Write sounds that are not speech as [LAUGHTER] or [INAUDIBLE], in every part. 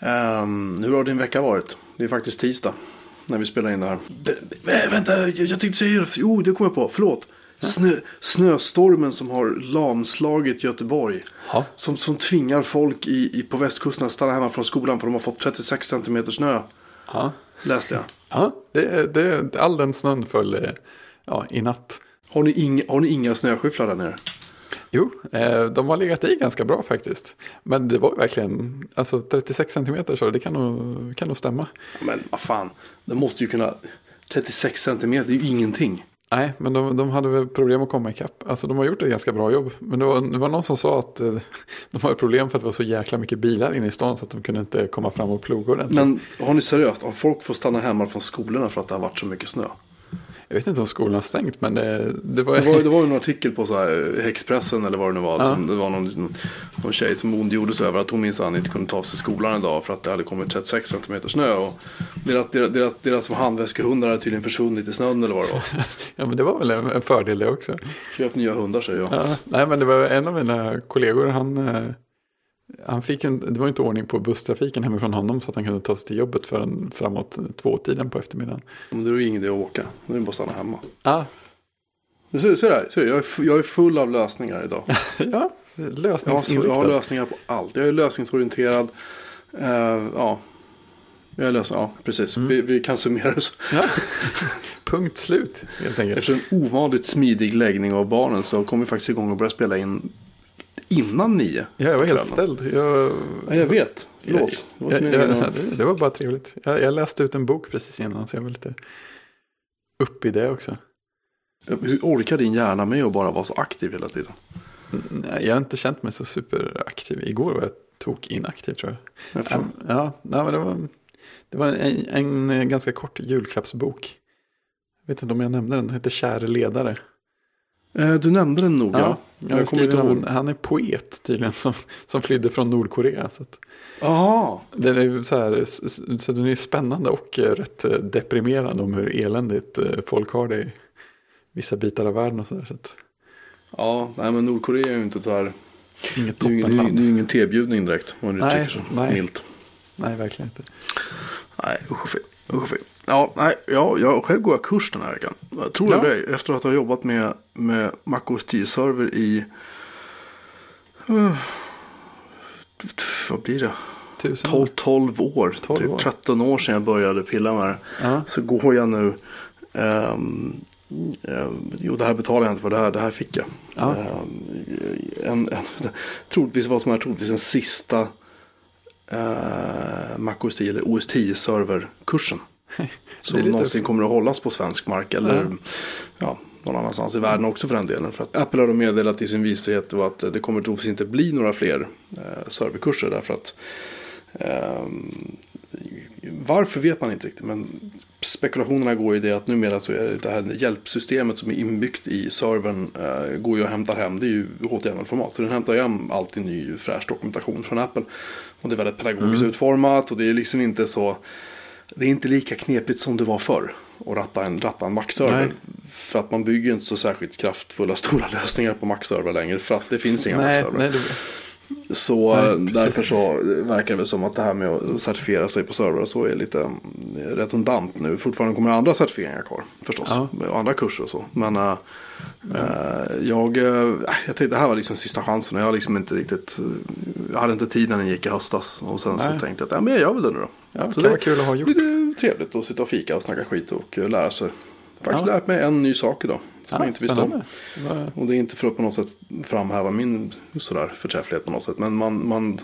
Um, hur har din vecka varit? Det är faktiskt tisdag när vi spelar in det här. Äh, vänta, jag, jag tänkte säga det. Jo, det kom jag på. Förlåt. Snö, snöstormen som har lamslagit Göteborg. Ja. Som, som tvingar folk i, i, på västkusten att stanna hemma från skolan för de har fått 36 centimeter snö. Ja, Läste jag. ja det, det, all den snön föll eh, ja, i natt. Har ni, inga, har ni inga snöskyfflar där nere? Jo, eh, de har legat i ganska bra faktiskt. Men det var verkligen, alltså 36 centimeter så det kan nog, kan nog stämma. Men vad fan, det måste ju kunna... 36 centimeter, är ju ingenting. Nej, men de, de hade väl problem att komma ikapp. Alltså de har gjort ett ganska bra jobb. Men det var, det var någon som sa att eh, [LAUGHS] de har problem för att det var så jäkla mycket bilar inne i stan så att de kunde inte komma fram och ploga ordentligt. Men har ni seriöst, har folk fått stanna hemma från skolorna för att det har varit så mycket snö? Jag vet inte om skolan har stängt, men det, det var... Det var, det var ju en artikel på så här, Expressen eller vad det nu var. Ja. Som, det var någon, någon tjej som ondgjorde sig över att hon minsann inte kunde ta sig till skolan idag för att det hade kommit 36 centimeter snö. Och deras, deras, deras, deras handväskehundar hade tydligen försvunnit i snön eller vad det var. [LAUGHS] Ja, men det var väl en, en fördel det också. Köp nya hundar säger jag. Ja, nej, men det var en av mina kollegor, han, eh, han fick en, det var inte ordning på busstrafiken hemifrån honom så att han kunde ta sig till jobbet förrän framåt tvåtiden på eftermiddagen. Men det är ju ingen idé att åka. Nu är det bara att stanna hemma. Ja, Men Se, se där, se där. Jag, är, jag är full av lösningar idag. [LAUGHS] ja så- jag lösningsinriktad. har lösningar på allt. Jag är lösningsorienterad. Eh, ja. Jag är lös ja, precis. Vi, vi kan summera det så. Ja. [LAUGHS] Punkt slut, helt enkelt. Efter en ovanligt smidig läggning av barnen så kom vi faktiskt igång och började spela in innan nio. Ja, jag var helt ställd. Jag, Ja, jag vet. Förlåt. Det var jag, jag, det, det var bara trevligt. Jag, läste ut en bok precis innan så jag var lite upp i det också. Hur orkar din hjärna med att bara vara så aktiv hela tiden? Nej, Jag har inte känt mig så superaktiv. Igår var jag tok inaktiv tror jag. Jag förstår. Ja, nej, men det var, det var en, en ganska kort julklappsbok. Jag vet inte om jag nämnde den. Den heter Käre ledare. Eh, Du nämnde den nog, ja. jag Jag kommer inte ihåg. han, han är poet tydligen som, som flydde från Nordkorea. Så att, den är så här, så den är spännande och eh, rätt eh, deprimerande om hur eländigt folk har det i vissa bitar av världen och så där. Så att, Ja, nej men Nordkorea är ju inte så här. inget Det är ju ingen, det är det är ju ingen tebjudning direkt. Om du Nej, tycker så. nej. Milt. Nej, verkligen inte. Nej, usch och fy. Usch och fy. Ja, nej, ja, jag själv går jag kurs den här veckan. Jag tror Ja. det efter att ha jobbat med, med MacOS 10-server i... Uh, vad blir det? Tusen 12, 12 år. 12 typ år. 13 år sedan jag började pilla med det. Ja. Så går jag nu. ehm, ehm, jo, det här betalar jag inte för. Det här, det här fick jag. Ja. Ehm, en, en, [LAUGHS] troligtvis vad som är troligtvis den sista uh, MacOS 10 eller OS 10 serverkursen. Det är [LAUGHS] Som lite- någonsin kommer att hållas på svensk mark. Eller Ja. ja. någon annanstans i världen också för den delen. För att Apple har då meddelat i sin vishet att det kommer troligtvis inte bli några fler eh, serverkurser. Därför att ehm, varför vet man inte riktigt. Men spekulationerna går ju det att numera så är det det här hjälpsystemet som är inbyggt i servern eh, går ju och hämtar hem. Det är ju HTML-format. Så den hämtar ju hem alltid ny fräsch dokumentation från Apple. Och det är väldigt pedagogiskt utformat och det är liksom inte så. Det är inte lika knepigt som det var förr. Att ratta en, ratta en Mac-server. För att man bygger inte så särskilt kraftfulla stora [LAUGHS] lösningar på Mac-server längre. För att det finns inga Mac-server. det, Så Nej, eh, därför så verkar det som att det här med att certifiera sig på servrar och så är lite mm, redundant nu. Fortfarande kommer andra certifieringar kvar förstås. Ja. Och andra kurser och så. Men äh, äh, jag, äh, jag tänkte det här var liksom sista chansen. och Jag, liksom inte riktigt, jag hade inte tid när den gick i höstas. Och sen så Nej. tänkte jag att ja, men jag gör väl det nu då. Ja, det så kan vara kul att ha gjort. det trevligt att sitta och fika och snacka skit och eh, lära sig. Faktiskt Ja. lärt mig en ny sak idag. Som jag inte visste om. Och det är inte för att på något sätt framhäva min sådär förträfflighet på något sätt. Men man, man,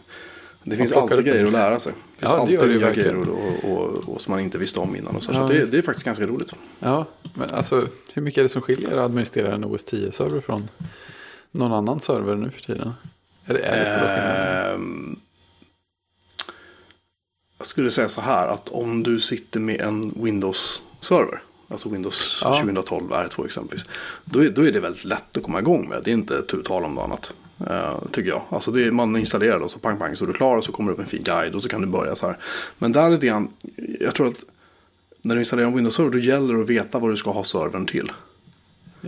det finns alltid grejer det. att lära sig. Det finns Ja, det alltid det nya grejer och, och, och, och som man inte visste om innan. Och så Ja, så det, det är faktiskt ganska roligt. Ja, men alltså hur mycket är det som skiljer att administrera en OS 10-server från någon annan server nu för tiden? Är det, är det stora skillnader? Jag skulle säga så här att om du sitter med en Windows-server. Alltså Windows Ja. 2012 R2 exempelvis. Då är, då är det väldigt lätt att komma igång med. Det är inte tu tal om något annat. eh, tycker jag. Alltså det man installerar och så pang pang så är du klar och så kommer det upp en fin guide och så kan du börja så här. Men där är lite grann. Jag tror att när du installerar en Windows-server då gäller det att veta vad du ska ha servern till.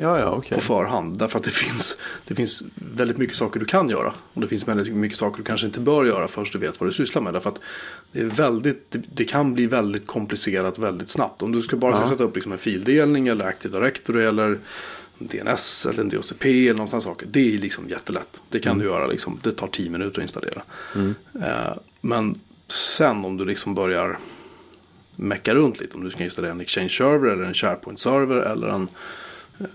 Ja, ja, okej. på förhand. Därför att det finns, det finns väldigt mycket saker du kan göra. Och det finns väldigt mycket saker du kanske inte bör göra förrän du vet vad du sysslar med. Därför att det, är väldigt, det, det kan bli väldigt komplicerat väldigt snabbt. Om du ska bara ska sätta upp liksom en fildelning eller Active Directory eller DNS eller en DHCP eller någon sån saker. Det är liksom jättelätt. Det kan du göra liksom. Det tar 10 minuter att installera. Eh, men sen om du liksom börjar mecka runt lite. Om du ska installera en Exchange-server eller en SharePoint-server eller en,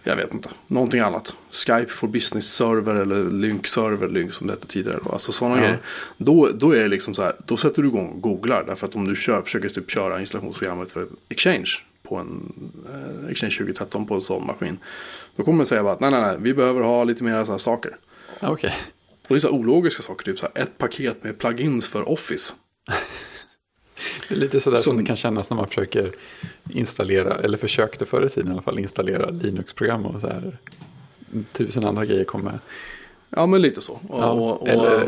jag vet inte, någonting annat. Skype for Business-server eller Lync-server, Lync som det hette tidigare. Då. Alltså sådana Ja. grejer. Då, då är det liksom så här, då sätter du igång och googlar. Därför att om du kör, försöker typ köra installationsprogrammet för Exchange på en eh, Exchange 2013 på en sån maskin. Då kommer den säga bara att nej, nej, nej, vi behöver ha lite mer sådana här saker. Okej. Och det är så här ologiska saker, typ så här, ett paket med plugins för Office. [LAUGHS] Det är lite sådär som... Som- det kan kännas när man försöker installera, eller försökte förr i tiden i alla fall, installera Linux-program och så här. Tusen andra grejer kommer. Ja, men lite så. Och, Ja, och, och, eller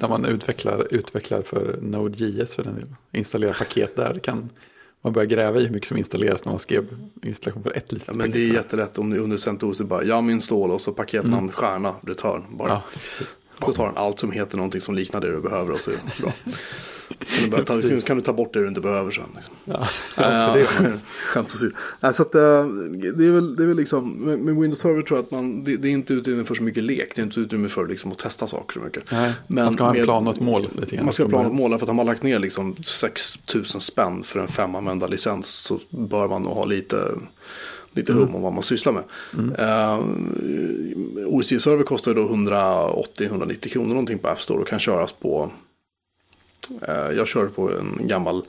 när man utvecklar, utvecklar för Node.js för den delen. Installera paket där. Det kan man börja gräva i hur mycket som installeras när man skrev installation för ett litet Ja, men det är jättelätt om du under CentOS bara yum install och så paketnamn stjärna return. Bara. Mm. Ja. Så tar den allt som heter någonting som liknar det du behöver och så är det bra. Kan du, [LAUGHS] ta, kan, kan du ta bort det du inte behöver sen. Liksom. Ja, Ja, det [LAUGHS] Skämt åsido. Så att, eh, det, är väl, det är väl liksom, med, Windows Server tror jag att man, det, det är inte utrymme för så mycket lek. Det är inte utrymme för liksom, att testa saker så mycket. Nej, Men man ska ha en plan och ett mål. Lite grann. Man ska ha plan och mål för att har man lagt ner liksom 6 000 spänn för en femanvända licens så bör man nog ha lite, lite hum om vad man sysslar med. Uh, OSI-server kostar då 180-190 kronor någonting på App Store och kan köras på eh, jag kör på en gammal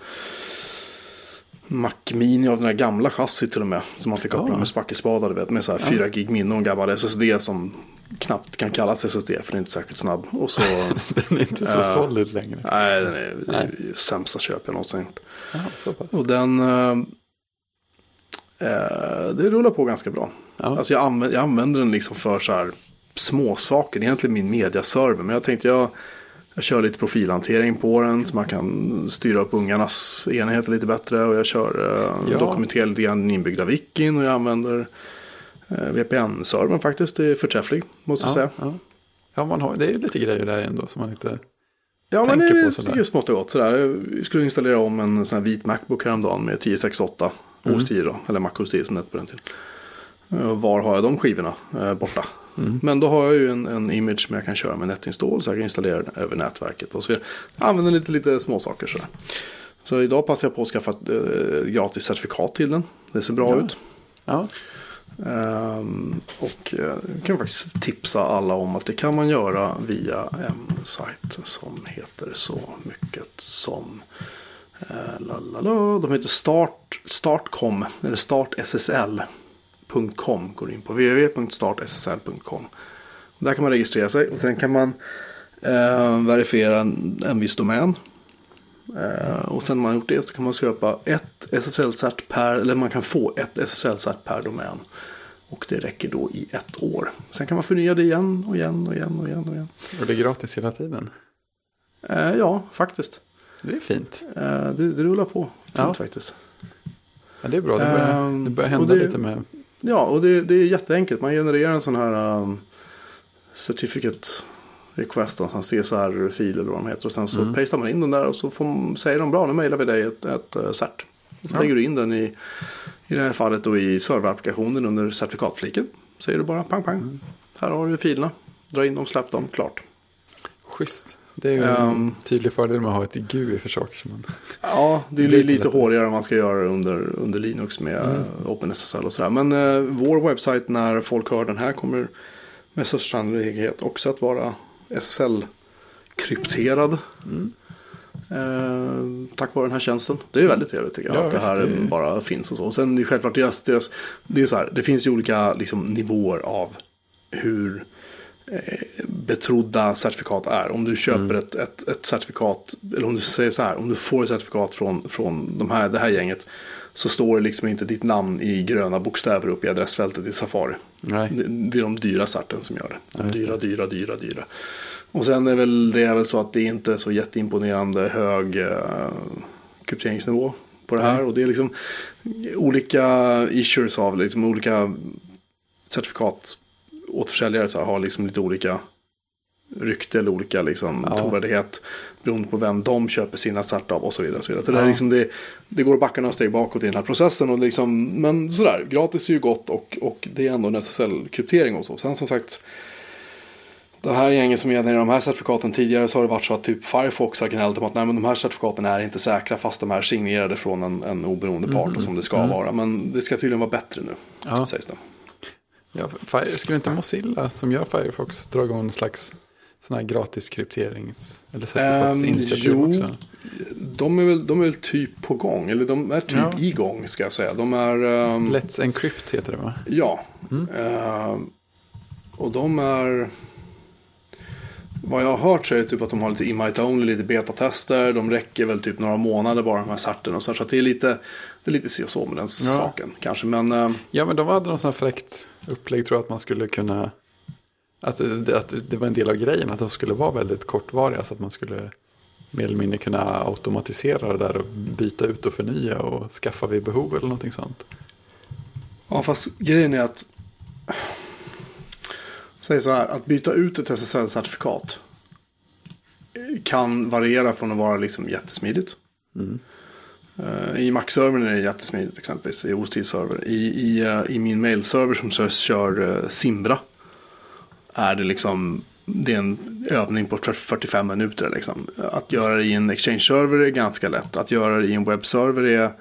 Mac Mini av den här gamla chassit till och med. Som man fick koppla Ja. med spackelspadar, vet. Med så här 4 gig minne och en gammal SSD som knappt kan kallas SSD för den är inte särskilt snabb. Och så [LAUGHS] Den är inte så Ja. solid längre. Nej, den är Nej. sämsta köp jag någonsin gjort. Och den... eh, eh, det rullar på ganska bra. Ja. Alltså jag, använder, jag använder den liksom för så här små saker. Det är egentligen min mediaserver. Men jag tänkte jag, jag kör lite profilhantering på den. Så man kan styra upp ungarnas enheter lite bättre. Och jag kör eh, Ja. dokumenterar lite grann den inbyggda wikin. Och jag använder eh, VPN-servern faktiskt. Det är förträfflig, måste jag säga. Ja, ja. ja man har, det är lite grejer där ändå som man inte... Ja, men tänker det på är sådär. ju smått och gott. Sådär. Jag skulle installera om en sån här vit Macbook häromdagen med 1068 Mm. OS 10 då. Eller Mac OS 10 som det hette på den tiden. Och Var har jag de skivorna eh, borta? Mm. Men då har jag ju en, en image som jag kan köra med netinstall. Så jag kan installera den över nätverket. Och så jag använder lite, lite små saker sådär. Så idag passar jag på att skaffa ett eh, gratis certifikat till den. Det ser bra Ja. ut. Ja, Ehm, och eh, jag kan faktiskt tipsa alla om att det kan man göra via en sajt som heter så mycket som eh, la, la, la, de heter start, Startcom eller startssl.com går in på www.startssl.com. Där kan man registrera sig och sen kan man eh, verifiera en, en viss domän. Eh, och sen när man har gjort det så kan man köpa ett SSL-cert per, eller man kan få ett SSL-cert per domän. Och det räcker då i ett år. Sen kan man förnya det igen och igen och igen och igen. Och igen. och det är gratis hela tiden. Eh, ja, faktiskt. Det är fint. Eh, det, det rullar på. Fint Ja. faktiskt. Ja, det är bra. Det börjar, Ehm, det börjar hända det- lite med... Ja, och det, det är jätteenkelt. Man genererar en sån här um, certificate request, en sån CSR-fil eller vad de heter. Och sen så Mm. pastar man in den där och så får, säger de bra, nu mejlar vi dig ett, ett uh, cert. Och så Ja. lägger du in den i, i det här fallet då i serverapplikationen under certifikatfliken. Säger du bara pang pang. Mm. Här har du filerna. Dra in dem, släpp dem, klart. Schysst. Det är ju en Ehm. tydlig fördel med att ha ett GUI för saker som man... Ja, det är lite, lite hårigare än man ska göra under, under Linux med Mm. OpenSSL och sådär. Men eh, vår webbsajt när folk hör den här kommer med största sannolikhet också att vara SSL-krypterad. Mm. Eh, tack vare den här tjänsten. Det är väldigt trevligt tycker jag. Ja, att det här det bara finns och så. Och sen är det självklart deras, deras, det är så här, det finns ju olika liksom, nivåer av hur eh, betrodda certifikat är. Om du köper Mm. ett, ett, ett certifikat, eller om du säger så här, om du får ett certifikat från, från de här, det här gänget. Så står det liksom inte ditt namn i gröna bokstäver upp i adressfältet i Safari. Nej. Det, det är de dyra certen som gör det. Just dyra, dyra, dyra, dyra. Och sen är väl det är väl så att det inte är så jätteimponerande hög uh, krypteringsnivå på det här. Nej. Och det är liksom olika issues av liksom olika certifikatåterförsäljare så här, har liksom lite olika rykte eller olika liksom, Ja. trovärdighet beroende på vem de köper sina cert av och så vidare. Och så vidare. Så det, Ja. är liksom det, det går att backa några steg bakåt i den här processen. Och liksom, men sådär, gratis är ju gott och, och det är ändå en SSL-kryptering och så. Sen som sagt, det här gänget som genererar de här certifikaten tidigare så har det varit så att typ Firefox har gnällt om att nej, men de här certifikaten är inte säkra fast de är signerade från en, en oberoende part och som det ska vara. Men det ska tydligen vara bättre nu, Ja. sägs det. Ja, Fire, skulle inte Mozilla som gör Firefox dra igång en slags sån här gratis krypterings eller certifikatsinitiativ Ehm, jo. också? De är, väl, de är väl typ på gång, eller de är typ Ja. igång ska jag säga. De är... ehm, Let's Encrypt heter det va? Ja. Mm. Ehm, och de är... Vad jag har hört så är det typ att de har lite invite only, lite betatester. De räcker väl typ några månader bara de här certen och så. Så det är lite, det är lite si och så med den Ja. saken kanske. Men ehm, Ja, men de hade någon sån här fräckt upplägg tror jag att man skulle kunna... Att det, att det var en del av grejen att de skulle vara väldigt kortvariga så att man skulle mer eller mindre kunna automatisera det där och byta ut och förnya och skaffa vid behov eller någonting sånt. Ja, fast grejen är att... Säg så här, att byta ut ett SSL-certifikat kan variera från att vara liksom jättesmidigt. Eh, Eh, I Mac-servern är det jättesmidigt exempelvis, i OST-server. I, i, eh, I min mail-server som kör, kör Simbra är det liksom det är en övning på 45 minuter. Liksom. Att göra det i en Exchange-server är ganska lätt. Att göra det i en webbserver är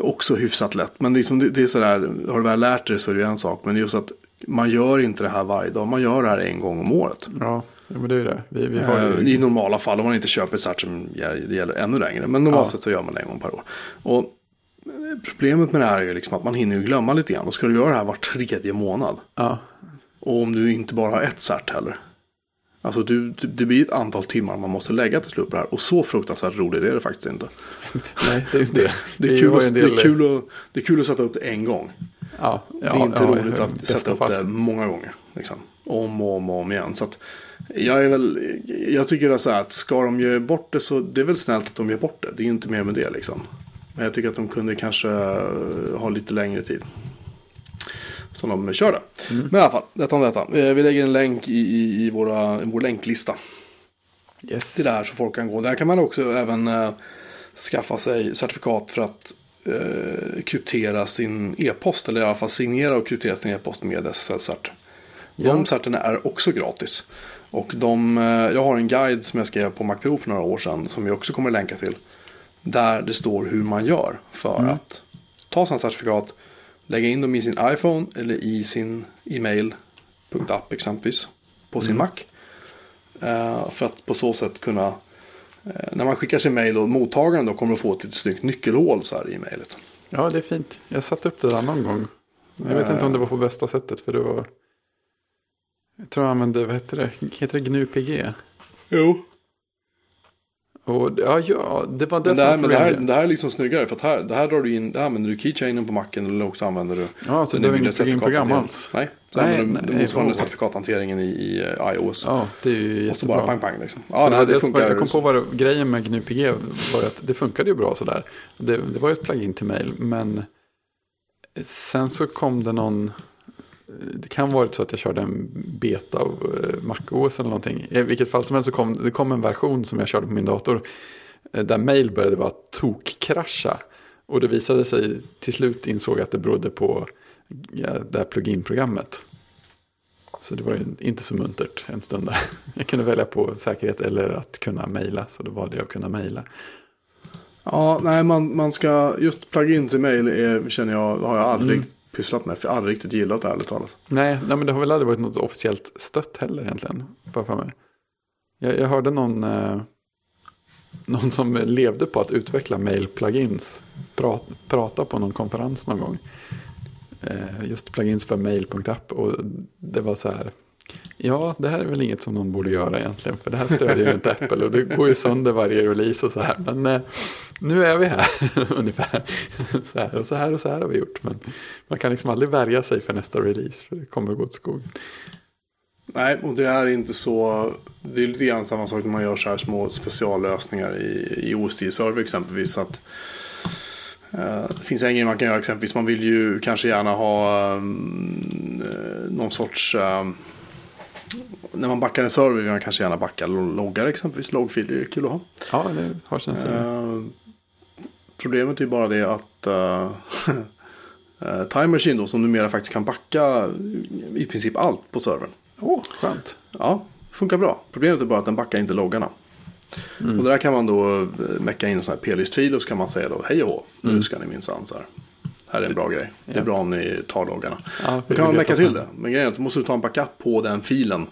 också hyfsat lätt. Men det är, som, det, det är sådär, har du väl lärt dig så är det ju en sak. Men det är just att man gör inte det här varje dag. Man gör det här en gång om året. Ja, ja men det är ju det. Vi, vi har Eh, ju... I normala fall, om man inte köper cert som gäller, ännu längre. Men normalt Ja. sett så gör man det en gång per år. Och eh, problemet med det här är ju liksom att man hinner ju glömma lite grann. Då ska du göra det här var tredje månad. Ja, Och om du inte bara har ett cert heller. Alltså du, du, det blir ett antal timmar man måste lägga till slut på det här. Och så fruktansvärt roligt är det faktiskt inte. [LAUGHS] nej, det är ju det. Det är, ju kul att, ju en det, del- är kul att, det är kul att sätta upp det en gång. Ja, det är inte ja, roligt att sätta upp fall. det många gånger. Liksom. Om och om och om igen. Så att jag, är väl, jag tycker att, så här, att ska de ge bort det så det är väl snällt att de ger bort det. Det är inte mer med det liksom. Men jag tycker att de kunde kanske eh, ha lite längre tid. Som de kör det. Men i alla fall, detta om detta. Eh, Vi lägger en länk i, i, i våra, vår länklista Yes. till det här så folk kan gå. Där kan man också även eh, skaffa sig certifikat för att eh, kryptera sin e-post. Eller i alla fall signera och kryptera sin e-post med SSL-cert. De certerna är också gratis. Och de, eh, jag har en guide som jag skrev på MacPro för några år sedan. Som vi också kommer länka till. Där det står hur man gör för Mm. att ta sina certifikat. Lägga in dem i sin iPhone eller i sin e-mail.app exempelvis. På Mm. sin Mac. Eh, för att på så sätt kunna eh, när man skickar sin mail och mottagaren då kommer att få ett litet snyggt nyckelhål så här i mejlet. Ja, det är fint. Jag satte upp det där någon gång. Jag vet inte om det var på bästa sättet. För det var... Jag tror jag använde, vad heter det? Heter det GNU-PG? Jo. Och ja, ja, det var det Men det, som här, var det, här, det här är liksom snyggare för att här, det här drar du in, det här använder du keychainen på macken eller också använder du Ja, så det nya inget certifikathanteringen. alls. Nej, så Nej, använder du motsvarande certifikathanteringen i, i eh, iOS. Ja, det är ju och så bara jättebra. pang pang liksom. Ja, det nej, det det funkar. jag kom på vad det, grejen med GNU-PG var att det funkade ju bra sådär. Det, det var ju ett plugin till mail, men sen så kom det någon, det kan varit så att jag körde en beta av eh, MacOS eller någonting. I vilket fall som helst så kom det kom en version som jag körde på min dator eh, där mail började bara tokkrascha. Och det visade sig till slut insåg att det berodde på ja, det här plugin-programmet. Så det var ju inte så muntert en stund där. [LAUGHS] Jag kunde välja på säkerhet eller att kunna mejla. Så då valde jag att kunna mejla. Ja, nej, man, man ska, just plugins i mail är, känner jag, har jag aldrig Mm pysslat med. För jag har aldrig riktigt gillat det ärligt talat. Nej, nej, men det har väl aldrig varit något officiellt stött heller egentligen. För för mig. Jag, jag hörde någon, eh, någon som levde på att utveckla mail-plugins. Pra, prata på någon konferens någon gång. Eh, just plugins för mail.app. Och det var så här. Ja, det här är väl inget som någon borde göra egentligen. För det här stödjer ju inte Apple. Och det går ju sönder varje release och så här. Men eh, nu är vi här [LAUGHS] ungefär. Så här och så här och så här har vi gjort. Men man kan liksom aldrig värja sig för nästa release. För det kommer gå åt skogen. Nej, och det är inte så. Det är lite grann samma sak när man gör så här små speciallösningar i, i OSD-server exempelvis. Att, Eh, det finns en grej man kan göra exempelvis. Man vill ju kanske gärna ha um, någon sorts... Um, när man backar en server vill man kanske gärna backa loggar exempelvis. Loggfiler är kul att ha. Ja, det har sin uh, Problemet är bara det att uh, [LAUGHS] Time Machine då som numera faktiskt kan backa i princip allt på servern. Åh, oh, skönt. Ja, funkar bra. Problemet är bara att den backar inte loggarna. Mm. Och där kan man då eh, mecka in en sån här p-listfil och så kan man säga då hej och nu mm. ska ni minsann så här. Här är en bra grej. Det är bra om ni tar loggarna. Ja, då kan man mecka till det. Men grejen är att du måste ta en backup på den filen.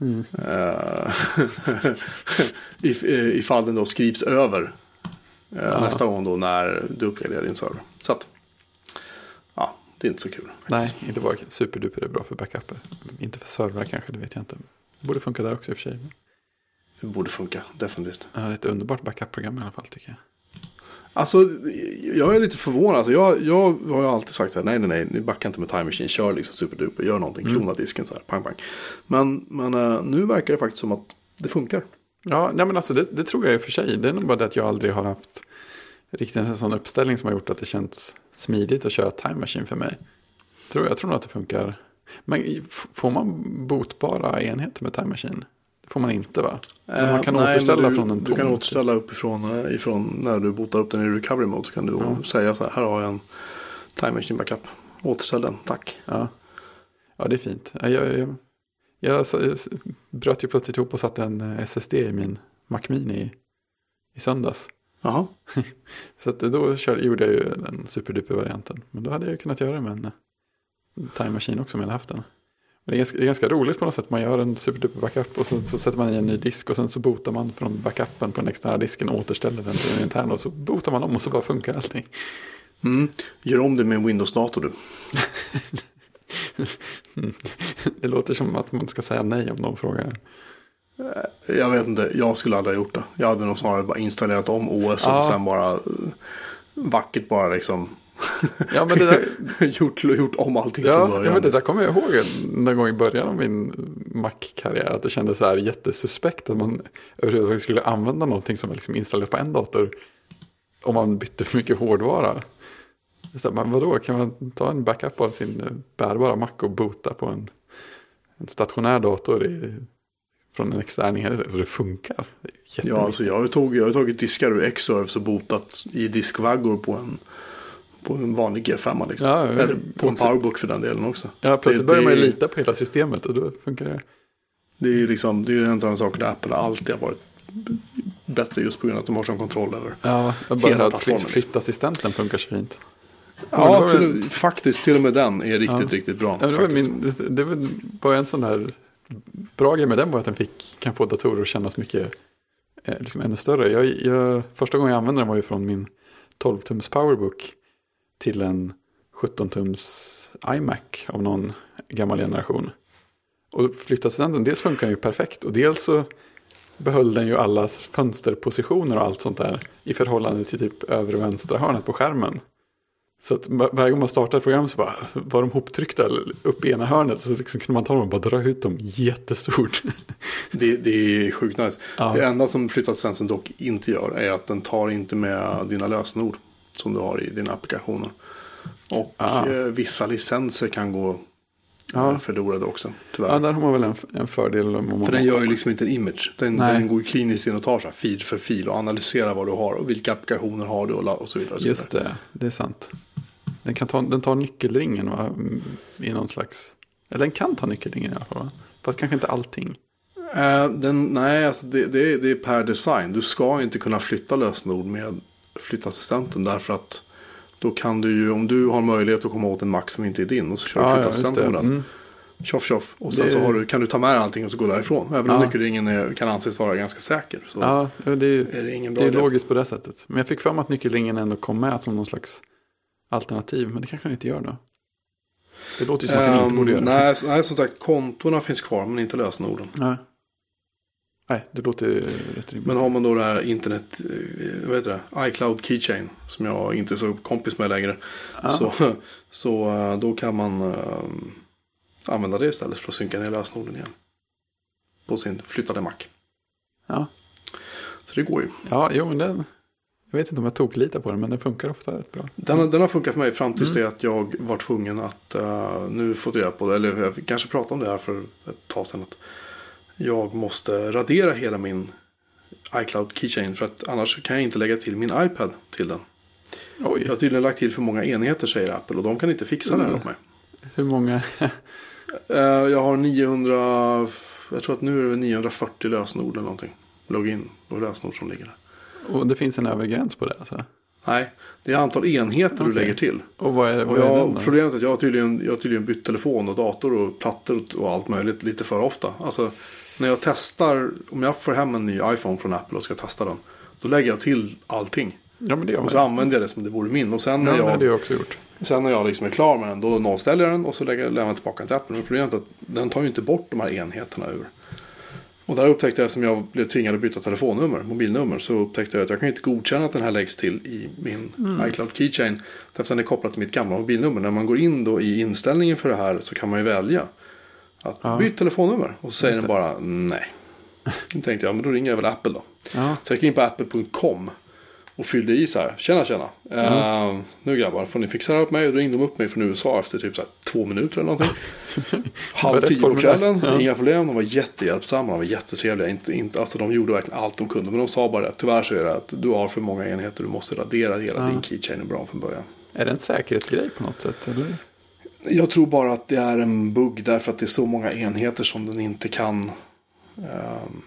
Mm. [LAUGHS] Uh, ifall den då skrivs över uh, ja. nästa gång då när du uppgraderar din server. Så att, ja, det är inte så kul. Faktiskt. Nej, inte bara superduper är bra för backuper. Inte för servrar kanske, det vet jag inte. Det borde funka där också i och för sig. Det borde funka, definitivt. Ja, det är ett underbart backup-program i alla fall tycker jag. Alltså, jag är lite förvånad. Alltså, jag, jag har ju alltid sagt att nej, nej, nej, ni backar inte med Time Machine. Kör liksom superduper, gör någonting, mm. klona disken så här, pang, pang. Men, men uh, nu verkar det faktiskt som att det funkar. Ja, nej, men alltså det, det, tror jag i och för sig. Det är nog bara det att jag aldrig har haft riktigt en sån uppställning som har gjort att det känns smidigt att köra Time Machine för mig. Tror, jag tror nog att det funkar. Men får man botbara enheter med Time Machine? Får man inte va? Men man kan eh, nej, återställa du, från en tom. Du kan återställa uppifrån eh, ifrån när du botar upp den i recovery mode. Så kan du ja. säga så här, här har jag en time machine backup. Återställ den, tack. Ja, ja det är fint. Jag, jag, jag, jag, jag bröt ju plötsligt ihop och satte en eh, SSD i min Mac Mini i, i söndags. Jaha. [LAUGHS] så då kör, gjorde jag ju den superduper varianten. Men då hade jag ju kunnat göra det med en time machine också om jag hade haft den. Det är, ganska, det är ganska roligt på något sätt. Man gör en superduper backup och så, så, sätter man i en ny disk och sen så botar man från backupen på den externa disken och återställer den till den interna och så botar man om och så bara funkar allting. Mm. Gör om det med en Windows-dator du. [LAUGHS] det låter som att man ska säga nej om de frågar. Eh, jag vet inte, jag skulle aldrig ha gjort det. Jag hade nog snarare bara installerat om OS och sen bara eh, vackert bara liksom Ja, men det där... [LAUGHS] gjort, gjort om allting ja, från början. Ja, men det där kommer jag ihåg någon gång i början av min Mac-karriär. Att det kändes så här jättesuspekt att man överhuvudtaget skulle använda någonting som är liksom installerat på en dator. Om man bytte för mycket hårdvara. Så men vadå, kan man ta en backup av sin bärbara Mac och boota på en, en stationär dator i, från en extern enhet? Det funkar. Det ja, alltså jag har, tagit, jag har tagit diskar ur Xserves och botat i diskvaggor på en på en vanlig G5. Liksom. Ja, Eller på en powerbook för den delen också. Ja, plötsligt börjar man ju lita på hela systemet och då funkar det. Det är ju liksom, det är en av de saker där Apple alltid har varit bättre just på grund av att de har sån kontroll över ja, bara hela plattformen. Liksom. Flyttassistenten funkar så fint. Ja, till, en... faktiskt till och med den är riktigt, ja. riktigt bra. Ja, det, var min, det, det var en sån här bra grej med den var att den fick, kan få datorer att kännas mycket eh, liksom ännu större. Jag, jag, första gången jag använde den var ju från min 12-tums powerbook till en 17-tums iMac av någon gammal generation. Och flyttassistenten, dels funkar den ju perfekt och dels så behöll den ju alla fönsterpositioner och allt sånt där i förhållande till typ övre vänstra hörnet på skärmen. Så att varje gång man startar ett program så bara, var de hoptryckta upp i ena hörnet så liksom kunde man ta dem och bara dra ut dem jättestort. [LAUGHS] Det, det är sjukt nice. Ja. Det enda som flyttassistenten dock inte gör är att den tar inte med dina lösenord som du har i dina applikationer. Och ah. eh, vissa licenser kan gå ja. förlorade också. Tyvärr. Ja, där har man väl en, en fördel. För den gör ju liksom inte en image. Den, den går ju kliniskt in och tar så här fil för fil och analyserar vad du har och vilka applikationer har du och, och så vidare. Och så Just det, det är sant. Den, kan ta, den tar nyckelringen va? i någon slags... Eller den kan ta nyckelringen i alla fall. Va? Fast kanske inte allting. Uh, den, nej, alltså det, det, det, är per design. Du ska inte kunna flytta lösenord med flyttassistenten därför att då kan du ju, om du har möjlighet att komma åt en max som inte är din och så kör ja, flyttassistenten med den. Mm. Tjoff tjoff. Och sen det... så har du, kan du ta med allting och så gå därifrån. Även ja. om nyckelringen är, kan anses vara ganska säker. Så ja, det är, är det, ingen bra det är logiskt på det sättet. Men jag fick för mig att nyckelringen ändå kom med som någon slags alternativ. Men det kanske den inte gör då. Det låter ju som att den inte borde göra nej, nej, som sagt, kontona finns kvar men inte lösenorden. Nej. Nej, det låter rätt rimligt. Men har man då det här internet, eh, vad heter det, iCloud Keychain som jag inte är så kompis med längre. Ah. Så, så eh, då kan man uh, använda det istället för att synka ner lösenorden igen. På sin flyttade Mac. Ja. Så det går ju. Ja, jo men det, Jag vet inte om jag tog lite på den men den funkar ofta rätt bra. Den, har- den har funkat för mig fram tills det att jag var tvungen att uh, nu fått reda på det. Eller jag kanske pratade om det här för ett tag sedan. Att jag måste radera hela min iCloud Keychain. För att annars kan jag inte lägga till min iPad till den. Oj, Jag har tydligen lagt till för många enheter säger Apple. Och de kan inte fixa det här åt mig. hur många? [LAUGHS] Eh, jag har 900, jag tror att nu är det väl 940 lösenord eller någonting. Login och lösenord som ligger där. Och det finns en övre gräns på det alltså? Nej, det är antal enheter du Okej. lägger till. Och vad är, Och vad är jag, den då? problemet är att jag har, tydligen, jag har tydligen bytt telefon och dator och plattor och allt möjligt lite för ofta. Alltså, när jag testar, om jag får hem en ny iPhone från Apple och ska testa den. Då lägger jag till allting. Ja men det. Och så använder jag det som det vore min. Och sen Ja, när det hade jag, jag också gjort. sen när jag liksom är klar med den, då nollställer jag den och så lägger, lämnar jag tillbaka den till Apple. Men problemet är att den tar ju inte bort de här enheterna ur. Och där upptäckte jag, som jag blev tvingad att byta telefonnummer, mobilnummer, så upptäckte jag att jag kan inte godkänna att den här läggs till i min iCloud Keychain. Att den är kopplad till mitt gamla mobilnummer. När man går in då i inställningen för det här så kan man ju välja att Ja. byta telefonnummer. Och så säger den bara nej. Då tänkte jag, men då ringer jag väl Apple då. Ja. Så jag gick in på apple.com och fyllde i så här. Tjena tjena. Eh, nu grabbar, får ni fixa det åt mig? Och då ringde de upp mig från USA efter typ så här, två minuter eller någonting. [LAUGHS] Halv tio på kvällen, Ja. inga problem. De var jättehjälpsamma, de var jättetrevliga. Inte, inte, alltså, de gjorde verkligen allt de kunde. Men de sa bara att tyvärr så är det att du har för många enheter. Du måste radera hela Ja. din keychain bra från början. Är det en säkerhetsgrej på något sätt? Eller? Jag tror bara att det är en bugg därför att det är så många enheter som den inte kan. ehm,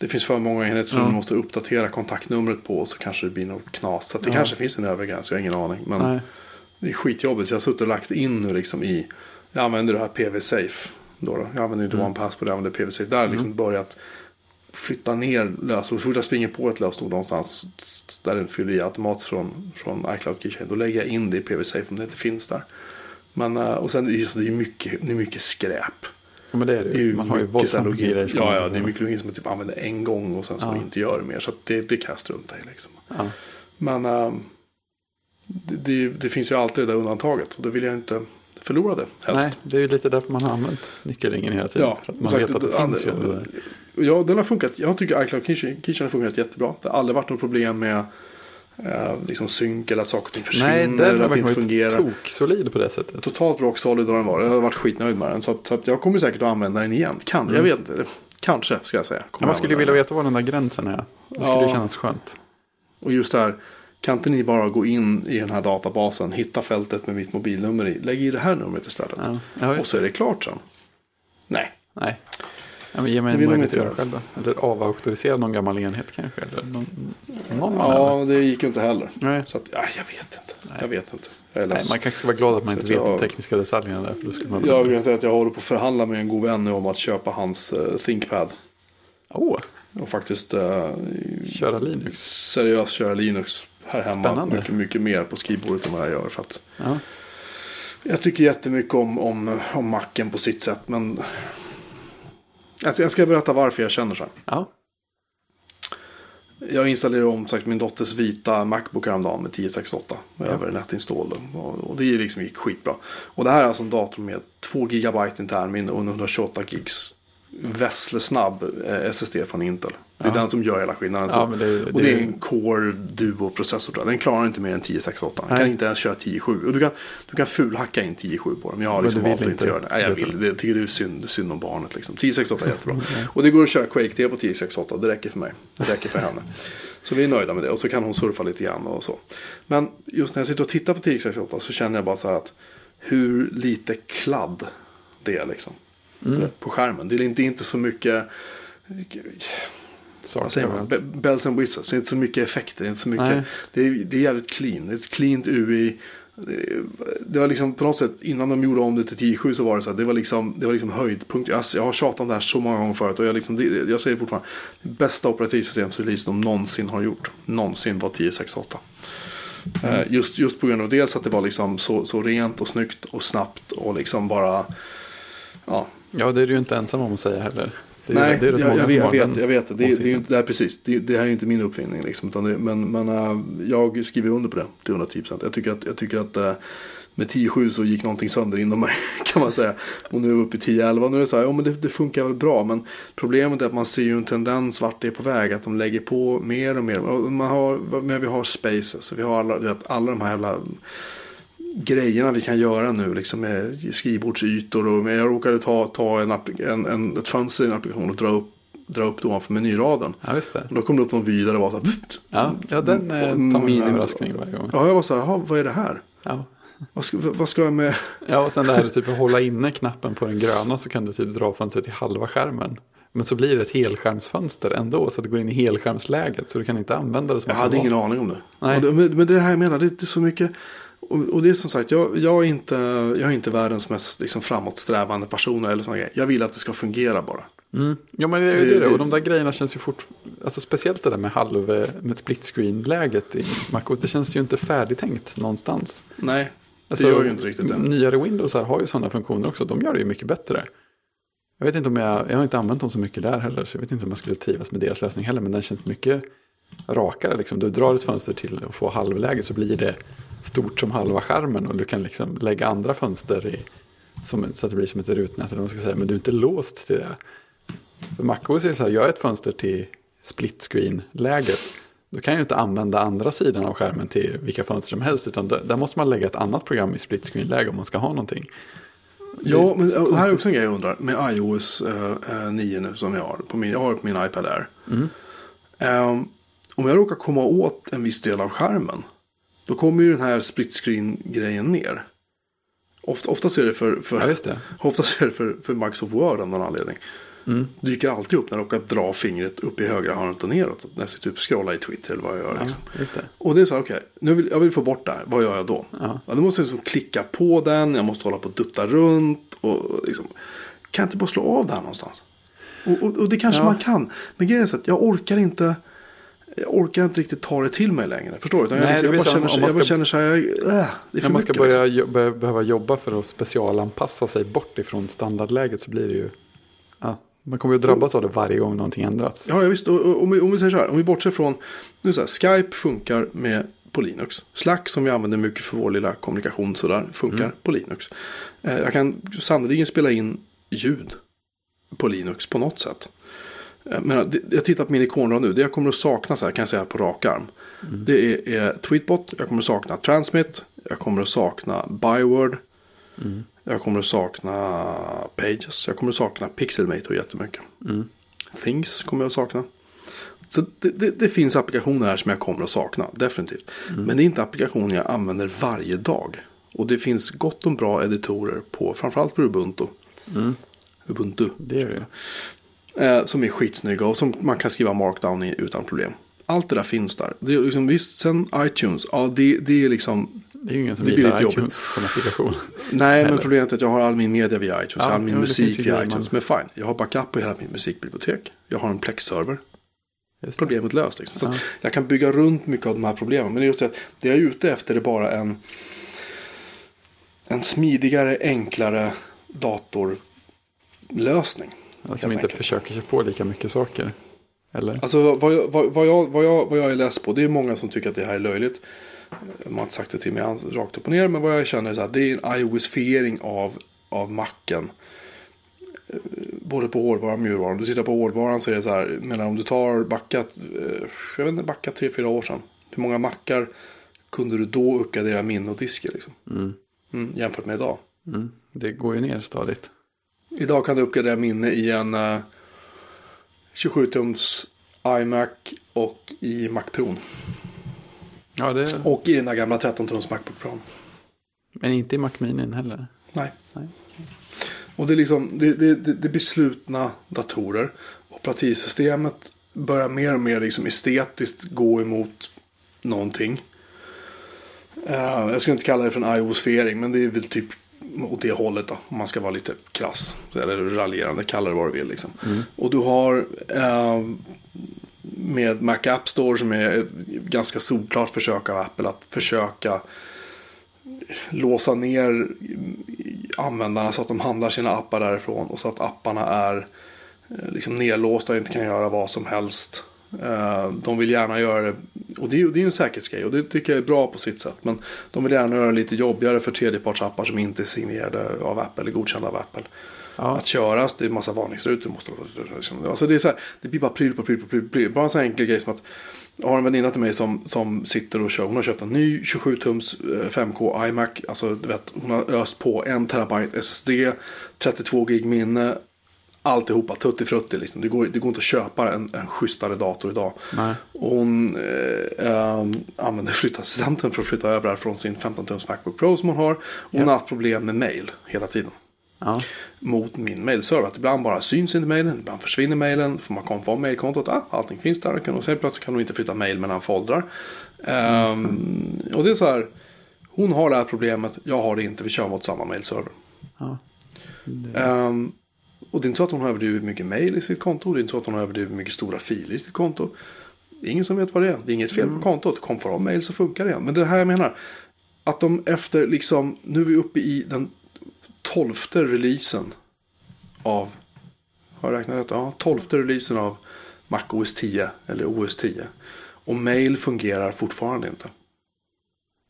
det finns för många enheter som Ja. du måste uppdatera kontaktnumret på och så kanske det blir något knas. Så det Ja. kanske finns en övre gräns, jag har ingen aning. Men Nej. det är skitjobbigt. Så jag har suttit och lagt in nu liksom i. Jag använder det här PV Safe. Då då. Jag använder inte Mm. OnePassword, jag använder PV Safe. Där har liksom börjat flytta ner lösenord. Så fort jag springer på ett lösenord någonstans där den fyller i automatiskt från, från iCloud Keychain. Då lägger jag in det i PV Safe om det inte finns där. Men, eh, och sen det är mycket, det är mycket skräp. Ja, men det är det Det är ju. Man har ju våldsamt mycket grejer. Ja, ja, det är mycket login som man typ använder en gång och sen så Ja. inte gör det mer. Så det, det kan jag strunta i liksom. Ja. Men ehm, det, det, det finns ju alltid det där undantaget. Och då vill jag inte förlora det helst. Nej, det är ju lite därför man har använt nyckelringen hela tiden. Ja, för att man sagt, vet att det finns ju. Ja, den har funkat. Jag tycker iCloud Keychain Keychain har funkat jättebra. Det har aldrig varit något problem med liksom synk eller att saker och ting försvinner. Nej, den eller har att det inte på det sättet. Totalt rock solid har den varit. Jag har varit skitnöjd med den. Så att, så att jag kommer säkert att använda den igen. Kan, jag Mm. vet inte. Kanske ska jag säga. Ja, man jag skulle använda vilja den. veta var den där gränsen är. Det skulle Ja. ju kännas skönt. Och just det här. Kan inte ni bara gå in i den här databasen, hitta fältet med mitt mobilnummer i, lägg i det här numret istället. Ja, och så är det klart sen. Nej. nej. Ja, men ge mig Det en de möjlighet att göra själv då. Eller avauktorisera någon gammal enhet kanske. Eller någon, någon. Ja, det gick ju inte heller. Nej. Så att, ja, jag vet inte. Jag vet inte. Jag Nej, man kanske ska vara glad att man Så inte att vet de jag- tekniska detaljerna där. För då skulle man... Jag kan säga att jag håller på att förhandla med en god vän nu om att köpa hans uh, ThinkPad. Åh, Och faktiskt uh, köra Linux. seriöst köra Linux här hemma. Spännande. Mycket, mycket mer på skrivbordet än vad jag gör. För att Ja. jag tycker jättemycket om, om, om Macen på sitt sätt. Men alltså, jag ska berätta varför jag känner så här. ja. Jag installerade om sagt, min dotters vita Macbook häromdagen med 1068 Ja. över netinstall. Och, och det liksom gick skitbra. Och det här är alltså en dator med 2 GB internminne och 128 gigs vässlesnabb eh, SSD från Intel. Det är Ja. den som gör hela skillnaden. Ja, men det, och det är en Core Duo processor tror jag. Den klarar inte mer än 1068. Den kan inte ens köra 10.7. Och du kan, du kan fulhacka in 10.7 på dem. Jag har Men liksom valt att inte göra det. Nej, jag vill. Det, jag tycker det är synd, synd om barnet. Liksom. 1068 är jättebra. [LAUGHS] Och det går att köra Quake 3 på 1068. Det räcker för mig. Det räcker för henne. Så vi är nöjda med det. Och så kan hon surfa lite grann och så. Men just när jag sitter och tittar på 1068 så känner jag bara så här att hur lite kladd det är liksom. Mm. På skärmen. Det är inte, inte så mycket saker vad säger man? Be- Bells and whistles. Det är inte så mycket effekter. Det är, inte så mycket, det är, det är jävligt clean. Det är ett cleant UI. Det- var liksom på något sätt innan de gjorde om det till 10.7 så var det så här. Det var liksom, det var liksom höjdpunkt. Jag, jag har tjatat om det här så många gånger förut. Och jag, liksom, det, jag säger det fortfarande. Det bästa operativsystemsrelease de någonsin har gjort. Någonsin var 10.6.8. Eh, Just, just på grund av dels att det var liksom så, så rent och snyggt och snabbt och liksom bara. Ja, Ja, det är du ju inte ensam om att säga heller. Är, Nej, jag, jag, vet, jag vet, jag vet det. Det, är- det, är ju åsikten. inte, det, här, precis, det, det här är inte min uppfinning. Liksom, det, men men äh, jag skriver under på det till 110%. Jag tycker att, jag tycker att äh, med 10-7 så gick någonting sönder inom mig [LAUGHS] kan man säga. Och nu är vi uppe i 10-11. Nu är det så här, ja men det, det funkar väl bra. Men problemet är att man ser ju en tendens vart det är på väg. Att de lägger på mer och mer. Och Man har, men vi har spaces. Vi har alla, alla de här jävla grejerna vi kan göra nu liksom med skrivbordsytor och men jag råkade ta, ta en, en, en, ett fönster i en applikation och dra upp, dra upp det ovanför menyraden. Ja, just det. Och då kom det upp någon vy där det var så här. Ja, ja den eh, Och tar minim- överraskning varje gång. Ja, jag var så här, "Jaha, vad är det här? Ja. Vad ska, vad ska jag med? ja, och sen det här typ hålla inne knappen på den gröna så kan du typ dra fönstret till halva skärmen. Men så blir det ett helskärmsfönster ändå så att det går in i helskärmsläget så du kan inte använda det som Jag hade ingen aning om det. Nej. Det men det är det här jag menar, det är så mycket. Och, och det är som sagt, jag, jag, är inte, jag är inte världens mest liksom, framåtsträvande person eller grejer. Jag vill att det ska fungera bara. Mm. Ja men det är ju Det- och de där grejerna känns ju fort, alltså speciellt det där med halv, med split screen läget i MacOS, det känns ju inte färdigtänkt någonstans. Nej, Alltså, det gör ju inte riktigt det. Nyare Windows här har ju sådana funktioner också, de gör det ju mycket bättre. Jag vet inte om jag, jag har inte använt dem så mycket där heller, så jag vet inte om jag skulle trivas med deras lösning heller, men den känns mycket rakare. Liksom. Du drar ett fönster till att få halvläge så blir det stort som halva skärmen och du kan liksom lägga andra fönster i, som, så att det blir som ett rutnät, eller vad man ska säga, men du är inte låst till det. För MacOS är så här, gör ett fönster till split screen-läget, då kan jag inte använda andra sidan av skärmen till vilka fönster som helst, utan där, där måste man lägga ett annat program i split screen-läge om man ska ha någonting. Ja, men det här är också en grej jag undrar. Med iOS eh, eh, 9 nu som jag har. På min, jag har på min iPad Air. Mm. Ehm, om jag råkar komma åt en viss del av skärmen. Då kommer ju den här split screen grejen ner. Ofta, oftast är det för, för, Ja, [LAUGHS] oftast är det för, för Microsoft Word av någon anledning. Mm. Dyker alltid upp när jag råkar dra fingret upp i högra hörnet och neråt. När jag typ scrolla i Twitter eller vad jag gör. Ja, Liksom. det. Och det är så här, okej, nu vill, jag vill få bort det här. Vad gör jag då? Ja. Ja, då måste jag liksom klicka på den, jag måste hålla på och dutta runt. Och liksom, kan jag inte bara slå av det här någonstans? Och, och, och det kanske Ja. man kan. Men grejen är så att jag orkar inte. Jag orkar inte riktigt ta det till mig längre. Förstår du? Utan jag, Nej, liksom, jag, blir bara känner, så- man jag ska- bara känner så här. Jag, äh, det är för När man ska börja liksom. börja, behöva jobba för att specialanpassa sig bort ifrån standardläget så blir det ju... Ja, man kommer ju drabbas av det varje gång någonting ändras. Ja, ja visst. Och, och, om, vi, om vi säger så här. Om vi bortser från. Nu så här, Skype funkar med på Linux. Slack som vi använder mycket för vår lilla kommunikation sådär. Funkar Mm. på Linux. Eh, jag kan sannerligen spela in ljud på Linux på något sätt. Men jag tittar på min ikonrad nu. Det jag kommer att sakna så här kan jag säga på rak arm. Mm. Det är, Tweetbot. Jag kommer att sakna Transmit. Jag kommer att sakna Byword. Mm. Jag kommer att sakna Pages. Jag kommer att sakna Pixelmator jättemycket. Mm. Things kommer jag att sakna. Så det, det, det finns applikationer här som jag kommer att sakna, definitivt. Mm. Men det är inte applikationer jag använder varje dag. Och det finns gott om bra editorer på, framförallt för Ubuntu. Mm. Ubuntu. Det är det. Eh, som är skitsnygga och som man kan skriva markdown i utan problem. Allt det där finns där. Det är liksom, visst, sen iTunes, ja det, det är liksom... Det är ju ingen som gillar iTunes som applikation. Nej, men problemet är att jag har all min media via iTunes. Ja, all min ja, musik via grejer iTunes. man- Men fine, jag har backup på hela mitt musikbibliotek. Jag har en Plex-server. Problemet löst. Liksom. Så Ja. jag kan bygga runt mycket av de här problemen. Men det är just det att det jag är ute efter är bara en, en smidigare, enklare datorlösning. Ja, Som inte enkelt. försöker sig på lika mycket saker. Eller? Alltså vad jag, vad, vad, jag, vad, jag, vad jag är less på, det är många som tycker att det här är löjligt. Man har inte sagt det till mig rakt upp och ner, men vad jag känner är här, det är en iOS-fiering av, av macken. Eh, Både på hårdvaran och mjukvaran. Om du tittar på hårdvaran så är det så här, men om du tar backat, eh, jag vet inte, backat 3-4 år sedan. Hur många mackar kunde du då uppgradera minne och disker liksom? Mm. Mm, jämfört med idag. Mm. Det går ju ner stadigt. Idag kan du uppgradera minne i en eh, 27-tums iMac och i Mac Pro. Ja, det... Och i den där gamla 13-tums Macbook Pro. Men inte i Mac Mini heller. Nej. Nej. Och det är liksom, det, det, det, blir slutna datorer. Operativsystemet börjar mer och mer liksom estetiskt gå emot någonting. Eh, jag skulle inte kalla det för en iOS-fiering, men det är väl typ åt det hållet då. Om man ska vara lite krass. Eller raljerande, kalla det vad du vill liksom. Och du har eh, med Mac App Store som är ett ganska solklart försök av Apple att försöka låsa ner användarna så att de handlar sina appar därifrån och så att apparna är eh, liksom nedlåsta och inte kan göra vad som helst. Eh, De vill gärna göra det, och det är ju en säkerhetsgrej och det tycker jag är bra på sitt sätt. Men de vill gärna göra det lite jobbigare för tredjepartsappar som inte är signerade av Apple eller godkända av Apple. Ja. Att köras, det är en massa varningsrutor. Måste, liksom, alltså det, är så här, det blir bara pryl på pryl på pryl. pryl. Bara en sån enkel grej som att jag har en väninna till mig som, som sitter och kör. Hon har köpt en ny 27-tums 5K iMac. Alltså, du vet, hon har öst på en terabyte SSD, 32 gig minne. Alltihopa, tutti frutti liksom. Det går, det går inte att köpa en, en schysstare dator idag. Nej. Och hon eh, eh, använder flyttassistenten för att flytta över det här från sin 15-tums Macbook Pro som hon har. Och hon Ja. har haft problem med mail hela tiden Ja. mot min mailserver. Att ibland bara syns inte mailen, ibland försvinner mailen. Får man komma mailkontot, ah, allting finns där. Och sen plötsligt kan hon inte flytta mail mellan foldrar. Ehm, och det är så här, hon har det här problemet, jag har det inte, vi kör mot samma mailserver. Ja. Ehm, och det är inte så att hon har överdrivit mycket mail i sitt konto, det är inte så att hon har överdrivit mycket stora filer i sitt konto. Det är ingen som vet vad det är, det är inget fel på kontot, kom för mail så funkar det igen. Men det här jag menar, att de efter liksom, nu är vi uppe i den tolfte releasen av, har jag räknat rätt? Ja, tolfte releasen av Mac OS 10 eller OS 10. Och mail fungerar fortfarande inte.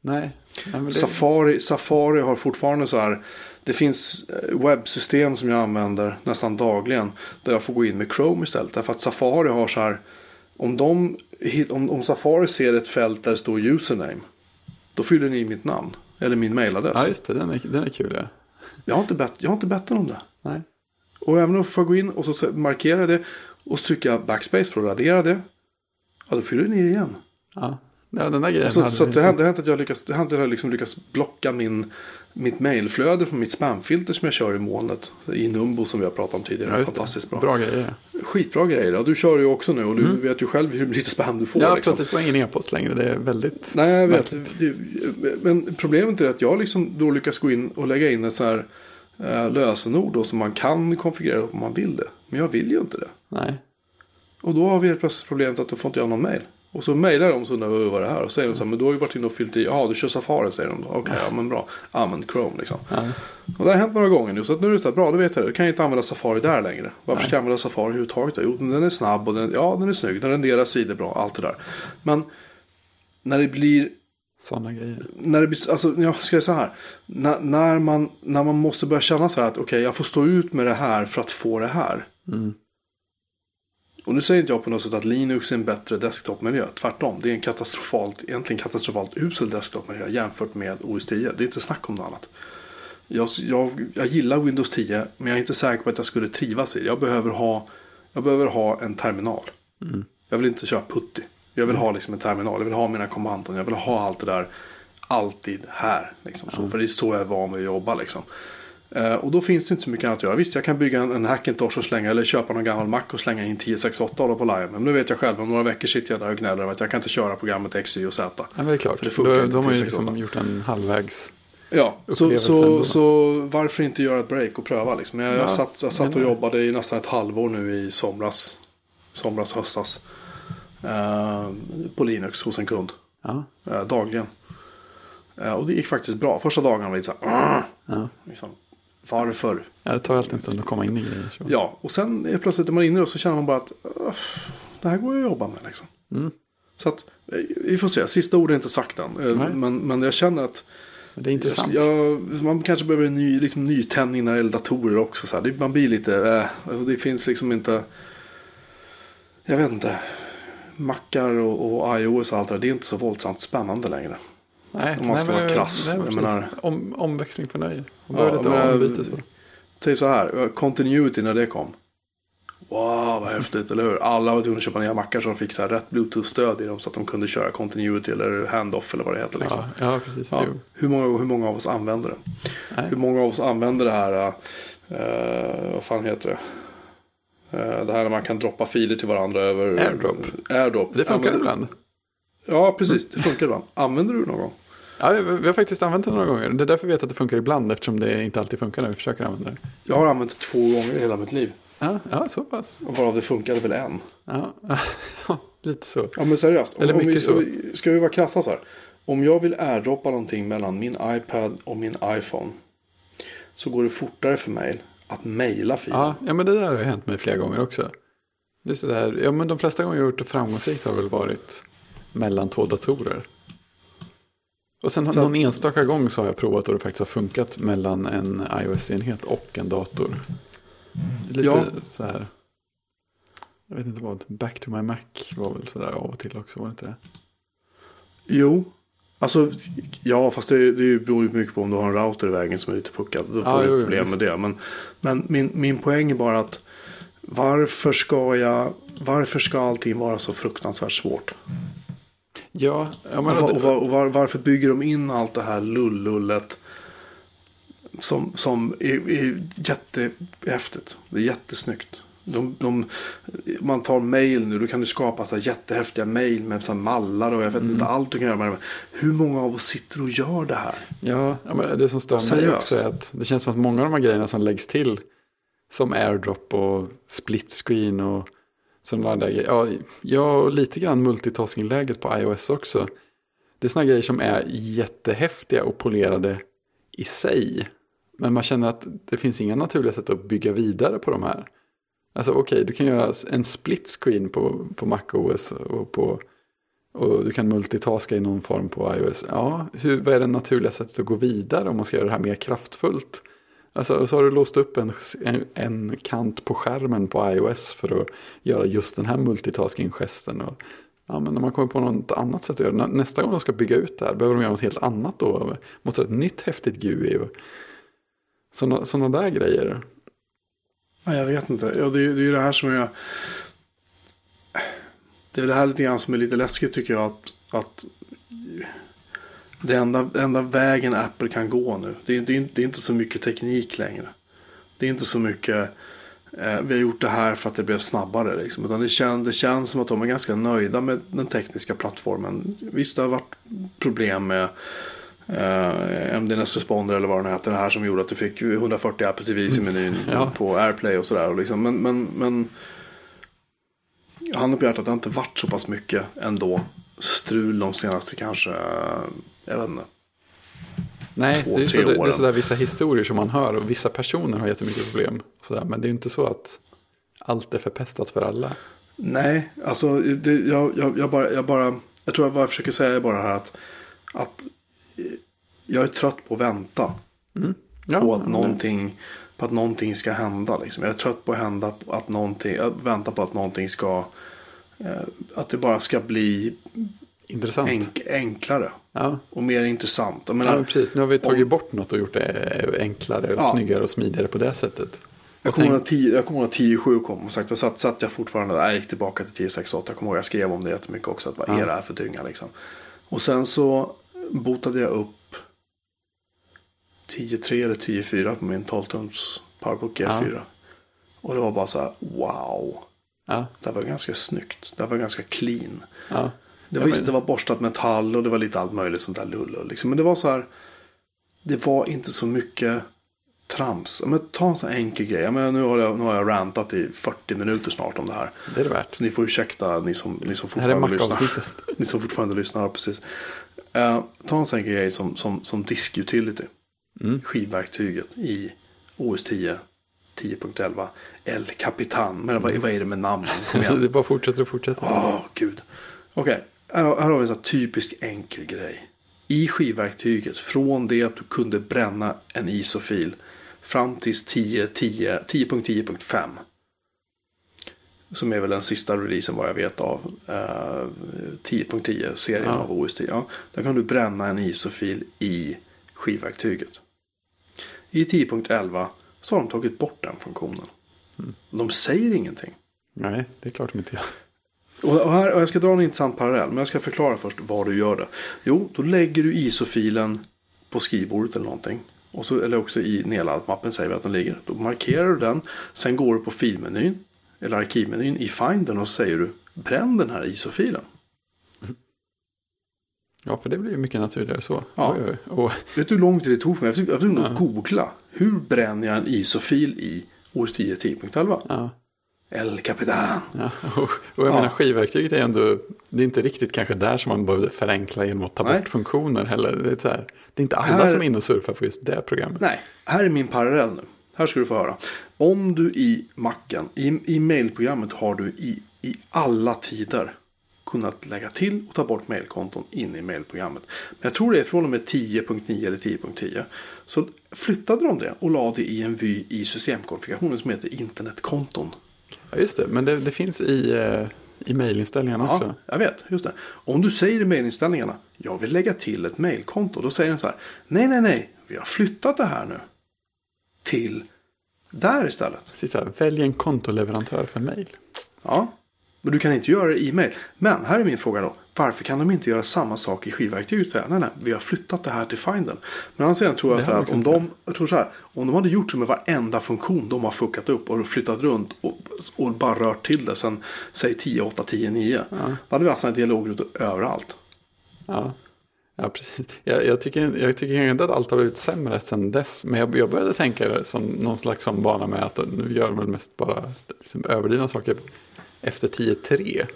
Nej. Det... Safari, Safari har fortfarande så här. Det finns eh, webbsystem som jag använder nästan dagligen. Där jag får gå in med Chrome istället. Därför att Safari har så här. Om, de, om, om Safari ser ett fält där det står username. Då fyller ni i mitt namn. Eller min mailadress. Ja, just det. Den är, den är kul, ja. Jag har inte bett, jag har inte bett om det. Nej. Och även om jag får gå in och så markera det. Och så trycker jag backspace för att radera det. Ja, då fyller ni i det igen. Ja. ja, den där grejen Så, hade så vi att det, har, det hänt att jag det att jag liksom lyckas blocka min, mitt mailflöde från mitt spamfilter som jag kör i molnet. I Numbo som vi har pratat om tidigare. Ja. Fantastiskt bra. Bra grejer. Skitbra grejer. Och du kör ju också nu och du vet ju själv hur lite spam du får. Ja, liksom. plötsligt får jag ingen e-post längre. Det är väldigt... Nej, jag vet. Det, men problemet är att jag liksom då lyckas gå in och lägga in ett så här eh, lösenord då, som man kan konfigurera om man vill det. Men jag vill ju inte det. Nej. Och då har vi helt plötsligt problemet att då får inte jag någon mail. Och så mejlar de så undrar vad det här. Och säger de så här, men du har ju varit inne och fyllt i. Ja, du kör Safari säger de då. Okej, ja men bra. Använd Chrome liksom. Ja. Och det har hänt några gånger nu. Så att nu är det så här, bra då vet jag det. Då kan jag inte använda Safari där längre. Varför ska jag använda Safari överhuvudtaget? då? Jo, den är snabb och den, ja, den är snygg. Den renderar sidor bra. Allt det där. Men när det blir Sådana grejer. när det blir, alltså, jag ska säga så här. När, när, man, när man måste börja känna så här att okej, jag får stå ut med det här för att få det här. Mm. Och nu säger inte jag på något sätt att Linux är en bättre desktopmiljö. Tvärtom, det är en katastrofalt, egentligen katastrofalt usel desktopmiljö jämfört med OS 10. Det är inte snack om något annat. Jag, jag, jag gillar Windows 10, men jag är inte säker på att jag skulle trivas i det. Jag behöver ha, jag behöver ha en terminal. Mm. Jag vill inte köra putty. Jag vill ha liksom en terminal. Jag vill ha mina kommandon. Jag vill ha allt det där alltid här. Liksom. Så, För det är så jag är van vid att jobba. Liksom. Eh, och då finns det inte så mycket annat att göra. Visst, jag kan bygga en, en Hackintosh och slänga. Eller köpa någon gammal Mac och slänga in 1068 och hålla på live. Men nu vet jag själv. Om några veckor sitter jag där och gnäller över att jag kan inte köra programmet X, Y och Z. Ja, men det är klart. För det funkar då, de har ju till liksom 68. gjort en halvvägs... Ja, så, så, så varför inte göra ett break och pröva liksom. Jag, jag Ja, satt, jag satt och jag. jobbade i nästan ett halvår nu i somras. Somras, höstas. Eh, på Linux hos en kund. Ja. eh, dagligen. Eh, och det gick faktiskt bra. Första dagarna var lite så här. Ja. Liksom, varför? ja, det tar alltid en stund att komma in i grejer. Så. Ja, och sen är plötsligt är man inne och så känner man bara att "Åh, det här går ju att jobba med. Liksom. Mm. Så att eh, vi får se. Sista ordet är inte sagt än. Eh. Men, men jag känner att Det är intressant. jag, man kanske behöver en ny liksom, nytändning när det gäller datorer också. Så. Det, man blir lite, eh, det finns liksom inte, jag vet inte. Mackar och, och iOS och allt det där, det är inte så våldsamt spännande längre. Nej, om man ska men vara krass. nej, Jag menar- Om, omväxling för nöje. Och Ja, börja lite ombyte så. Säg så här, continuity när det kom. Wow, vad häftigt, eller hur? Alla var tvungna att köpa nya mackar som fick så här rätt bluetooth-stöd i dem så att de kunde köra continuity eller handoff eller vad det heter. Liksom. Ja, ja, precis. Ja. Hur, många, hur många av oss använder det? Nej. Hur många av oss använder det här, eh, vad fan heter det? Eh, det här när man kan droppa filer till varandra över Airdrop. Airdrop. Det funkar Använder- ibland. Ja, precis. Det funkar ibland. Använder du det någon gång? Ja, vi har faktiskt använt det några gånger. Det är därför vi vet att det funkar ibland eftersom det inte alltid funkar när vi försöker använda det. Jag har använt det två gånger i hela mitt liv. Ja, ja så pass. Och varav det funkade väl en. Ja, [LAUGHS] ja lite så. Ja men seriöst. Eller om, om vi, mycket så. Ska vi vara krassa så här. Om jag vill airdroppa någonting mellan min iPad och min iPhone. Så går det fortare för mig att mejla filer. Ja, ja, men det där har hänt mig flera gånger också. Det är sådär, ja men de flesta gånger jag har gjort det framgångsrikt har väl varit mellan två datorer. Och sen Så- någon enstaka gång så har jag provat och det faktiskt har funkat mellan en iOS-enhet och en dator. Lite Ja. så här. Jag vet inte vad, Back to my Mac var väl sådär av och till också, var det inte det? Jo, alltså ja, fast det, det beror ju mycket på om du har en router i vägen som är lite puckad. Då får Ja, du jo, problem med det. Men, men min, min poäng är bara att varför ska jag, varför ska allting vara så fruktansvärt svårt? Ja, Och, var, och, var, och var, varför bygger de in allt det här lullullet som, som är, är jättehäftigt. Det är jättesnyggt. De, de, man tar mail nu, då kan du skapa så här jättehäftiga mail med så mallar och jag vet inte allt du kan göra med det. Hur många av oss sitter och gör det här? Ja, ja men det som stör mig Seriöst? också är att det känns som att många av de här grejerna som läggs till, som airdrop och split screen och sådana där grejer, ja, jag lite grann multitasking-läget på iOS också. Det är sådana grejer som är jättehäftiga och polerade i sig. Men man känner att det finns inga naturliga sätt att bygga vidare på de här. Alltså okej, du kan göra en split screen på, på MacOS och på och du kan multitaska i någon form på iOS. Ja, hur, vad är det naturliga sättet att gå vidare om man ska göra det här mer kraftfullt? Alltså, så har du låst upp en, en, en kant på skärmen på iOS för att göra just den här multitasking-gesten. Och, ja, men när man kommer på något annat sätt att göra det. Nästa gång de ska bygga ut det här, behöver de göra något helt annat då? Måste ha ett nytt häftigt GUI? och Sådana där grejer. Ja, jag vet inte. Ja, det, är, det är ju det här som jag... Det är det här lite grann som är lite läskigt tycker jag. Att, att det enda, enda vägen Apple kan gå nu. Det är, det, är inte, det är inte så mycket teknik längre. Det är inte så mycket. Eh, vi har gjort det här för att det blev snabbare. Liksom. Utan det, kän, det känns som att de är ganska nöjda med den tekniska plattformen. Visst, det har varit problem med eh, MDNS Responder eller vad den heter. Det här som gjorde att du fick 140 Apple TVs i menyn Ja. på AirPlay och sådär. Liksom. Men, men, men handen på hjärtat, det har inte varit så pass mycket ändå. Strul de senaste kanske, jag vet inte. Nej, Två, det är, så, tre det, är sådär vissa historier som man hör och vissa personer har jättemycket problem. Sådär, men det är ju inte så att allt är förpestat för alla. Nej, alltså det, jag, jag, jag, bara, jag bara, jag tror att vad jag försöker säga är bara här att, att eh, jag är trött på att vänta Ja, på, att någonting, på att någonting ska hända. Liksom. Jag är trött på att, hända, att någonting, att vänta på att någonting ska, eh, att det bara ska bli Intressant. enk, enklare Ja. och mer intressant. Jag ja, menar, men precis. Nu har vi tagit om- bort något och gjort det enklare och Ja. snyggare och smidigare på det sättet. Jag kommer ihåg tänk- att 10 jag kommer ihåg att 10.7 kom och sagt, då satt, satt jag fortfarande där, jag gick tillbaka till 10.6.8. Jag kommer ihåg jag skrev om det jättemycket också, att vad Ja. är det här för dynga liksom. Och sen så botade jag upp 10.3 eller 10.4 på min 12-tums Powerbook G4. Och det var bara så här, wow. Ja, Det var ganska snyggt. Det var ganska clean. ja. Det var, visst, men- det var borstat metall och det var lite allt möjligt sånt där lull. Liksom. Men det var så här. Det var inte så mycket trams. Men ta en sån här enkel grej. Menar, nu, har jag, nu har jag rantat i 40 minuter snart om det här. det är det värt. Så ni får ursäkta ni som, ni som fortfarande lyssnar. [LAUGHS] Ni som fortfarande lyssnar, precis. Eh, ta en sån här grej som, som, som disk utility. Mm. Skivverktyget i OS 10. 10.11. El Capitan. Men vad, vad är det med namnen? [LAUGHS] Det bara fortsätter och fortsätter. Åh, gud. Okej, här, har- här har vi en typisk enkel grej. I skivverktyget, från det att du kunde bränna en ISO-fil fram tills 10, 10, 10.10.5. Som är väl den sista releasen vad jag vet av eh, 10.10-serien Ja. av OS 10. Ja, där kan du bränna en ISO-fil i skivverktyget. I 10.11 så har de tagit bort den funktionen. De säger ingenting. Nej, det är klart de inte gör. Och här, och jag ska dra en intressant parallell, men jag ska förklara först var du gör det. Jo, då lägger du ISO-filen på skrivbordet eller någonting. Och så, eller också i nedladdat-mappen säger vi att den ligger. Då markerar du den. Sen går du på filmenyn, eller arkivmenyn i Findern och så säger du bränn den här ISO-filen. Ja, för det blir ju mycket naturligare så. Ja. Oj, oj. Och, Vet du hur lång tid det tog för mig? Jag fick, jag fick Ja. googla. Hur bränner jag en ISO-fil i OS 10 10.11? ja, El Capitan. ja. Och, jag Ja. menar skivverktyget är ändå, det är inte riktigt kanske där som man behöver förenkla genom att ta Nej. bort funktioner heller. Det är, så här, det är inte alla Här- som är inne och surfar på just det programmet. Nej, här är min parallell nu. Här ska du få höra. Om du i macken, i, i mailprogrammet har du i, i alla tider kunnat lägga till och ta bort mailkonton in i mailprogrammet. Men jag tror det är från och med 10.9 eller 10.10. Så flyttade de det och la det i en vy i systemkonfigurationen som heter internetkonton. Ja, just det. Men det, det finns i, eh, i mailinställningarna också. Ja, jag vet. Just det. Om du säger i mailinställningarna, jag vill lägga till ett mailkonto. Då säger den så här, nej, nej, nej, vi har flyttat det här nu till där istället. Precis välj en kontoleverantör för mail. Ja, men du kan inte göra det i e-mail. Men här är min fråga då. Varför kan de inte göra samma sak i skivverktyget? Nej, nej, vi har flyttat det här till Finden. Men annars tror jag så här att om de, jag tror så här, om de hade gjort så med varenda funktion de har fuckat upp och flyttat runt och, och bara rört till det sen säg 10, 8, 10, 9. Då hade vi haft sådana dialogrutor överallt. Ja, ja precis. Jag, jag, tycker, jag tycker inte att allt har blivit sämre sedan dess. Men jag, jag började tänka det som någon slags som bana med att nu gör de väl mest bara liksom, överdrivna saker efter 10.3.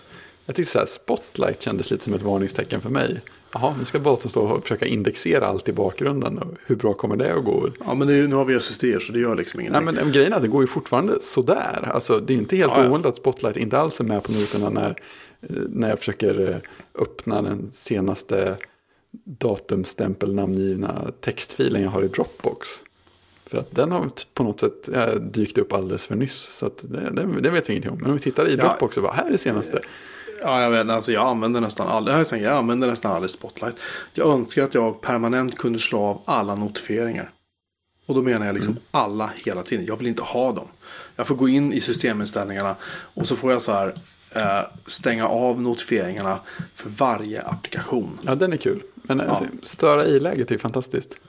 Jag tyckte så här, Spotlight kändes lite som ett varningstecken för mig. Jaha, nu ska datorn stå och försöka indexera allt i bakgrunden. Hur bra kommer det att gå? Ja, men är, nu har vi SSD så det gör liksom ingenting. Nej, men grejen är att det går ju fortfarande sådär. Alltså, det är inte helt Ja, ja. ovanligt att Spotlight inte alls är med på noterna när, när jag försöker eh, öppna den senaste datumstämpel namngivna textfilen jag har i Dropbox. För att den har på något sätt eh, dykt upp alldeles för nyss. Så att det, det, det vet vi ingenting om. Men om vi tittar i Ja. Dropbox så bara, här är det senaste. Ja, jag vet. Alltså jag använder nästan aldrig, jag, använder nästan aldrig Spotlight. Jag önskar att jag permanent kunde slå av alla notifieringar. Och då menar jag liksom alla hela tiden. Jag vill inte ha dem. Jag får gå in i systeminställningarna och så får jag så här eh, stänga av notifieringarna för varje applikation. Ja, den är kul. Men alltså, störa i-läget är fantastiskt.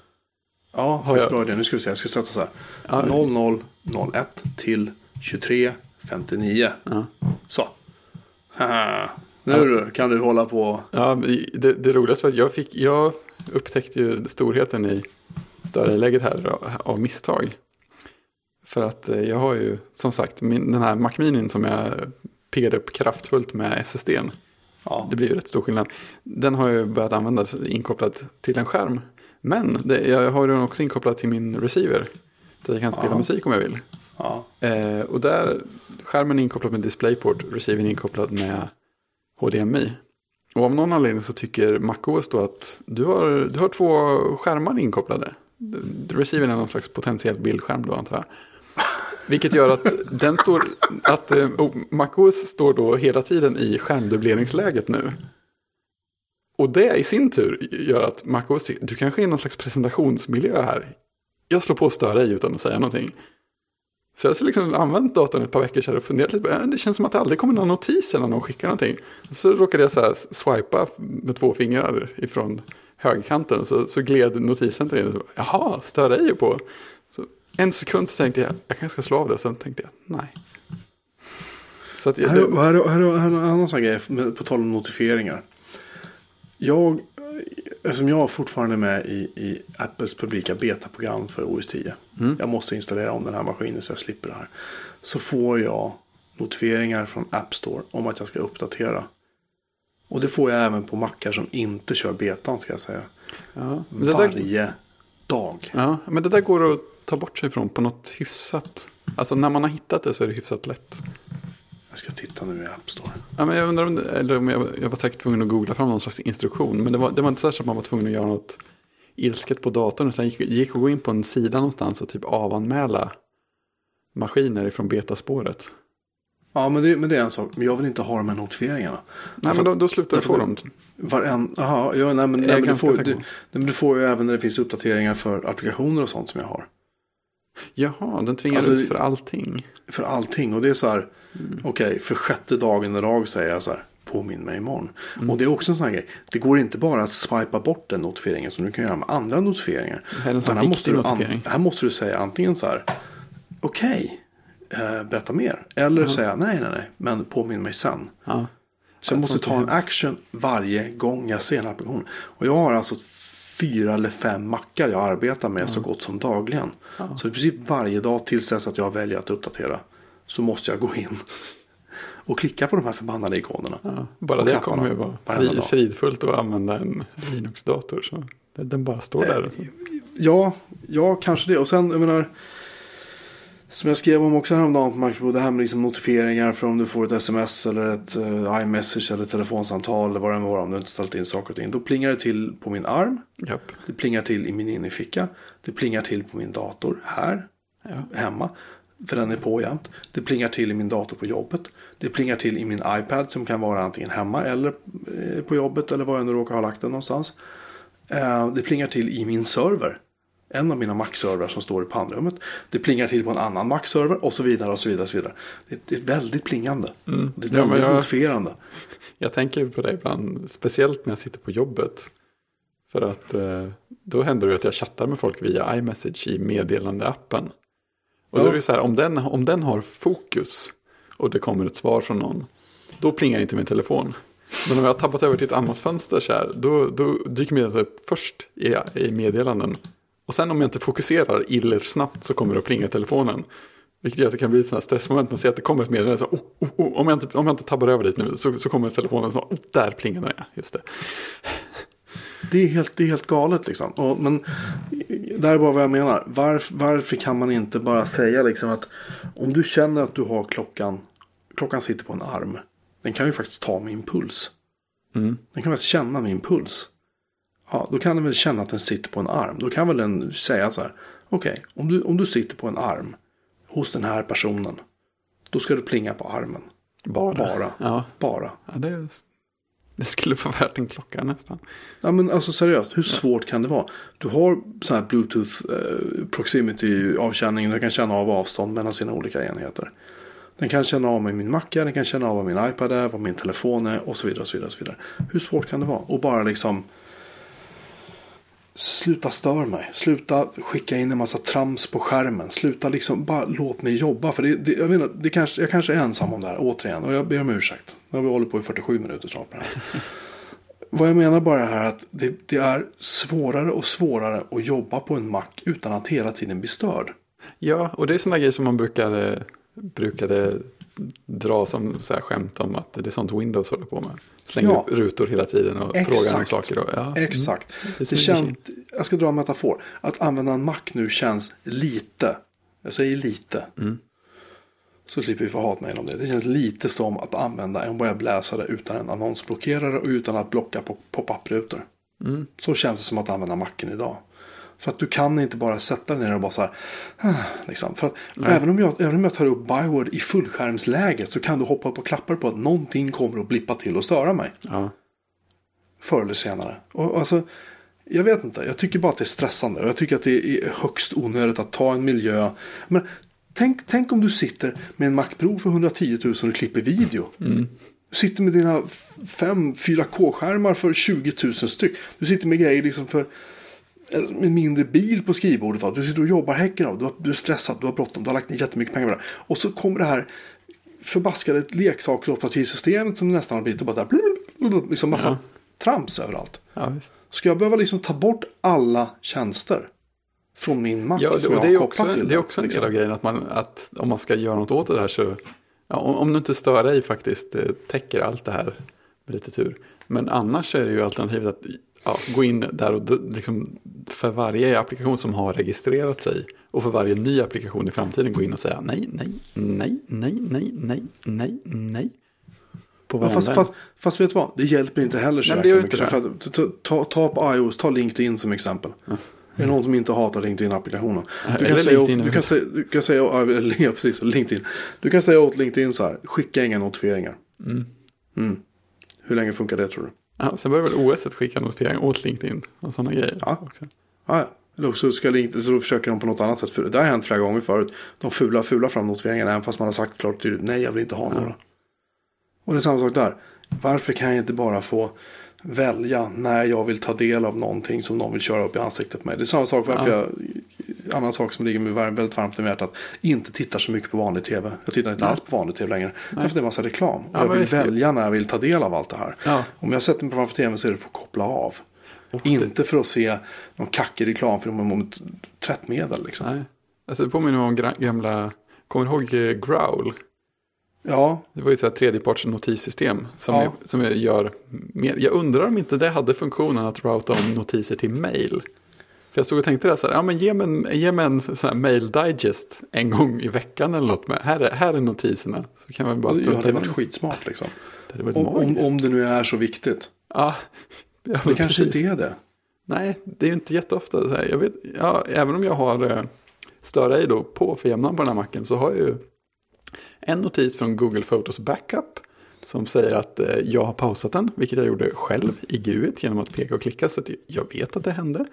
Ja, Har jag- först bra idé. Nu ska vi se. Jag ska sätta så här. Ja. 0001 till 2359. Ja. Så. Nu du, kan du hålla på. Ja, det, det roligaste var att jag, fick, jag upptäckte ju storheten i större läget här av- misstag. För att eh, jag har ju som sagt min, den här Mac Mini som jag piggade upp kraftfullt med SSDn. Ja. Det blir ju rätt stor skillnad. Den har jag börjat använda inkopplad till en skärm. Men det, jag har den också inkopplad till min receiver. Så jag kan spela Ja. musik om jag vill. Ja. Eh, och där, skärmen är inkopplad med DisplayPort, receivern är inkopplad med HDMI. Och av någon anledning så tycker MacOS då att du har, du har två skärmar inkopplade. Receivern är någon slags potentiell bildskärm då antar jag. Vilket gör att den står, att eh, oh, MacOS står då hela tiden i skärmdubbleringsläget nu. Och det i sin tur gör att MacOS, tycker, du kanske är i någon slags presentationsmiljö här. Jag slår på och stör dig utan att säga någonting. Så jag har liksom använt datorn ett par veckor sedan och funderat lite på, äh, det känns som att det aldrig kommer några notiser när någon skickar någonting. Så råkade jag så här swipa med två fingrar ifrån högerkanten så, så gled notisen till in. Så, Jaha, stör dig på. Så en sekund så tänkte jag, jag kanske ska slå av det. Sen tänkte jag, nej. Så att jag, Här, det, här, här, här, här är en annan sån grej på tal om notifieringar. Jag, eftersom jag fortfarande är med i, i Apples publika betaprogram för OS 10. Jag måste installera om den här maskinen så jag slipper det här. Så får jag notifieringar från App Store om att jag ska uppdatera. Och det får jag även på mackar som inte kör betan ska jag säga. ja, där, Varje dag. ja, men det där går att ta bort sig ifrån på något hyfsat. Alltså när man har hittat det så är det hyfsat lätt. Jag ska titta nu i App Store. Ja, men jag undrar om, det, eller om jag, jag var säkert tvungen att googla fram någon slags instruktion. Men det var, det var inte så att man var tvungen att göra något ilsket på datorn. Utan gick, gick att gå in på en sida någonstans och typ avanmäla maskiner ifrån betaspåret. Ja men det, men det är en sak. Men jag vill inte ha de här notifieringarna. Nej, men då, då slutar du därför- få dem. Varen, aha, ja, nej, men, nej, men du, får, du, nej, men du får ju även när det finns uppdateringar för applikationer och sånt som jag har. Jaha, den tvingar Alltså, ut för allting. För allting. Och det är så här. Mm. Okej, för sjätte dagen i rad säger jag så här. Påminn mig imorgon. Mm. Och det är också en sån här grej. Det går inte bara att swipa bort den notifieringen som du kan göra med andra notifieringar. Det här Utan här, måste du här måste du säga antingen så här. Okej, eh, berätta mer. Eller säga nej, nej, nej. Men påminn mig sen. Ja. Så jag måste ta en action varje gång jag ser en applikation. Och jag har alltså fyra eller fem mackar jag arbetar med så gott som dagligen. Så i princip varje dag tills dess att jag väljer att uppdatera. Så måste jag gå in och klicka på de här förbannade ikonerna. Ja, bara det kommer ju vara fri, fridfullt att använda en Linux-dator. Så den bara står där. Ja, ja, kanske det. Och sen, jag menar. Som jag skrev om också häromdagen på Macro, det här med liksom notifieringar för om du får ett sms eller ett uh, iMessage eller ett telefonsamtal eller vad det än var om du inte ställt in saker och ting. Då plingar det till på min arm. Japp. Det plingar till i min innerficka. Det plingar till på min dator här, Ja. hemma. För den är på jämt. Det plingar till i min dator på jobbet. Det plingar till i min iPad som kan vara antingen hemma eller eh, på jobbet eller var jag nu råkar ha lagt den någonstans. Eh, Det plingar till i min server. En av mina Mac-servrar som står i pannrummet. Det plingar till på en annan Mac-server och så vidare och så vidare. Och så vidare. Det, är väldigt plingande. Det är Mm. Ja, väldigt men jag- notifierande. [LAUGHS] Jag tänker på det ibland, speciellt när jag sitter på jobbet. För att eh, då händer det att jag chattar med folk via iMessage i meddelandeappen. Och då är det så här, om den, om den har fokus och det kommer ett svar från någon, då plingar inte min telefon. Men om jag har tabbat över till ett annat fönster så här, då, då dyker meddelandet först i, i meddelanden. Och sen om jag inte fokuserar iller snabbt så kommer det att plinga i telefonen. Vilket gör att det kan bli ett stressmoment. Man ser att det kommer ett meddelande. Så, oh, oh, oh, om, jag inte, om jag inte tabbar över dit nu så, så kommer telefonen så. Oh, där plingar den. Ja, just det. Det är helt, det är helt galet liksom. Och, men det här är bara vad jag menar. Varf, varför kan man inte bara säga liksom att om du känner att du har klockan. Klockan sitter på en arm. Den kan ju faktiskt ta min puls. Mm. Den kan faktiskt känna min puls. Ja, då kan den väl känna att den sitter på en arm. Då kan väl den säga så här. Okej, om, du, om du sitter på en arm hos den här personen. Då ska du plinga på armen. Bara. Bara. Ja, Bara. ja det, det skulle vara värt en klocka nästan. Ja men alltså seriöst, hur svårt kan det vara? Du har sån här bluetooth eh, proximity avkänning. Den kan känna av avstånd mellan sina olika enheter. Den kan känna av med min macka, den kan känna av vad min iPad är, vad min telefon är och så vidare. Och så vidare, och så vidare. Hur svårt kan det vara? Och bara liksom Sluta stör mig. Sluta skicka in en massa trams på skärmen. Sluta liksom, bara låt mig jobba. För det, det, jag, menar, det kanske, jag kanske är ensam om det här, återigen. Och jag ber om ursäkt. Nu har vi hållit på i 47 minuter snart med det här. [LAUGHS] Vad jag menar bara är att det, det är svårare och svårare att jobba på en Mac utan att hela tiden bli störd. Ja, och det är sådana grejer som man brukade, brukade dra som så här skämt om att det är sånt Windows håller på med. Slänger Ja. upp rutor hela tiden och Exakt. frågar om saker. Och, ja, Exakt. Mm. Det Det maskin. jag ska dra en metafor. Att använda en Mac nu känns lite, jag säger lite. Mm. Så slipper vi få hatmejl om det. Det känns lite som att använda en webbläsare utan en annonsblockerare och utan att blocka på pop-up-rutor. Mm. Så känns det som att använda Macen idag. För att du kan inte bara sätta dig ner och bara så här. Liksom. För att även om, jag, även om jag tar upp Byword i fullskärmsläge så kan du hoppa upp och klappa på att någonting kommer att blippa till och störa mig. Ja. Förr eller senare. Och alltså, jag vet inte, jag tycker bara att det är stressande. Jag tycker att det är högst onödigt att ta en miljö. Men tänk, tänk om du sitter med en Mac Pro för 110 000 och klipper video. Du sitter med dina fem 4K-skärmar för 20 000 styck. Du sitter med grejer liksom för en mindre bil på skrivbordet. Va? Du sitter och jobbar häcken av. Du, har, du är stressad, du har bråttom, du har lagt ner jättemycket pengar på det. Och så kommer det här förbaskade leksaksoperativsystemet som nästan har blivit bara så här, liksom massa Ja. trams överallt. Ja, visst. Ska jag behöva liksom ta bort alla tjänster från min Mac Ja, som och jag det är också, till? det är också en del liksom? av grejen att, man, att om man ska göra något åt det här så, ja, om, om du inte stör dig faktiskt eh, täcker allt det här med lite tur. Men annars är det ju alternativet att ja, gå in där och liksom, för varje applikation som har registrerat sig och för varje ny applikation i framtiden gå in och säga nej, nej, nej, nej, nej, nej, nej, nej. Ja, fast, fast, fast vet du vad? Det hjälper inte heller så Nej, mycket. inte För att, ta, ta, på iOS, ta LinkedIn som exempel. Är det någon som inte hatar LinkedIn-applikationen? Du kan, säga åt, LinkedIn du, kan säga, du kan säga, ja, [LAUGHS] ja, precis, LinkedIn. Du kan säga åt LinkedIn så här, skicka inga notifieringar. Mm. Hur länge funkar det tror du? Ja, sen börjar väl OS att skicka notifieringar åt LinkedIn och sådana grejer. Ja. Också. Ja. Eller också ska LinkedIn, så då försöker de på något annat sätt. För det har hänt flera gånger förut. De fula, fula fram notifieringarna även fast man har sagt klart tydligt nej jag vill inte ha några. Och det är samma sak där. Varför kan jag inte bara få välja när jag vill ta del av någonting som någon vill köra upp i ansiktet på mig. Det är samma sak varför Ja. jag, annan sak som ligger mig väldigt varmt om hjärtat, inte tittar så mycket på vanlig tv. Jag tittar inte Nej. alls på vanlig tv längre. Därför det är en massa reklam. Ja, jag vill välja när jag vill ta del av allt det här. Ja. Om jag sätter mig framför tvn så är det för att koppla av. Det- Inte för att se någon kackig reklamfilm om ett tvättmedel. Liksom. Nej. Alltså det påminner om gamla, kommer du ihåg eh, Growl? Ja, Det var ju så här tredjeparts notissystem som, Ja. är, som är, gör mer. Jag undrar om inte det hade funktionen att routa om notiser till mail. För jag stod och tänkte där så här, ja men ge mig en, ge mig en sån här mail digest en gång i veckan eller något med. Här är, här är notiserna. Så kan man bara Det strunta hade i varit skitsmart liksom. Det varit Om, om, om det nu är så viktigt. Ja, ja Det kanske precis. inte är det. Nej, det är ju inte jätteofta så här. Jag vet, ja, även om jag har eh, Stör då på för jämnan på den här macken så har jag ju en notis från Google Photos Backup som säger att eh, jag har pausat den, vilket jag gjorde själv i GUI genom att peka och klicka så att jag vet att det hände.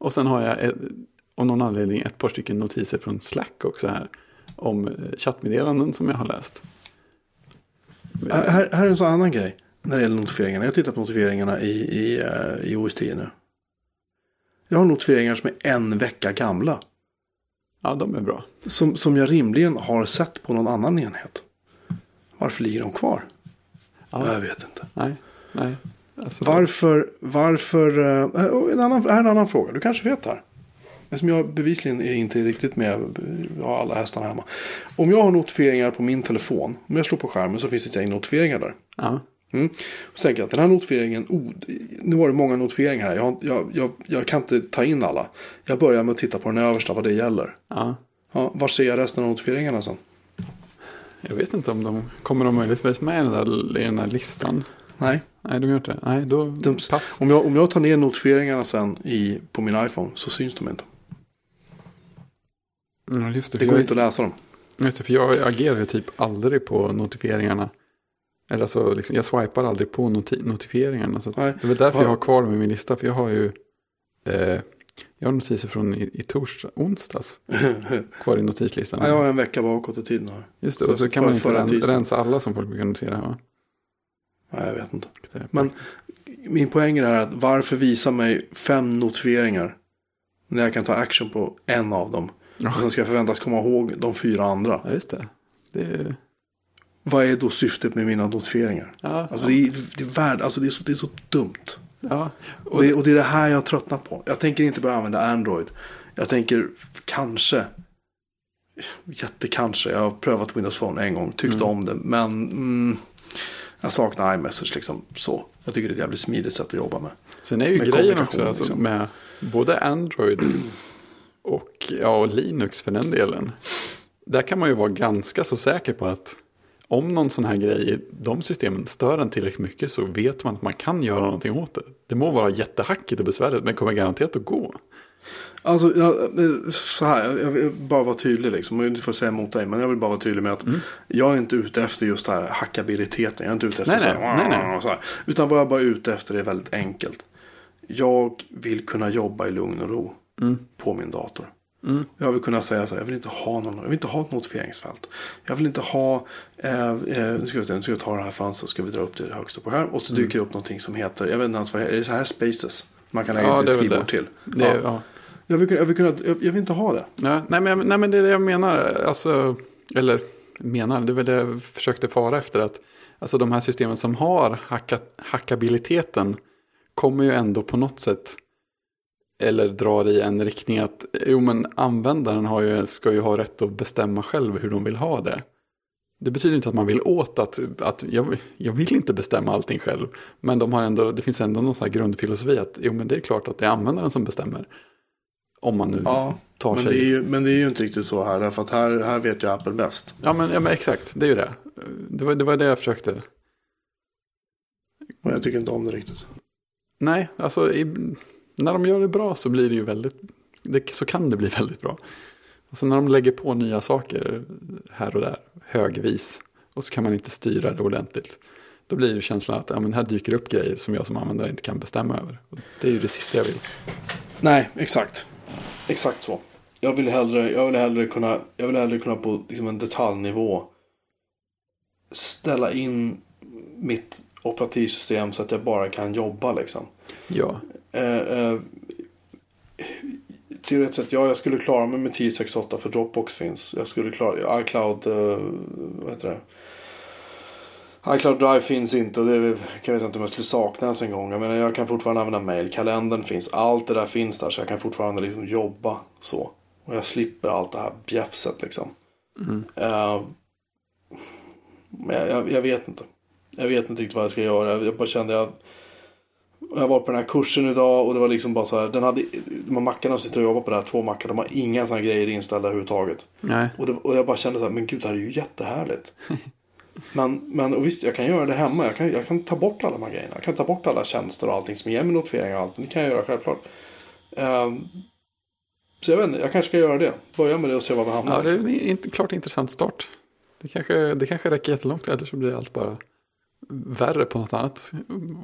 Och sen har jag eh, av någon anledning ett par stycken notiser från Slack också här om eh, chattmeddelanden som jag har läst. Här, här är en sån annan grej. När det gäller notifieringarna. Jag tittar på notifieringarna i, i, eh, i OS 10 nu. Jag har notifieringar som är en vecka gamla. Ja, de är bra. Som, som jag rimligen har sett på någon annan enhet. Varför ligger de kvar? Ja, Jag vet inte. nej, nej. Alltså, Varför, varför, eh, och en annan, här är en annan fråga, du kanske vet det här. Eftersom jag bevisligen är inte riktigt med, jag har alla hästarna hemma. Om jag har notifieringar på min telefon, om jag slår på skärmen så finns det ett gäng notifieringar där. Ja, Mm. Så tänker jag att den här notifieringen, oh, nu var det många notifieringar här, jag, jag, jag, jag kan inte ta in alla. Jag börjar med att titta på den översta, vad det gäller. ja. Ja, var ser jag resten av notifieringarna sen? Jag vet inte om de kommer de möjligtvis med i den, där, i den där listan. Nej, Nej, de gör inte. Nej, då De- pass. om jag, om jag tar ner notifieringarna sen i, på min iPhone så syns de inte. Ja, just det. Det går jag, inte att läsa dem. Just det, för jag agerar ju typ aldrig på notifieringarna. Eller så, liksom, jag swipar aldrig på noti- notifieringarna. Så att Nej. det är väl därför Ja. jag har kvar dem i min lista. För jag har ju eh, jag har notiser från i, i torsdag, onsdags [LAUGHS] kvar i notislistan. Ja, jag har en vecka bakåt i tiden här. Just det, så och så kan för- man inte rensa alla som folk brukar notera. Va? Nej, jag vet inte. Men min poäng är att varför visa mig fem notifieringar när jag kan ta action på en av dem. Och sen ska jag förväntas komma ihåg de fyra andra. Ja, just det. det är, Vad är då syftet med mina notifieringar? ja, Alltså, ja, det, är, det, är värd, alltså det, är så, det är så dumt. ja. Och det, och det är det här jag har tröttnat på. Jag tänker inte börja använda Android. Jag tänker kanske, jättekanske, jag har prövat Windows Phone en gång, tyckte Mm. om det. Men mm, jag saknar iMessage liksom så. Jag tycker det är ett jävligt smidigt sätt att jobba med. Sen är ju grejen också alltså, liksom. med både Android och, ja, och Linux för den delen. Där kan man ju vara ganska så säker på att om någon sån här grej i de systemen stör en tillräckligt mycket så vet man att man kan göra någonting åt det. Det må vara jättehackigt och besvärligt men kommer garanterat att gå. Alltså, jag, eh, så här, jag- vill bara vara tydlig liksom. Och Du får säga emot dig, men jag vill bara vara tydlig med att jag är inte ute efter just det här hackabiliteten. Jag är inte ute efter Nej, så här, nej, nej. Så här. Utan vad jag bara är ute efter är väldigt enkelt. Jag vill kunna jobba i lugn och ro på min dator. Jag vill kunna säga så här, jag vill inte ha någon, jag vill inte ha ett notifieringsfält. Jag vill inte ha, eh, eh, nu ska vi se, nu ska vi ta det här fönstret så ska vi dra upp det högst upp på skärm. Och så dyker det upp någonting som heter, jag vet inte ens vad det är, är det så här spaces? Man kan lägga Ja, till ett skrivbord till. Det, Ja. ja. Ja. Jag, vill, jag, vill kunna, jag, jag vill inte ha det. nej, men, nej men det är det jag menar. Alltså, eller menar, det är väl det jag försökte fara efter. att Alltså de här systemen som har hacka, hackabiliteten kommer ju ändå på något sätt eller drar i en riktning att jo men användaren har ju, ska ju ha rätt att bestämma själv hur de vill ha det. Det betyder inte att man vill åt att, att jag, jag vill inte bestämma allting själv. Men de har ändå, det finns ändå någon sån här grundfilosofi att jo men det är klart att det är användaren som bestämmer. Om man nu Ja, tar men sig. det, är ju, men det är ju inte riktigt så här. Därför att här, här vet ju Apple bäst. Ja men, ja men exakt, det är ju det. Det var det, var det jag försökte. Och jag tycker inte om det riktigt. Nej, alltså i, när de gör det bra så blir det ju väldigt, det, så kan det bli väldigt bra. Alltså när de lägger på nya saker här och där, högvis, och så kan man inte styra det ordentligt. Då blir det känslan att ja, men här dyker upp grejer som jag som användare inte kan bestämma över. Och det är ju det sista jag vill. Nej, exakt. Exakt så. Jag vill hellre, jag vill hellre kunna, jag vill hellre kunna på liksom en detaljnivå ställa in mitt operativsystem så att jag bara kan jobba liksom. Ja, Eh, eh, teoretiskt sett, ja, jag skulle klara mig med 1068 för Dropbox finns. Jag skulle klara, iCloud, eh, vad heter det? iCloud Drive finns inte och det kan jag vet inte om jag skulle sakna ens en gång. Jag menar, jag kan fortfarande använda mail, kalendern finns, allt det där finns där så jag kan fortfarande liksom jobba så. Och jag slipper allt det här bjäfset liksom. Eh, men jag, jag, jag vet inte. Jag vet inte riktigt vad jag ska göra. Jag bara kände jag jag var på den här kursen idag och det var liksom bara så här. Den hade, de här mackarna som sitter och jobbar på det här, två mackar, de har inga sådana grejer inställda överhuvudtaget. Nej. Och, det, och jag bara kände så här, men gud det här är ju jättehärligt. [LAUGHS] men, men och visst, jag kan göra det hemma. Jag kan, jag kan ta bort alla de här grejerna. Jag kan ta bort alla tjänster och allting som ger mig notifieringar och allt. Det kan jag göra självklart. Ehm, så jag vet inte, jag kanske ska göra det. Börja med det och se var vi hamnar. Ja, det är en klart intressant start. Det kanske, det kanske räcker jättelångt eller så blir allt bara värre på något annat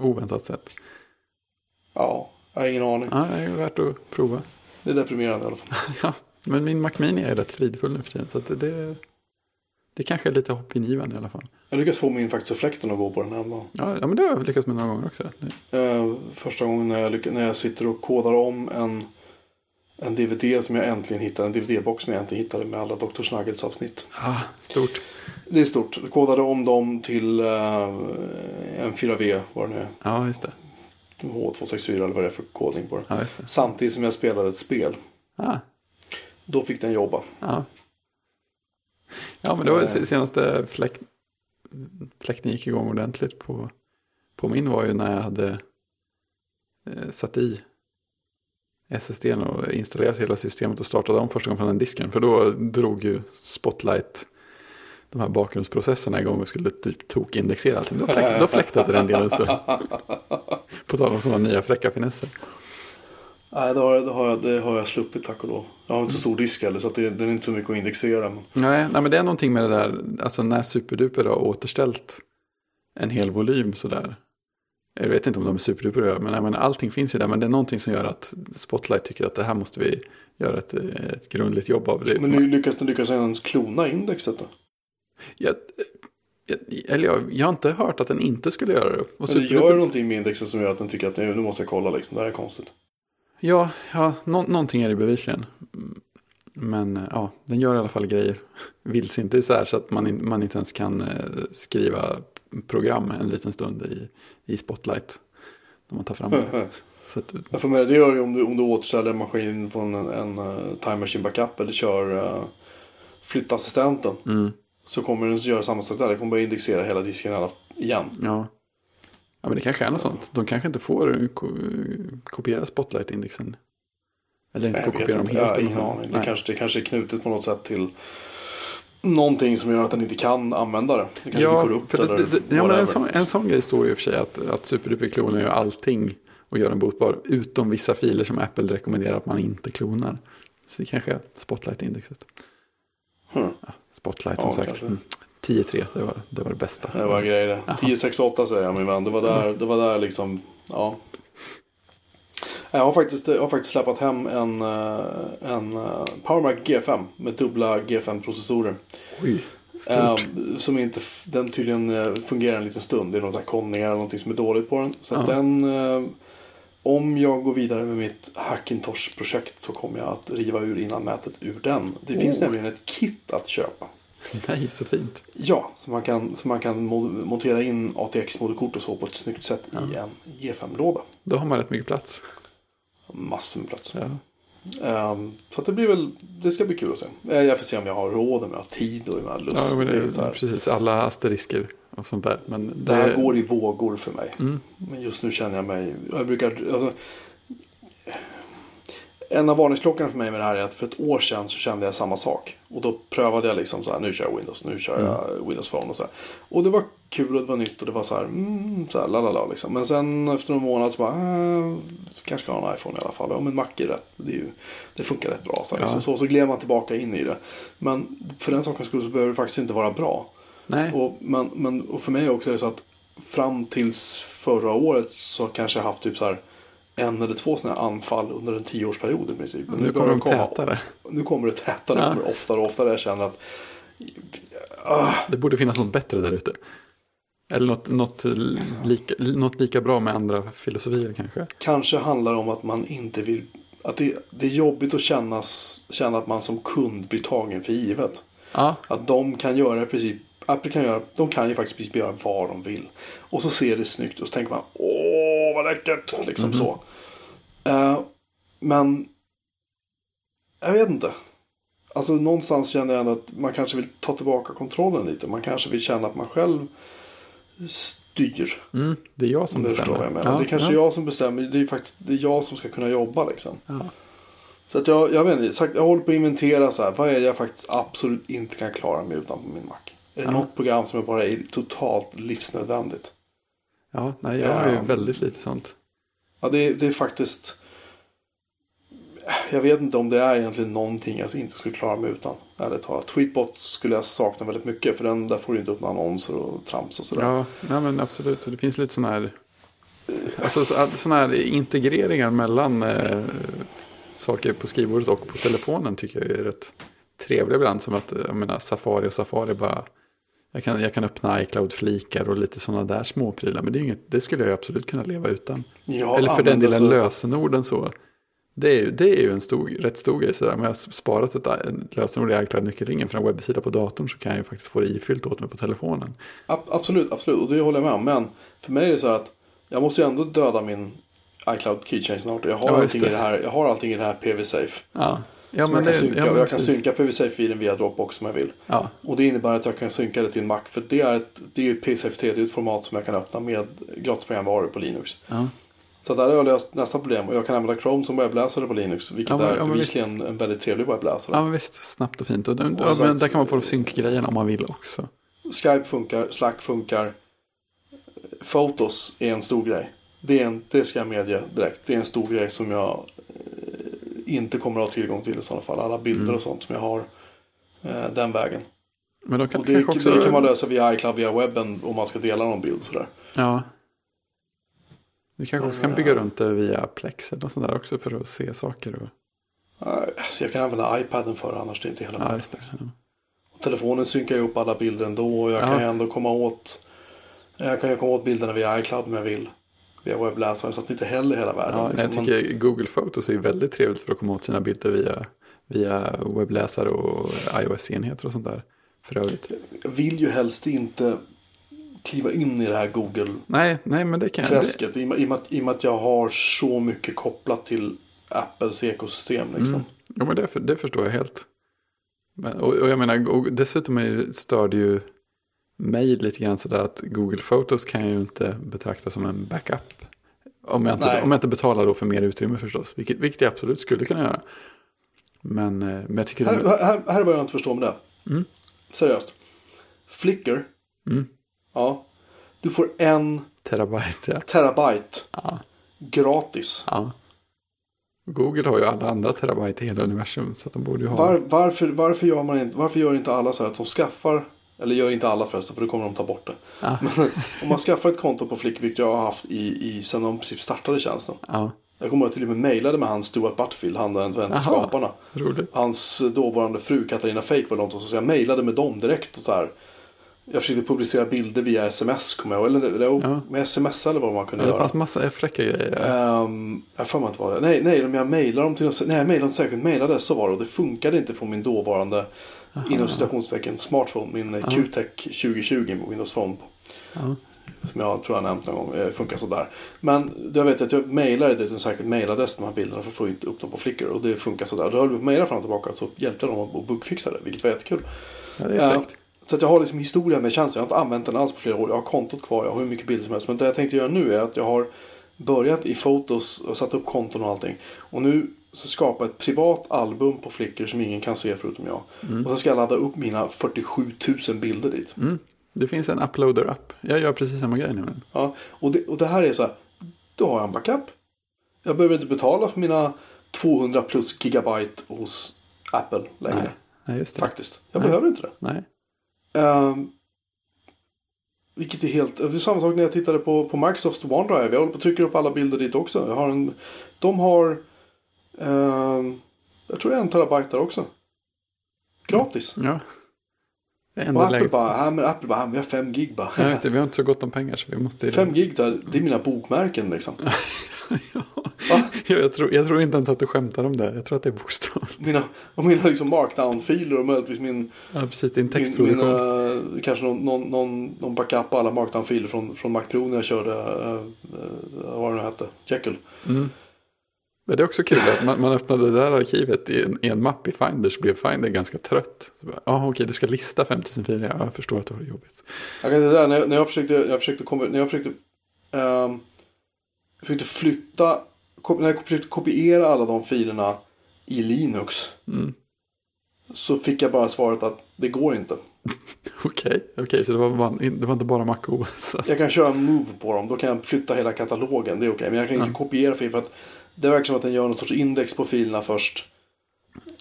oväntat sätt. Ja, jag har ingen aning. Ja, det är värt att prova. Det är deprimerande i alla fall. [LAUGHS] Ja, men min Mac Mini är rätt fridfull nu för tiden. Så det, det, det kanske är lite hoppingivande i alla fall. Jag lyckas få min faktiskt fläkten att gå på den här dagen. Ja, ja, men det har jag lyckats med några gånger också. Eh, första gången när jag, när jag sitter och kodar om en, en DVD som jag äntligen hittade. En DVD-box som jag äntligen hittade med alla Dr. Snuggles avsnitt. Ja, stort. Det är stort. Jag kodade om dem till eh, en 4V, vad det nu är. Ja, just det. H264 eller vad det är för kodning på den. Ja. Samtidigt som jag spelade ett spel. Ja, Då fick den jobba. ja. ja men det var Eh. senaste fläkt, fläkten gick igång ordentligt på, på min var ju när jag hade eh, satt i SSD och installerat hela systemet och startade om första gången från den disken. För då drog ju Spotlight de här bakgrundsprocesserna igång och skulle typ tokindexera allting. Då, fläkt, då fläktade den delen en stund. [LAUGHS] På tal om sådana nya fräcka finesser. Nej, det har, det, har jag, det har jag sluppit tack och lov. Jag har inte så stor disk heller så att det, den är inte så mycket att indexera. Men... Nej, nej, men det är någonting med det där, alltså när Superduper har återställt en hel volym sådär. Jag vet inte om de är superduper men menar, allting finns ju där. Men det är någonting som gör att Spotlight tycker att det här måste vi göra ett, ett grundligt jobb av. Det, Men nu lyckas den lyckas ens klona indexet då? Jag, jag, eller jag, jag har inte hört att den inte skulle göra det. Och Men det gör någonting med indexet som gör att den tycker att nu, måste jag kolla liksom. Det här är konstigt. Ja, ja nå, någonting är det bevisligen. Men eh, ja, den gör i alla fall grejer. Vilse inte så här så att man, man inte ens kan eh, skriva program en liten stund i, i Spotlight. När man tar fram det. [LAUGHS] Så att, Jag får med, det gör det om du, om du återställer en maskin från en, en uh, Time Machine Backup eller kör uh, flyttassistenten. mm, Så kommer den göra samma sak där. Den kommer bara indexera hela disken alla, igen. ja. ja, men det kanske är något sånt. De kanske inte får ko, kopiera Spotlight-indexen. Eller inte får kopiera dem helt. Jag eller ingen aning. Det kanske, det kanske är knutet på något sätt till någonting som gör att den inte kan använda det. Det kanske Ja, blir korrupt för det, eller det, det, ja, men en, sån, en sån grej står ju i och för sig att, att Superduper klonar ju allting och gör den botbar. Utom vissa filer som Apple rekommenderar att man inte klonar. Så det kanske är Spotlight-indexet. Hmm. Spotlight Ja, som sagt. kanske. Mm. 10.3, det var, det var det bästa. Det var grejer det. 1068 säger jag min vän. Det var där, det var där liksom. Ja. Jag har faktiskt, jag har faktiskt släpat hem en, eh, en eh, PowerMac G5 med dubbla G5-processorer. Oj, stort. Eh, som inte, den tydligen eh, fungerar en liten stund. Det är någon sån här konningar eller någonting som är dåligt på den. Så Ja. den, om jag går vidare med mitt Hackintosh-projekt så kommer jag att riva ur innanmätet ur den. Det finns Oh. nämligen ett kit att köpa. Nej, så fint. Ja, så man kan, så man kan mo- montera in ATX-moderkort och så på ett snyggt sätt i en G5-låda. Då har man rätt mycket plats. Massor med plats. Ja. Ehm, så det blir väl, det ska bli kul att se. Eh, Jag får se om jag har råd, om jag har tid och om jag har lust. Ja, men det, är det, precis. Alla asterisker och sånt där. Men det, det här går i vågor för mig. Mm. Men just nu känner jag mig, jag brukar, alltså, en av varningsklockorna för mig med det här är att för ett år sedan så kände jag samma sak. Och då prövade jag liksom så här, nu kör jag Windows, nu kör jag Windows Phone och så här. Och det var kul och det var nytt och det var så här, mm, så här lalala liksom. Men sen efter någon månad så bara, ah, kanske ska ha en iPhone i alla fall. Ja men Mac är rätt, det, är ju, det funkar rätt bra. Så, här, Ja. liksom. så, så gled man tillbaka in i det. Men för den sakens skull så behöver det faktiskt inte vara bra. Nej, Och, men, men, och för mig också är det så att fram tills förra året så kanske jag haft typ så här en eller två sådana här anfall under en tioårsperiod i princip. Men nu kommer börjar de komma- tätare. Nu kommer det tätare, Ja. det kommer oftare och oftare. Jag känner att ah, Det borde finnas något bättre där ute. Eller något, något, lika, något lika bra med andra filosofier kanske. kanske handlar om att man inte vill... Att det, det är jobbigt att kännas, känna att man som kund blir tagen för givet. Ja, Att de kan göra i princip, Apple kan göra, de kan ju faktiskt precis göra vad de vill. Och så ser det snyggt och så tänker man åh vad läckert. Liksom så. Eh, men jag vet inte. Alltså någonstans känner jag ändå att man kanske vill ta tillbaka kontrollen lite. Man kanske vill känna att man själv styr. Mm, det är jag som bestämmer. jag menar. det är kanske ja. jag som bestämmer. Det är faktiskt det är jag som ska kunna jobba liksom. Ja. Så att jag, jag vet inte, jag håller på att inventera så här. Vad är det jag faktiskt absolut inte kan klara mig utan på min Mac? Är det Ja. något program som bara är totalt livsnödvändigt? ja, nej, jag har ju Ja. väldigt lite sånt. Ja, det, är- det är faktiskt... Jag vet inte om det är egentligen någonting jag inte skulle klara mig utan. Ärligt talat. Tweetbot skulle jag sakna väldigt mycket. För den, där får du inte upp några annonser och trams och sådär. Ja, nej, men absolut. Det finns lite sådana här, alltså, så- såna här integreringar mellan eh, saker på skrivbordet och på telefonen tycker jag är rätt trevliga ibland. Som att jag menar, Safari och Safari bara, jag kan, jag kan öppna iCloud-flikar och lite sådana där småprylar. Men det, är inget, det skulle jag absolut kunna leva utan. Jag Eller för den delen så- lösenorden så. Det är ju, det är ju en stor, rätt stor grej. Sådär. Om jag har sparat ett en lösenord i iCloud-nyckelringen för en webbsida på datorn så kan jag ju faktiskt få det ifyllt åt mig på telefonen. Ab- Absolut, absolut. Och det håller jag med om. Men för mig är det så här att jag måste ju ändå döda min iCloud Keychain snart. Jag har, Ja, allting, i det. det här, jag har allting i det här PV-Safe. Ja, ja som jag kan synka. ja, men jag kan synka PV-Safe-filen via Dropbox om jag vill. Ja, Och det innebär att jag kan synka det till en Mac. För det är, ett, det är PCFT, det är ett format som jag kan öppna med gratisprogramvaror på Linux. ja. Så där har jag löst nästa problem. Och jag kan använda Chrome som webbläsare på Linux. Vilket men- är men bevisligen en väldigt trevlig webbläsare. ja men visst, snabbt och fint. Och, och, men där kan man få synkgrejen om man vill också. Skype funkar, Slack funkar. Fotos är en stor grej. Det, är en, det ska jag medge direkt. Det är en stor grej som jag inte kommer att ha tillgång till i sådana fall. Alla bilder Mm. och sånt som jag har eh, den vägen. Men de kan, Och det, kanske också... det kan man lösa via iCloud, via webben om man ska dela någon bild sådär. Ja. Du kanske också kan bygga runt det via Plex eller sånt där också för att se saker. Och... Alltså jag kan använda iPaden för det, annars är det inte hela Ja, världen. det. Ja. Telefonen synkar ju upp alla bilder ändå och jag Ja. kan ju ändå komma åt jag kan komma åt bilderna via iCloud om jag vill. Via webbläsaren så att det inte heller hela världen. Ja, jag liksom. tycker Google Photos är väldigt trevligt för att komma åt sina bilder via, via webbläsare och iOS-enheter och sånt där. För övrigt. Jag vill ju helst inte kliva in i det här Google-träsket. Nej, nej, men det kan jag. Det, I, i, I och med att jag har så mycket kopplat till Apples ekosystem. Liksom. Mm. Jo, men det, det förstår jag helt. Men, och, och jag menar, och dessutom är, stör det ju mig lite grann sådär att Google Photos kan jag ju inte betrakta som en backup. Om jag inte, Nej. om jag inte betalar då för mer utrymme förstås. Vilket, vilket jag absolut skulle kunna göra. Men, eh, men jag tycker... Här, det, här, här är vad jag inte förstår med det. Mm. Seriöst. Flickr. Mm. Ja. Du får en terabyte, ja. terabyte ja. gratis. ja. Google har ju alla andra terabyte i hela universum. Så de borde ju ha... Var, varför, varför, gör man inte, varför gör inte alla så här att de skaffar, eller gör inte alla förresten för då kommer de ta bort det. Ja. [LAUGHS] Men om man skaffar ett konto på Flickr, vilket jag har haft i, i sen de princip startade tjänsten. ja, Jag kommer ihåg att jag till och med mejlade med han Stuart Butterfield, han en Jaha. skaparna. roligt. Hans dåvarande fru Katarina Fake var de som så säga mejlade med dem direkt. Och så här. Jag försökte publicera bilder via sms, kommer jag ihåg. Eller, Ja. med sms eller vad man kunde Ja, det göra. fanns massa fräcka grejer. Um, jag får inte vad det Nej, nej, om jag mejlar dem till Nej, jag mejlade dem särskilt mejlade så var det. Och det funkade inte från min dåvarande inom citationstecken smartphone. Min ja. QTech 2020 med Windows Phone. Ja. Som jag tror jag har nämnt någon gång. eh, Funkar sådär. Men jag vet att jag mejlade det till en särskild mejladress de här bilderna för att få upp dem på Flickr. Och det funkar sådär. Då höll vi på mejla fram och tillbaka så hjälpte jag dem att bugfixa det. Vilket var jättekul. ja, det är fräckt. så att jag har liksom historia med tjänsten. Jag har inte använt den alls på flera år. Jag har kontot kvar. Jag har hur mycket bilder som helst. Men det jag tänkte göra nu är att jag har börjat i Fotos och satt upp konton och allting. Och nu så skapa ett privat album på Flickr som ingen kan se förutom jag. Och så ska jag ladda upp mina 47 000 bilder dit. Mm. Det finns en uploader-app. Jag gör precis samma grej nämligen. Ja, och, det, och det här är så här. Då har jag en backup. Jag behöver inte betala för mina 200 plus gigabyte hos Apple längre. Nej, Nej just det. Faktiskt. Jag Nej. behöver inte det. Nej. Ehm, vilket är helt... Det är samma sak när jag tittade på, på Microsofts OneDrive. Jag håller på att trycka upp alla bilder dit också. Jag har en, de har... ehm, jag tror det är en terabyte där också. Gratis. Ja. Det är Och Apple bara, här med Apple bara, här, vi har fem gig bara. Jag vet, vi har inte så gott om pengar så vi måste... Fem gig där, det är mina bokmärken liksom. [LAUGHS] ja. Va? jag, tror, jag tror inte ens att du skämtar om det. Jag tror att det är bokstav. Mina, och mina liksom markdown-filer och möjligtvis min... Ja, precis. Din min textproduktion. mina, kanske någon, någon, någon, någon backup på alla markdown-filer från, från Mac Pro när jag körde, uh, vad det nu hette, Jekyll. Mm. Men det är också kul att man, man öppnade det där arkivet i en, i en mapp i Finder så blev Finder ganska trött. Ja, ah, okej, du ska lista 5000 filer. Ja, jag förstår att det var jobbigt. Jag kan säga när, jag, när jag försökte, jag försökte, när jag försökte, um, försökte flytta, när jag försökte kopiera alla de filerna i Linux. Mm. Så fick jag bara svaret att det går inte. [LAUGHS] Okej, okay, okay, så det var, bara, det var inte bara MacOS? Jag kan köra Move på dem, då kan jag flytta hela katalogen, det är okej. Okay. Men jag kan inte kopiera filer för att det verkar som att den gör någon sorts index på filerna först.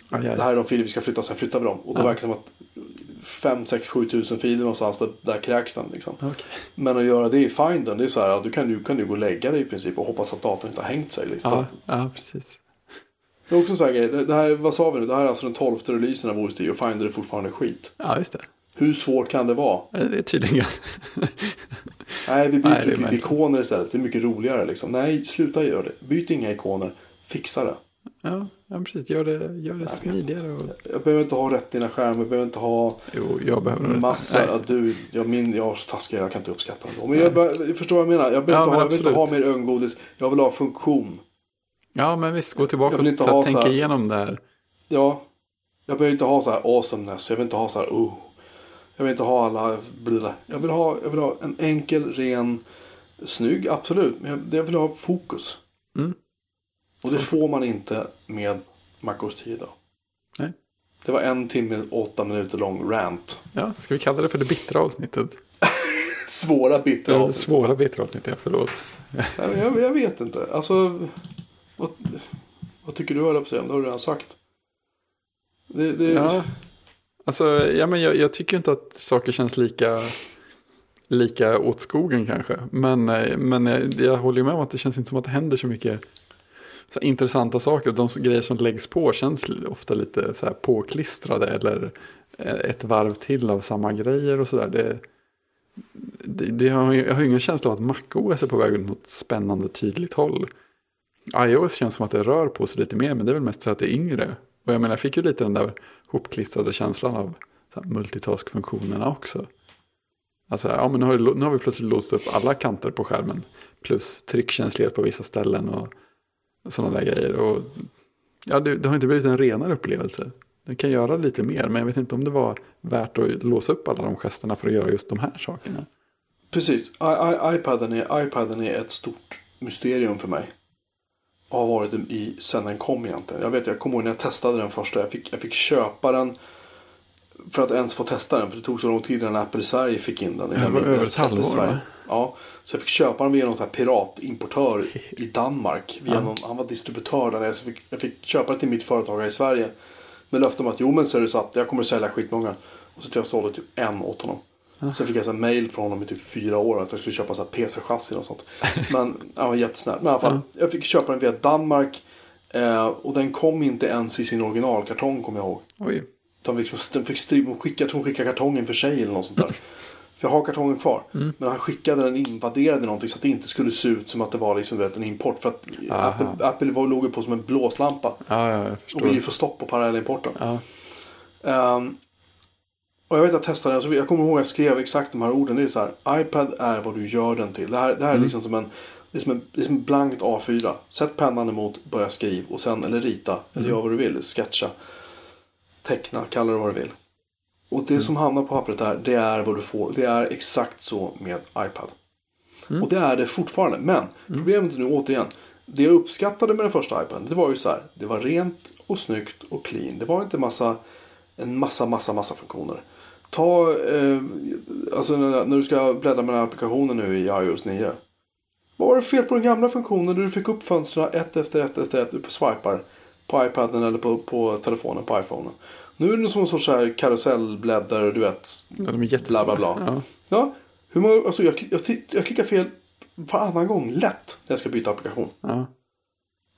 Aj, aj. Det här är de filer vi ska flytta, sen flyttar vi dem. Och då ja. verkar det som att 5, 6, 7 tusen filer någonstans, där, där kräks den. Liksom. Okay. Men att göra det i Finder, det är så här, du kan ju kan du gå och lägga dig i princip och hoppas att datorn inte har hängt sig. Liksom. Ja, ja, precis. Det är också en sån här grej, det här, vad sa vi nu? Det här är alltså den tolfte releasen av OS och Finder är fortfarande skit. Ja, just det. Hur svårt kan det vara? Det är tydligen Nej, vi byter Nej, till ikoner istället. Det är mycket roligare liksom. Nej, sluta göra det. Byt inga ikoner. Fixa det. Ja, ja precis. Gör det, gör det smidigare. Och... Jag behöver inte ha rätt dina skärmar. Jag behöver inte ha jo, jag behöver massa. Ja, du, jag, min, jag har så taskiga, jag kan inte uppskatta det. Men jag, jag förstår vad jag menar. Jag, behöver ja, inte, ha, jag vill inte ha mer ögongodis. Jag vill ha funktion. Ja, men visst. Gå tillbaka och så tänka igenom det här. Ja. Jag behöver inte ha så här awesomeness. Jag vill inte ha så här, oh. Jag vill inte ha alla blida. Jag vill ha, jag vill ha en enkel, ren, snygg, absolut. Men jag, jag vill ha fokus. Mm. Och det får man inte med MacOS 10 idag. Nej. Det var en timme åtta minuter lång rant. Ja, ska vi kalla det för det bittra avsnittet? [LAUGHS] svåra bittra avsnittet. Svåra bittra avsnittet, förlåt. jag, jag, jag vet inte. Alltså, vad, vad tycker du höll på Det har du redan sagt. Det, det... Ja. Alltså, ja, men jag, jag, tycker inte att saker känns lika, lika åt skogen kanske. Men, eh, men jag, jag håller med om att det känns inte som att det händer så mycket så intressanta saker. De grejer som läggs på känns ofta lite så här påklistrade eller eh, ett varv till av samma grejer och sådär. Det, det, det har, jag har ingen känsla av att MacOS är på väg åt något spännande tydligt håll. iOS känns som att det rör på sig lite mer men det är väl mest för att det är yngre. Och jag menar jag fick ju lite den där hopklistrade känslan av multitask-funktionerna också. Alltså, ja, men nu, har vi, nu har vi plötsligt låst upp alla kanter på skärmen. Plus tryckkänslighet på vissa ställen och sådana där grejer. Och, ja, det, det, har inte blivit en renare upplevelse. Den kan göra lite mer, men jag vet inte om det var värt att låsa upp alla de gesterna för att göra just de här sakerna. Precis, I, I, iPaden, är, iPaden är ett stort mysterium för mig. Och har varit i sen den kom egentligen. Jag vet, jag kommer ihåg när jag testade den första. Jag fick, jag fick köpa den för att ens få testa den. För det tog så lång tid innan Apple i Sverige fick in den. Det var över ett halvår Ja, så jag fick köpa den via någon sån här piratimportör [LAUGHS] i Danmark. Via någon, han var distributör där. Så fick, jag fick köpa det till mitt företag här i Sverige. Med löfte om att jo men så är det så att jag kommer att sälja skitmånga. Och så till jag sålde typ en åt honom. Sen fick jag en mail från honom i typ fyra år att jag skulle köpa så PC-chassi och sånt. Men han var jättesnäll. Men i alla fall, ja. jag fick köpa den via Danmark. Eh, och den kom inte ens i sin originalkartong kommer jag ihåg. Oj. De fick, de fick skicka, skicka kartongen för sig eller något sånt där. För jag har kartongen kvar. Mm. Men han skickade den invaderad i någonting så att det inte skulle se ut som att det var liksom, vet, en import. För att Apple, Apple var, låg på som en blåslampa. Ja, ja. Och ville få stopp på parallellimporten. Ja. Um, och jag vet att jag testade den. Så jag kommer ihåg att jag skrev exakt de här orden. Det är så här. iPad är vad du gör den till. Det här, det här är mm. liksom som en det är som, en, det är som blankt A4. Sätt pennan emot, börja skriva och sen eller rita. Mm. Eller gör vad du vill. Sketcha. Teckna, kalla det vad du vill. Och det mm. som hamnar på pappret där, det är vad du får. Det är exakt så med iPad. Mm. Och det är det fortfarande. Men mm. problemet är nu återigen. Det jag uppskattade med den första iPaden, det var ju så här. Det var rent och snyggt och clean. Det var inte massa, en massa, massa, massa funktioner. Ta, eh, alltså när, du ska bläddra med den här applikationen nu i iOS 9. Vad var det fel på den gamla funktionen där du fick upp fönstren ett efter ett efter ett på swipar på iPaden eller på, på telefonen, på iPhonen. Nu är det som en sorts här karusellbläddare, du vet. Ja, de är jättestora. Bla, bla, bla. Ja. ja. Hur många, alltså jag, jag, jag klickar fel varannan gång lätt när jag ska byta applikation. Ja.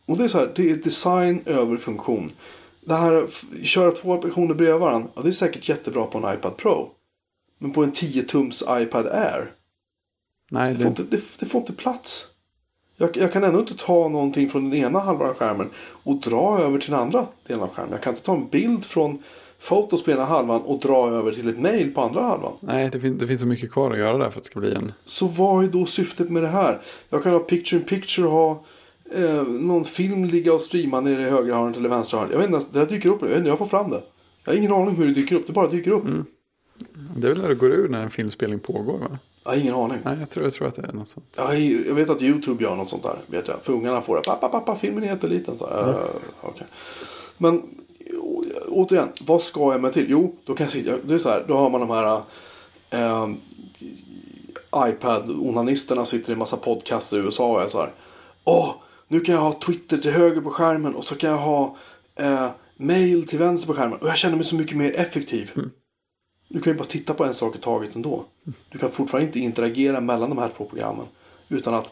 Och det är så här, det är design över funktion. Det här, köra två applikationer bredvid varandra, ja, det är säkert jättebra på en iPad Pro. Men på en 10-tums iPad Air. Nej, det, får inte, det, det, får inte plats. Jag, jag, kan ändå inte ta någonting från den ena halvan av skärmen och dra över till den andra delen av skärmen. Jag kan inte ta en bild från fotos på ena halvan och dra över till ett mail på andra halvan. Nej, det, fin det finns så mycket kvar att göra där för att det ska bli en... Så vad är då syftet med det här? Jag kan ha picture in picture och ha eh, någon film ligga och streama nere i högra hörnet eller vänstra hörnet. Jag vet inte, det där dyker upp. Jag vet inte, jag får fram det. Jag har ingen aning hur det dyker upp. Det bara dyker upp. Mm. Det är väl när det går ur när en filmspelning pågår va? Jag har ingen aning. Nej, jag tror, jag tror att det är något sånt. Jag, jag vet att YouTube gör något sånt där. Vet jag. För ungarna får det. Pappa, pappa, filmen är jätteliten. Så här. Mm. Uh, okay. Men å- återigen, vad ska jag med till? Jo, då kan jag sitta. Det är så här, då har man de här eh, iPad-onanisterna sitter i en massa podcasts i USA och är så här. Åh, nu kan jag ha Twitter till höger på skärmen och så kan jag ha eh, mail till vänster på skärmen. Och jag känner mig så mycket mer effektiv. Du kan ju bara titta på en sak i taget ändå. Du kan fortfarande inte interagera mellan de här två programmen. Utan att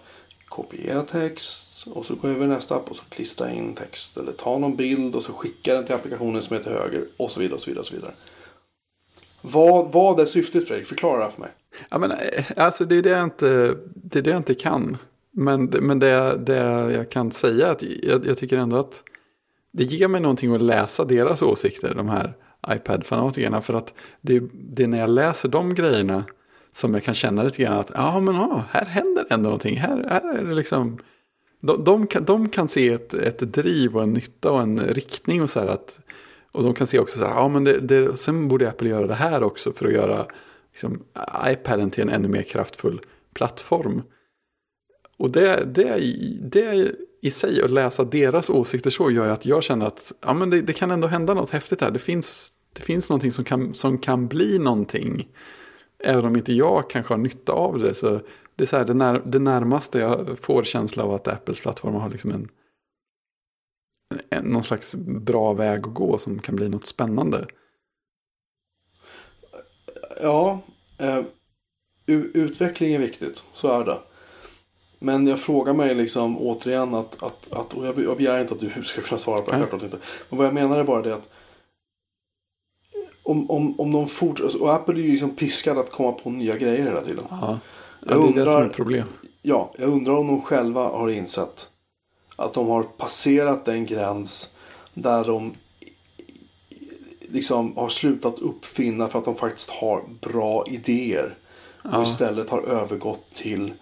kopiera text och så gå över nästa app och så klistra in text. Eller ta någon bild och så skicka den till applikationen som är till höger. Och så vidare och så vidare. Och så vidare. Vad, vad är syftet Fredrik? Förklara det här för mig. Ja, men, eh, alltså, det är det jag inte, det är det jag inte kan. Men, men det, det jag kan säga är att jag, jag tycker ändå att det ger mig någonting att läsa deras åsikter, de här iPad-fanatikerna. För att det, det är när jag läser de grejerna som jag kan känna lite grann att ja, men ja, här händer ändå någonting. Här, här är det liksom... De, de, kan, de kan se ett, ett driv och en nytta och en riktning och så här att... Och de kan se också så här, ja men det, det, sen borde Apple göra det här också för att göra liksom, iPaden till en ännu mer kraftfull plattform. Och det, det, det i sig, att läsa deras åsikter så gör ju att jag känner att ja, men det, det kan ändå hända något häftigt här. Det finns, det finns någonting som kan, som kan bli någonting. Även om inte jag kanske har nytta av det. Så det är så här, det, när, det närmaste jag får känsla av att Apples plattform har liksom en, en, någon slags bra väg att gå som kan bli något spännande. Ja, eh, utveckling är viktigt. Så är det. Men jag frågar mig liksom återigen att, att, att och jag be- jag begär inte att du [LAUGHS] ska kunna svara på det, självklart inte. Men vad jag menar är bara det att om, om, om de fortsätter, och Apple är ju liksom piskade att komma på nya grejer hela tiden. Ja, ja det är det som är problem. Ja, jag undrar om de själva har insett att de har passerat den gräns där de liksom har slutat uppfinna för att de faktiskt har bra idéer. Och Ja. istället har övergått till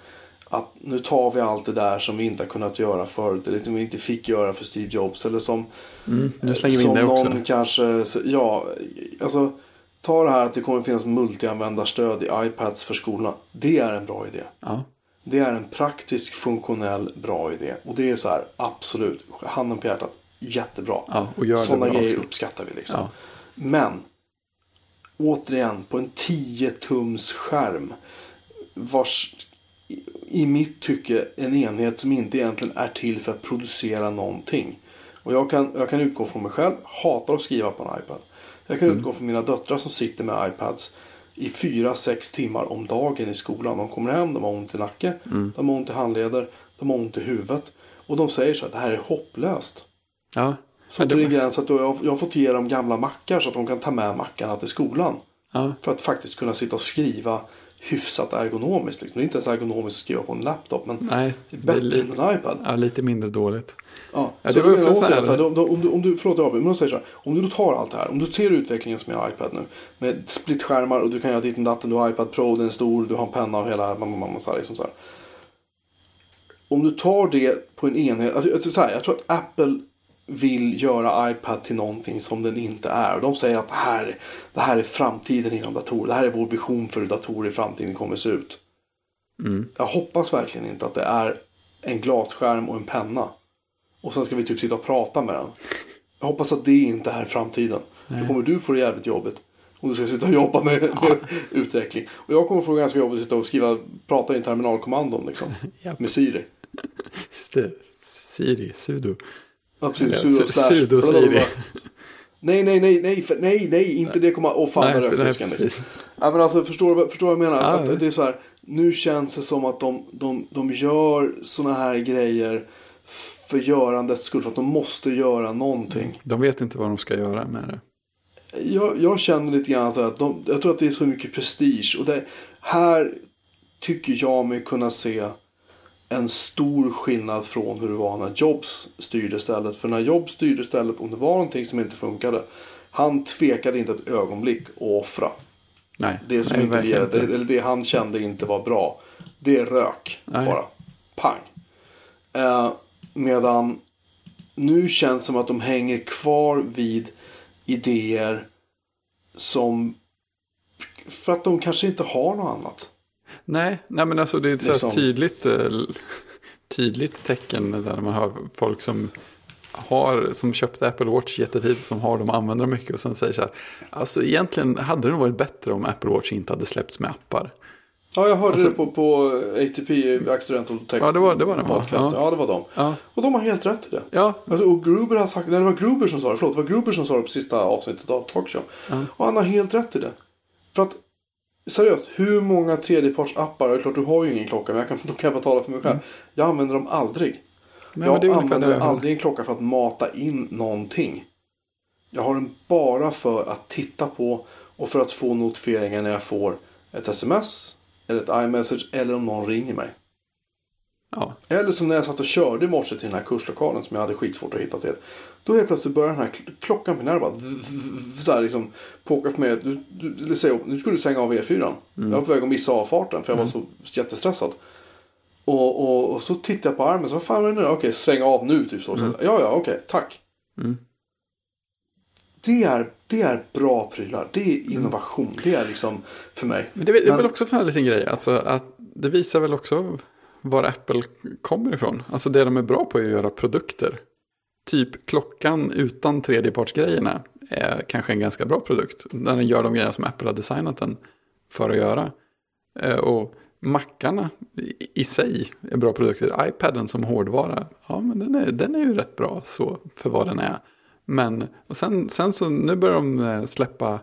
att nu tar vi allt det där som vi inte har kunnat göra förut. Eller som vi inte fick göra för Steve Jobs. Eller som, Mm, nu slänger vi in som det också. någon kanske, ja, alltså ta det här att det kommer finnas multianvändarstöd i iPads för skolorna. Det är en bra idé. Ja. Det är en praktisk, funktionell, bra idé. Och det är så här, absolut, handen på hjärtat, jättebra. Ja, Sådana grejer också. uppskattar vi liksom. Ja. Men, återigen, på en 10-tums skärm. Vars, i- mitt tycke, en enhet som inte egentligen är till för att producera någonting. Och jag kan, jag kan utgå från mig själv, hatar att skriva på en iPad. Jag kan utgå från mina döttrar som sitter med iPads i 4-6 timmar om dagen i skolan. De kommer hem, de har ont i nacke, de har ont i handleder, de har ont i huvudet. Och de säger så att det här är hopplöst. Ja. Så till det- den gräns att jag, jag har fått ge dem gamla mackar så att de kan ta med mackarna till skolan. Ja. För att faktiskt kunna sitta och skriva hyfsat ergonomiskt. Liksom. Det är inte ens ergonomiskt att skriva på en laptop. Men Nej, bättre än en iPad. ja, lite mindre dåligt. Ja. Ja, så var också jag om, du, om du, förlåt jag men då säger så här. Om du då tar allt det här. Om du ser utvecklingen som är iPad nu. Med splitskärmar och du kan göra ditten datten. Du har iPad Pro, den är stor, du har en penna och hela mamma, mamma, så här, liksom så här. Om du tar det på en enhet. Alltså, alltså, så här, jag tror att Apple vill göra iPad till någonting som den inte är. De säger att det här, det här är framtiden inom datorer. Det här är vår vision för hur datorer i framtiden kommer se ut. Mm. Jag hoppas verkligen inte att det är en glasskärm och en penna. Och sen ska vi typ sitta och prata med den. Jag hoppas att det inte är framtiden. Då kommer du få det jävligt jobbigt. Om du ska sitta och jobba med, med [LAUGHS] utveckling. Och jag kommer få det ganska jobbigt att sitta och skriva, prata i terminalkommandon liksom. [LAUGHS] Med Siri. Siri, sudo. Ja, precis. Sudo sudo Siri. Nej, nej, nej, nej, nej, nej, inte det kommer... Åh fan Nej, vad nej, precis. Ja, men alltså, förstår, förstår vad jag menar? Ja, att, det är så här, nu känns det som att de, de, de gör såna här grejer för görandets skull. För att de måste göra någonting. De vet inte vad de ska göra med det. Jag, jag känner lite grann så här att de, jag tror att det är så mycket prestige. Och det, här tycker jag mig kunna se en stor skillnad från hur det var när Jobs styrde stället. För när Jobs styrde stället, om det var någonting som inte funkade. Han tvekade inte ett ögonblick att offra. Nej, Det som nej, inte det, eller det han kände inte var bra. Det rök Nej. bara. Pang. Eh, Medan nu känns det som att de hänger kvar vid idéer som för att de kanske inte har något annat. Nej, nej men alltså det är ett Liksom. tydligt, eh, [LAUGHS] tydligt tecken där man har folk som har, som köpte Apple Watch jättetidigt, som har dem och använder dem mycket och sen säger så här, alltså egentligen hade det nog varit bättre om Apple Watch inte hade släppts med appar. Ja, jag hörde Alltså- det på, på ATP, Accidental Tech Ja, det var- det var den, podcast. Ja. Ja. det var de. Ja, Och de har helt rätt i det. ja, Alltså, och Gruber har sagt, nej det var Gruber som sa det, förlåt, det var Gruber som sa det på sista avsnittet av Talkshow. Ja. Och han har helt rätt i det. För att, seriöst, hur många tredjepartsappar, det är klart du har ju ingen klocka, men jag kan, [LAUGHS] då kan jag bara tala för mig själv. Jag använder dem aldrig. Nej, men jag använder det aldrig en klocka för att mata in någonting. Jag har den bara för att titta på och för att få notifieringar när jag får ett sms eller ett iMessage eller om någon ringer mig. Ja, Eller som när jag satt och körde i morse till den här kurslokalen som jag hade skitsvårt att hitta till. Då helt plötsligt börjar den här kl- klockan på bara så här liksom påka för mig. Du, du, säga, nu skulle du stänga av E4. Jag var på väg att missa avfarten för jag var så jättestressad. Och, och, och så tittar jag på armen. Så vad fan är det nu? Okej, sväng av nu typ så. så ja, ja, okej, tack. Mm. Det är, det är bra prylar. Det är innovation. Det är liksom för mig. men det är, det är Men- väl också en sån här liten grej, alltså att det visar väl också var Apple kommer ifrån. Alltså det de är bra på är att göra produkter. Typ klockan utan tredjepartsgrejerna är kanske en ganska bra produkt. När den gör de grejerna som Apple har designat den för att göra. Eh, och mackarna i- sig är bra produkter. iPaden som hårdvara, ja men den är, den är ju rätt bra så för vad den är. Men och sen, sen så nu börjar de eh, släppa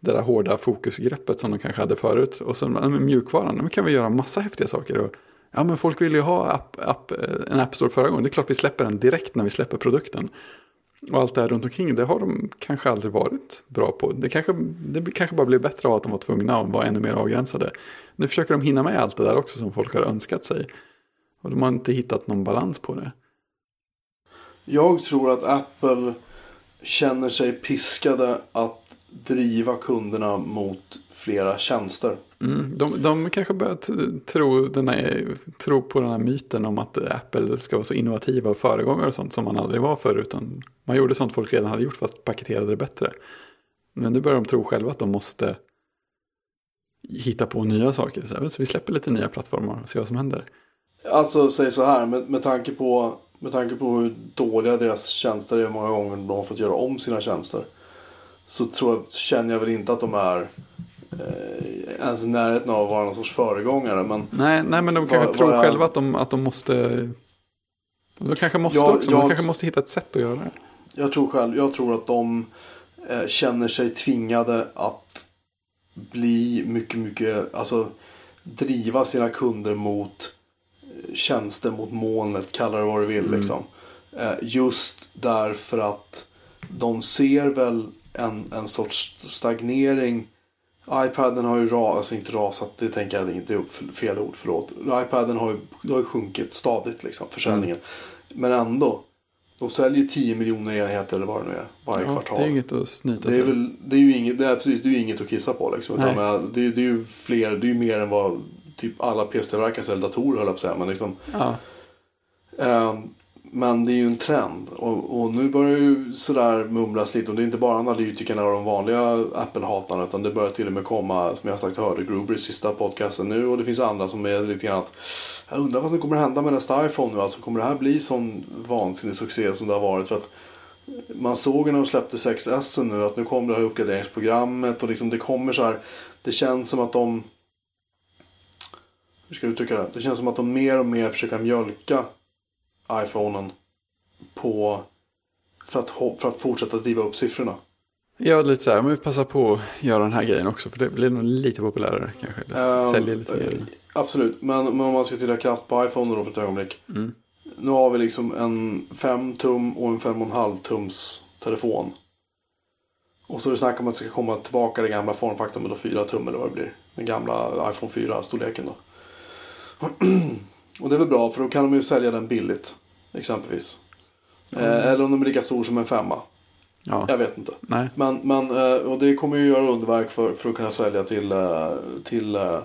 det där hårda fokusgreppet som de kanske hade förut. Och sen med mjukvaran, nu kan vi göra massa häftiga saker. Och, ja men folk ville ju ha app, app, en App Store förra gången. Det är klart vi släpper den direkt när vi släpper produkten. Och allt det här runt omkring, det har de kanske aldrig varit bra på. Det kanske, det kanske bara blev bättre av att de var tvungna att vara ännu mer avgränsade. Nu försöker de hinna med allt det där också som folk har önskat sig. Och de har inte hittat någon balans på det. Jag tror att Apple känner sig piskade att driva kunderna mot flera tjänster. Mm, de, de kanske börjar tro, den här, tro på den här myten om att Apple ska vara så innovativa och föregångare och sånt som man aldrig var förr. Utan man gjorde sånt folk redan hade gjort fast paketerade det bättre. Men nu börjar de tro själva att de måste hitta på nya saker. Så, så vi släpper lite nya plattformar och ser vad som händer. Alltså säg så här med, med, tanke på, med tanke på hur dåliga deras tjänster är många gånger de har fått göra om sina tjänster. Så tror jag, känner jag väl inte att de är ens i närheten av att vara någon sorts föregångare. Men Nej, nej men de kanske Vad- tror vad är- själva att de, att de måste... De kanske måste Jag- också, men de jag- kanske måste hitta ett sätt att göra det. jag tror själv, jag tror att de eh, känner sig tvingade att bli mycket, mycket, alltså driva sina kunder mot eh, tjänster mot molnet, kalla det vad du vill liksom. Eh, just därför att de ser väl en, en sorts stagnering. iPaden har ju ra, alltså inte rasat, det tänker jag inte upp fel ord, förlåt. iPaden har ju, har ju sjunkit stadigt liksom, försäljningen. Men ändå, de säljer 10 miljoner enheter eller vad det nu är varje Ja, kvartal. det är inget att snyta Det är, sig. väl, det är ju inget, det är, precis, det är ju inget att kissa på liksom. Utan Nej. men, det, är- det är ju fler, det är ju mer än vad typ alla PC-tillverkare säljer datorer höll jag på att säga. Men, liksom, Ja, eh, men det är ju en trend. Och, och nu börjar ju sådär mumlas lite. Och det är inte bara analytikerna och de vanliga Apple-hatarna. Utan det börjar till och med komma, som jag sagt hörde Gruber i sista podcasten nu. Och det finns andra som är lite grann att jag undrar vad som kommer hända med nästa iPhone nu. Alltså kommer det här bli sån vansinnig succé som det har varit? För att man såg ju när de släppte 6S nu att nu kommer det här uppgraderingsprogrammet och liksom det kommer så här. Det känns som att de hur ska jag uttrycka det? Det känns som att de mer och mer försöker mjölka iPhonen på för att, för att fortsätta driva upp siffrorna. Ja, lite så här, men vi passar på att göra den här grejen också. För det blir nog lite populärare kanske. Det Ehm, säljer lite eh, mer. Absolut, men, men om man ska titta krasst på iPhone då för ett ögonblick. Mm. Nu har vi liksom en 5 tum och en 5,5 tums telefon. Och så är det snack om att det ska komma tillbaka det gamla formfaktorn med då 4 tum eller vad det blir. Den gamla iPhone 4-storleken då. [CLEARS THROAT] och det är väl bra för då kan de ju sälja den billigt. Exempelvis. Eh, eller om de är lika stor som en femma. Ja, Jag vet inte. nej. Men, men eh, och det kommer ju göra underverk för, för att kunna sälja till, eh, till eh,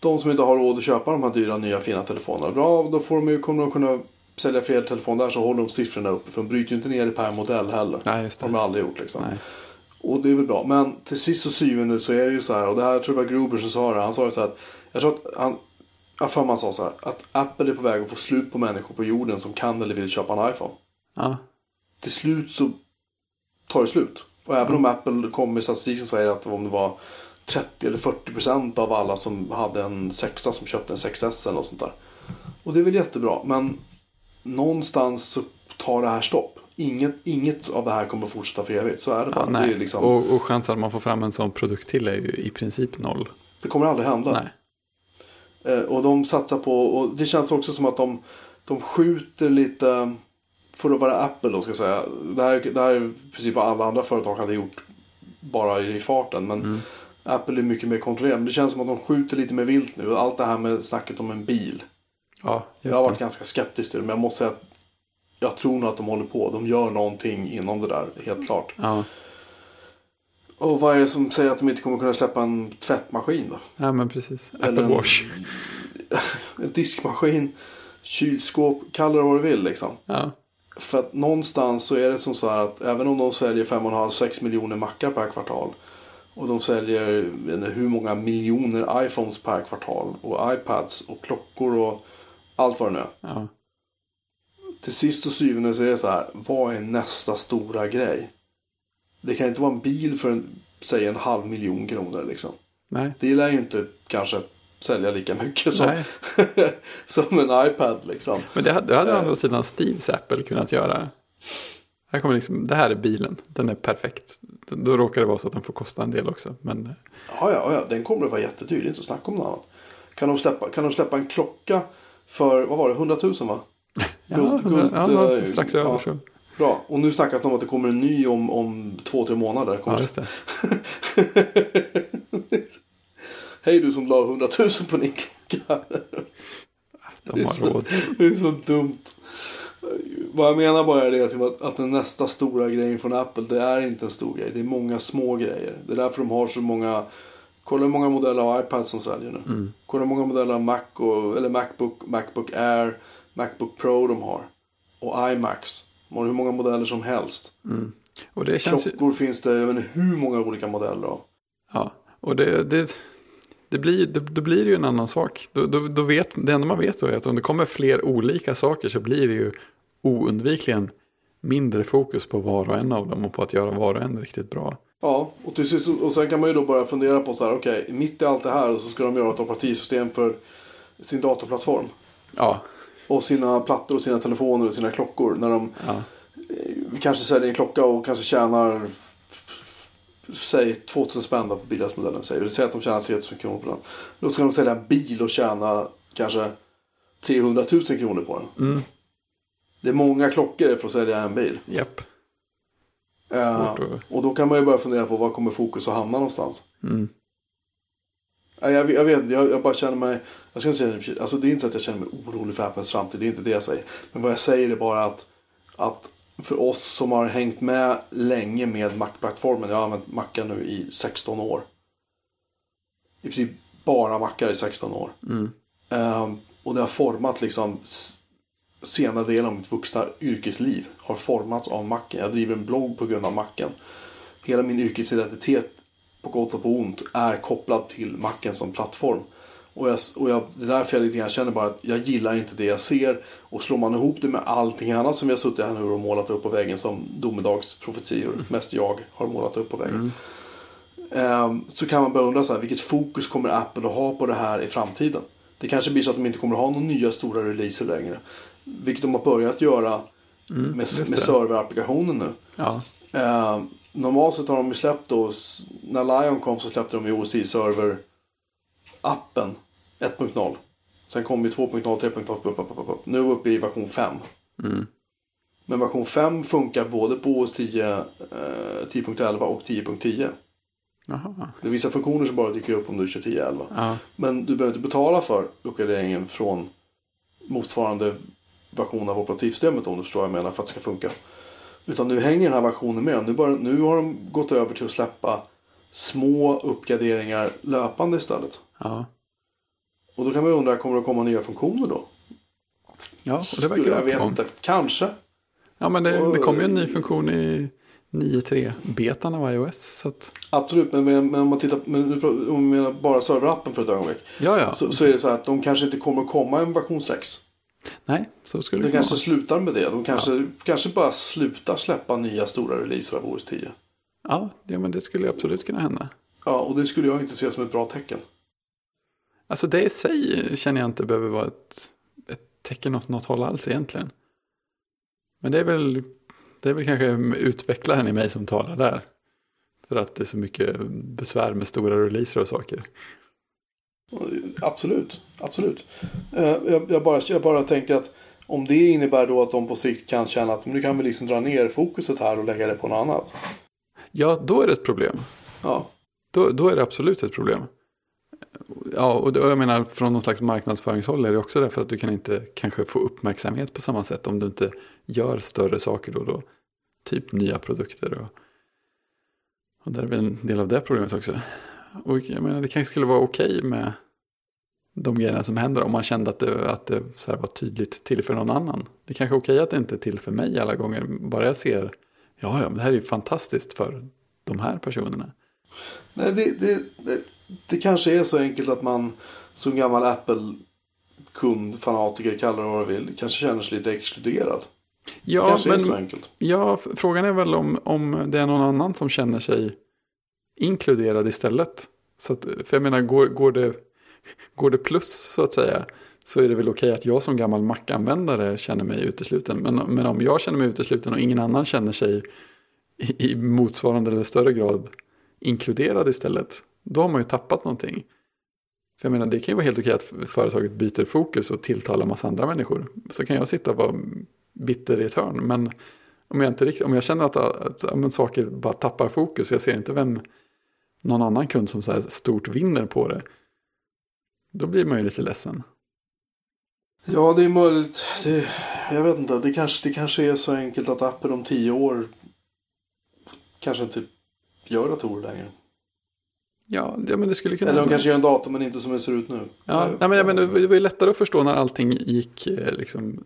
de som inte har råd att köpa de här dyra nya fina telefonerna. Bra, då får de ju, kommer de kunna sälja fler telefoner där så håller de siffrorna uppe. För de bryter ju inte ner det per modell heller. Nej, just Det har det. de aldrig gjort liksom. Nej. Och det är väl bra. Men till sist och syvende så är det ju så här. Och det här tror jag var Gruber som sa det. Han sa ju så här. att- Jag tror att han. Jag för mig han sa så här. Att Apple är på väg att få slut på människor på jorden som kan eller vill köpa en iPhone. Ja, Till slut så tar det slut. Och även om Apple kom med statistik som säger att om det var 30 eller 40 procent av alla som hade en sexa som köpte en 6S eller något sånt där. Och det är väl jättebra. Men någonstans så tar det här stopp. Inget, inget av det här kommer att fortsätta för evigt. Så är det bara. ja nej. det, är liksom, och, och chansen att man får fram en sån produkt till är ju i princip noll. det kommer aldrig hända. Nej. Eh, och de satsar på, och det känns också som att de, de skjuter lite, för att vara Apple då ska jag säga. Det här, det här är precis vad alla andra företag hade gjort bara i farten. Men Mm. Apple är mycket mer kontrollerande. Men det känns som att de skjuter lite med vilt nu. Allt det här med snacket om en bil. Ja, Jag har det. varit ganska skeptisk till det. Men jag måste säga att jag tror nog att de håller på. De gör någonting inom det där, helt klart. Ja. Och vad är det som säger att de inte kommer kunna släppa en tvättmaskin då? ja, men precis. Eller Apple en- Wash. [LAUGHS] En diskmaskin, kylskåp, kalla det vad du vill liksom. Ja. För att någonstans så är det som så här att även om de säljer 5,5-6 miljoner mackar per kvartal. Och de säljer inte, hur många miljoner iPhones per kvartal. Och iPads och klockor och allt vad det nu är. Ja. Till sist och syvende så är det så här. Vad är nästa stora grej? Det kan inte vara en bil för en, säg en halv miljon kronor liksom. Nej. Det lär ju inte kanske sälja lika mycket som, [LAUGHS] som en iPad liksom. Men det hade, det hade å Eh. andra sidan Steves Apple kunnat göra. Här kommer liksom, det här är bilen, den är perfekt. Då råkar det vara så att den får kosta en del också. Men Ja, ja, ja, den kommer att vara jättedyr. Det är inte att snacka om något annat. Kan de släppa, kan de släppa en klocka för, vad var det, 100 000 va? [LAUGHS] ja, eh, strax ja. över så. Bra. Och nu snackas det om att det kommer en ny om, om två, tre månader. Kommer Ja, just det. [LAUGHS] Hej du som la 100 000 på din klocka. De har råd. Det är så dumt. Vad jag menar bara är det typ att, att den nästa stora grejen från Apple, det är inte en stor grej. Det är många små grejer. Det är därför de har så många, kolla hur många modeller av iPad som säljer nu. Mm. Kolla hur många modeller av Mac och, eller Macbook, Macbook Air, Macbook Pro de har. Och iMacs. De har hur många modeller som helst. Och det känns Klockor finns det, jag vet inte hur många olika modeller av. ja, och det, det, det blir, det, då blir det ju en annan sak. Då, då, då vet, det enda man vet då är att om det kommer fler olika saker så blir det ju oundvikligen mindre fokus på var och en av dem och på att göra var och en riktigt bra. Ja, och, till sist, och sen kan man ju då börja fundera på så här, okej, mitt i allt det här så ska de göra ett operativsystem för sin datorplattform. Ja, Och sina plattor och sina telefoner och sina klockor. När de ja, eh, kanske säljer en klocka och kanske tjänar säg 2000 spänn på billigaste. Säg. Säger att de tjänar 3000 kronor på den. Då ska de sälja en bil och tjäna kanske 300 000 kronor på den. mm, Det är många klockor för att sälja en bil. japp. Eh, Svårt att- och då kan man ju börja fundera på var kommer fokus att hamna någonstans. Mm. Ja, Jag, jag vet jag, jag bara känner mig... Jag ska säga, alltså det är inte så att jag känner mig orolig för Apples framtid, det är inte det jag säger. Men vad jag säger är bara att, att för oss som har hängt med länge med Mac-plattformen, jag har använt Macar nu i 16 år. I princip bara Macar i 16 år. Mm. Ehm, och det har format liksom senare delen av mitt vuxna yrkesliv har formats av macken. Jag driver en blogg på grund av macken. Hela min yrkesidentitet på gott och på ont är kopplad till macken som plattform. Och, jag, och jag, det är därför jag lite grann känner bara att jag gillar inte det jag ser. Och slår man ihop det med allting annat som vi har suttit här nu och målat upp på väggen som domedagsprofetior, mest jag har målat upp på väggen. Ehm, så kan man börja undra så här, vilket fokus kommer Apple att ha på det här i framtiden? Det kanske blir så att de inte kommer att ha några nya stora releaser längre. Vilket de har börjat göra med, just med det. serverapplikationen nu. Ja, Eh, normalt sett har de ju släppt då, när Lion kom så släppte de ju OS 10 Server appen 1.0. Sen kom ju 2.0, 3.0, upp, upp, upp, upp, upp. nu är vi uppe i version 5. mm. Men version 5 funkar både på OS 10, eh, 10.11 och 10.10. Jaha. Det är vissa funktioner som bara dyker upp om du kör 10.11. Ja, Men du behöver inte betala för uppgraderingen från motsvarande version av operativsystemet om du förstår vad jag menar för att det ska funka. Utan nu hänger den här versionen med. Nu, bara, nu har de gått över till att släppa små uppgraderingar löpande istället. ja. Och då kan man ju undra, kommer det komma nya funktioner då? Ja, och det verkar vara på gång. Kanske. Ja, men det, det kom ju en ny funktion i 9.3-betan av iOS. Så att, Absolut, men, men, om man tittar men om menar bara serverappen för ett ögonblick. ja, ja. Så, så är det så här att de kanske inte kommer att komma en version 6. Nej, så skulle De det kunna kanske slutar med det. De kanske, kanske bara slutar släppa nya stora releaser av OS 10. Ja, ja, men det skulle absolut kunna hända. Ja, och det skulle jag inte se som ett bra tecken. Alltså det i sig känner jag inte behöver vara ett, ett tecken åt något håll alls egentligen. Men det är väl, det är väl kanske utvecklaren i mig som talar där. För att det är så mycket besvär med stora releaser och saker. Absolut, absolut. Eh, Jag, jag, bara, jag bara tänker att om det innebär då att de på sikt kan känna att nu kan vi liksom dra ner fokuset här och lägga det på något annat. Ja, då är det ett problem. Ja, Då, då är det absolut ett problem. Ja, och det, jag menar från någon slags marknadsföringshåll är det också därför att du kan inte kanske få uppmärksamhet på samma sätt om du inte gör större saker då och då. Typ nya produkter och, och där är väl en del av det problemet också. Och jag menar det kanske skulle vara okej med de grejerna som händer om man kände att det, att det så här var tydligt till för någon annan. Det kanske är okej att det inte är till för mig alla gånger. Bara jag ser, ja, ja, men det här är ju fantastiskt för de här personerna. Nej, det, det, det, det kanske är så enkelt att man som gammal Apple-kund, fanatiker, kalla det vad du vill, kanske känner sig lite exkluderad. det Ja, kanske men, är så enkelt. Ja, frågan är väl om, om det är någon annan som känner sig inkluderad istället. Så att, för jag menar, går, går, det, går det plus så att säga så är det väl okej att jag som gammal Mac-användare känner mig utesluten. Men, men om jag känner mig utesluten och ingen annan känner sig i, i motsvarande eller större grad inkluderad istället, då har man ju tappat någonting. För jag menar, det kan ju vara helt okej att företaget byter fokus och tilltalar massa andra människor. Så kan jag sitta och vara bitter i ett hörn. Men om jag, inte riktigt, om jag känner att, att, att men saker bara tappar fokus, jag ser inte vem någon annan kund som så här stort vinner på det. Då blir man ju lite ledsen. Ja, det är möjligt. Det, jag vet inte. Det kanske, det kanske är så enkelt att appen om tio år kanske inte gör datorer längre. Ja, det, men det skulle kunna Eller de kanske gör en dator men inte som det ser ut nu. Ja, nej, men, jag menar, det var ju lättare att förstå när allting gick eh, liksom,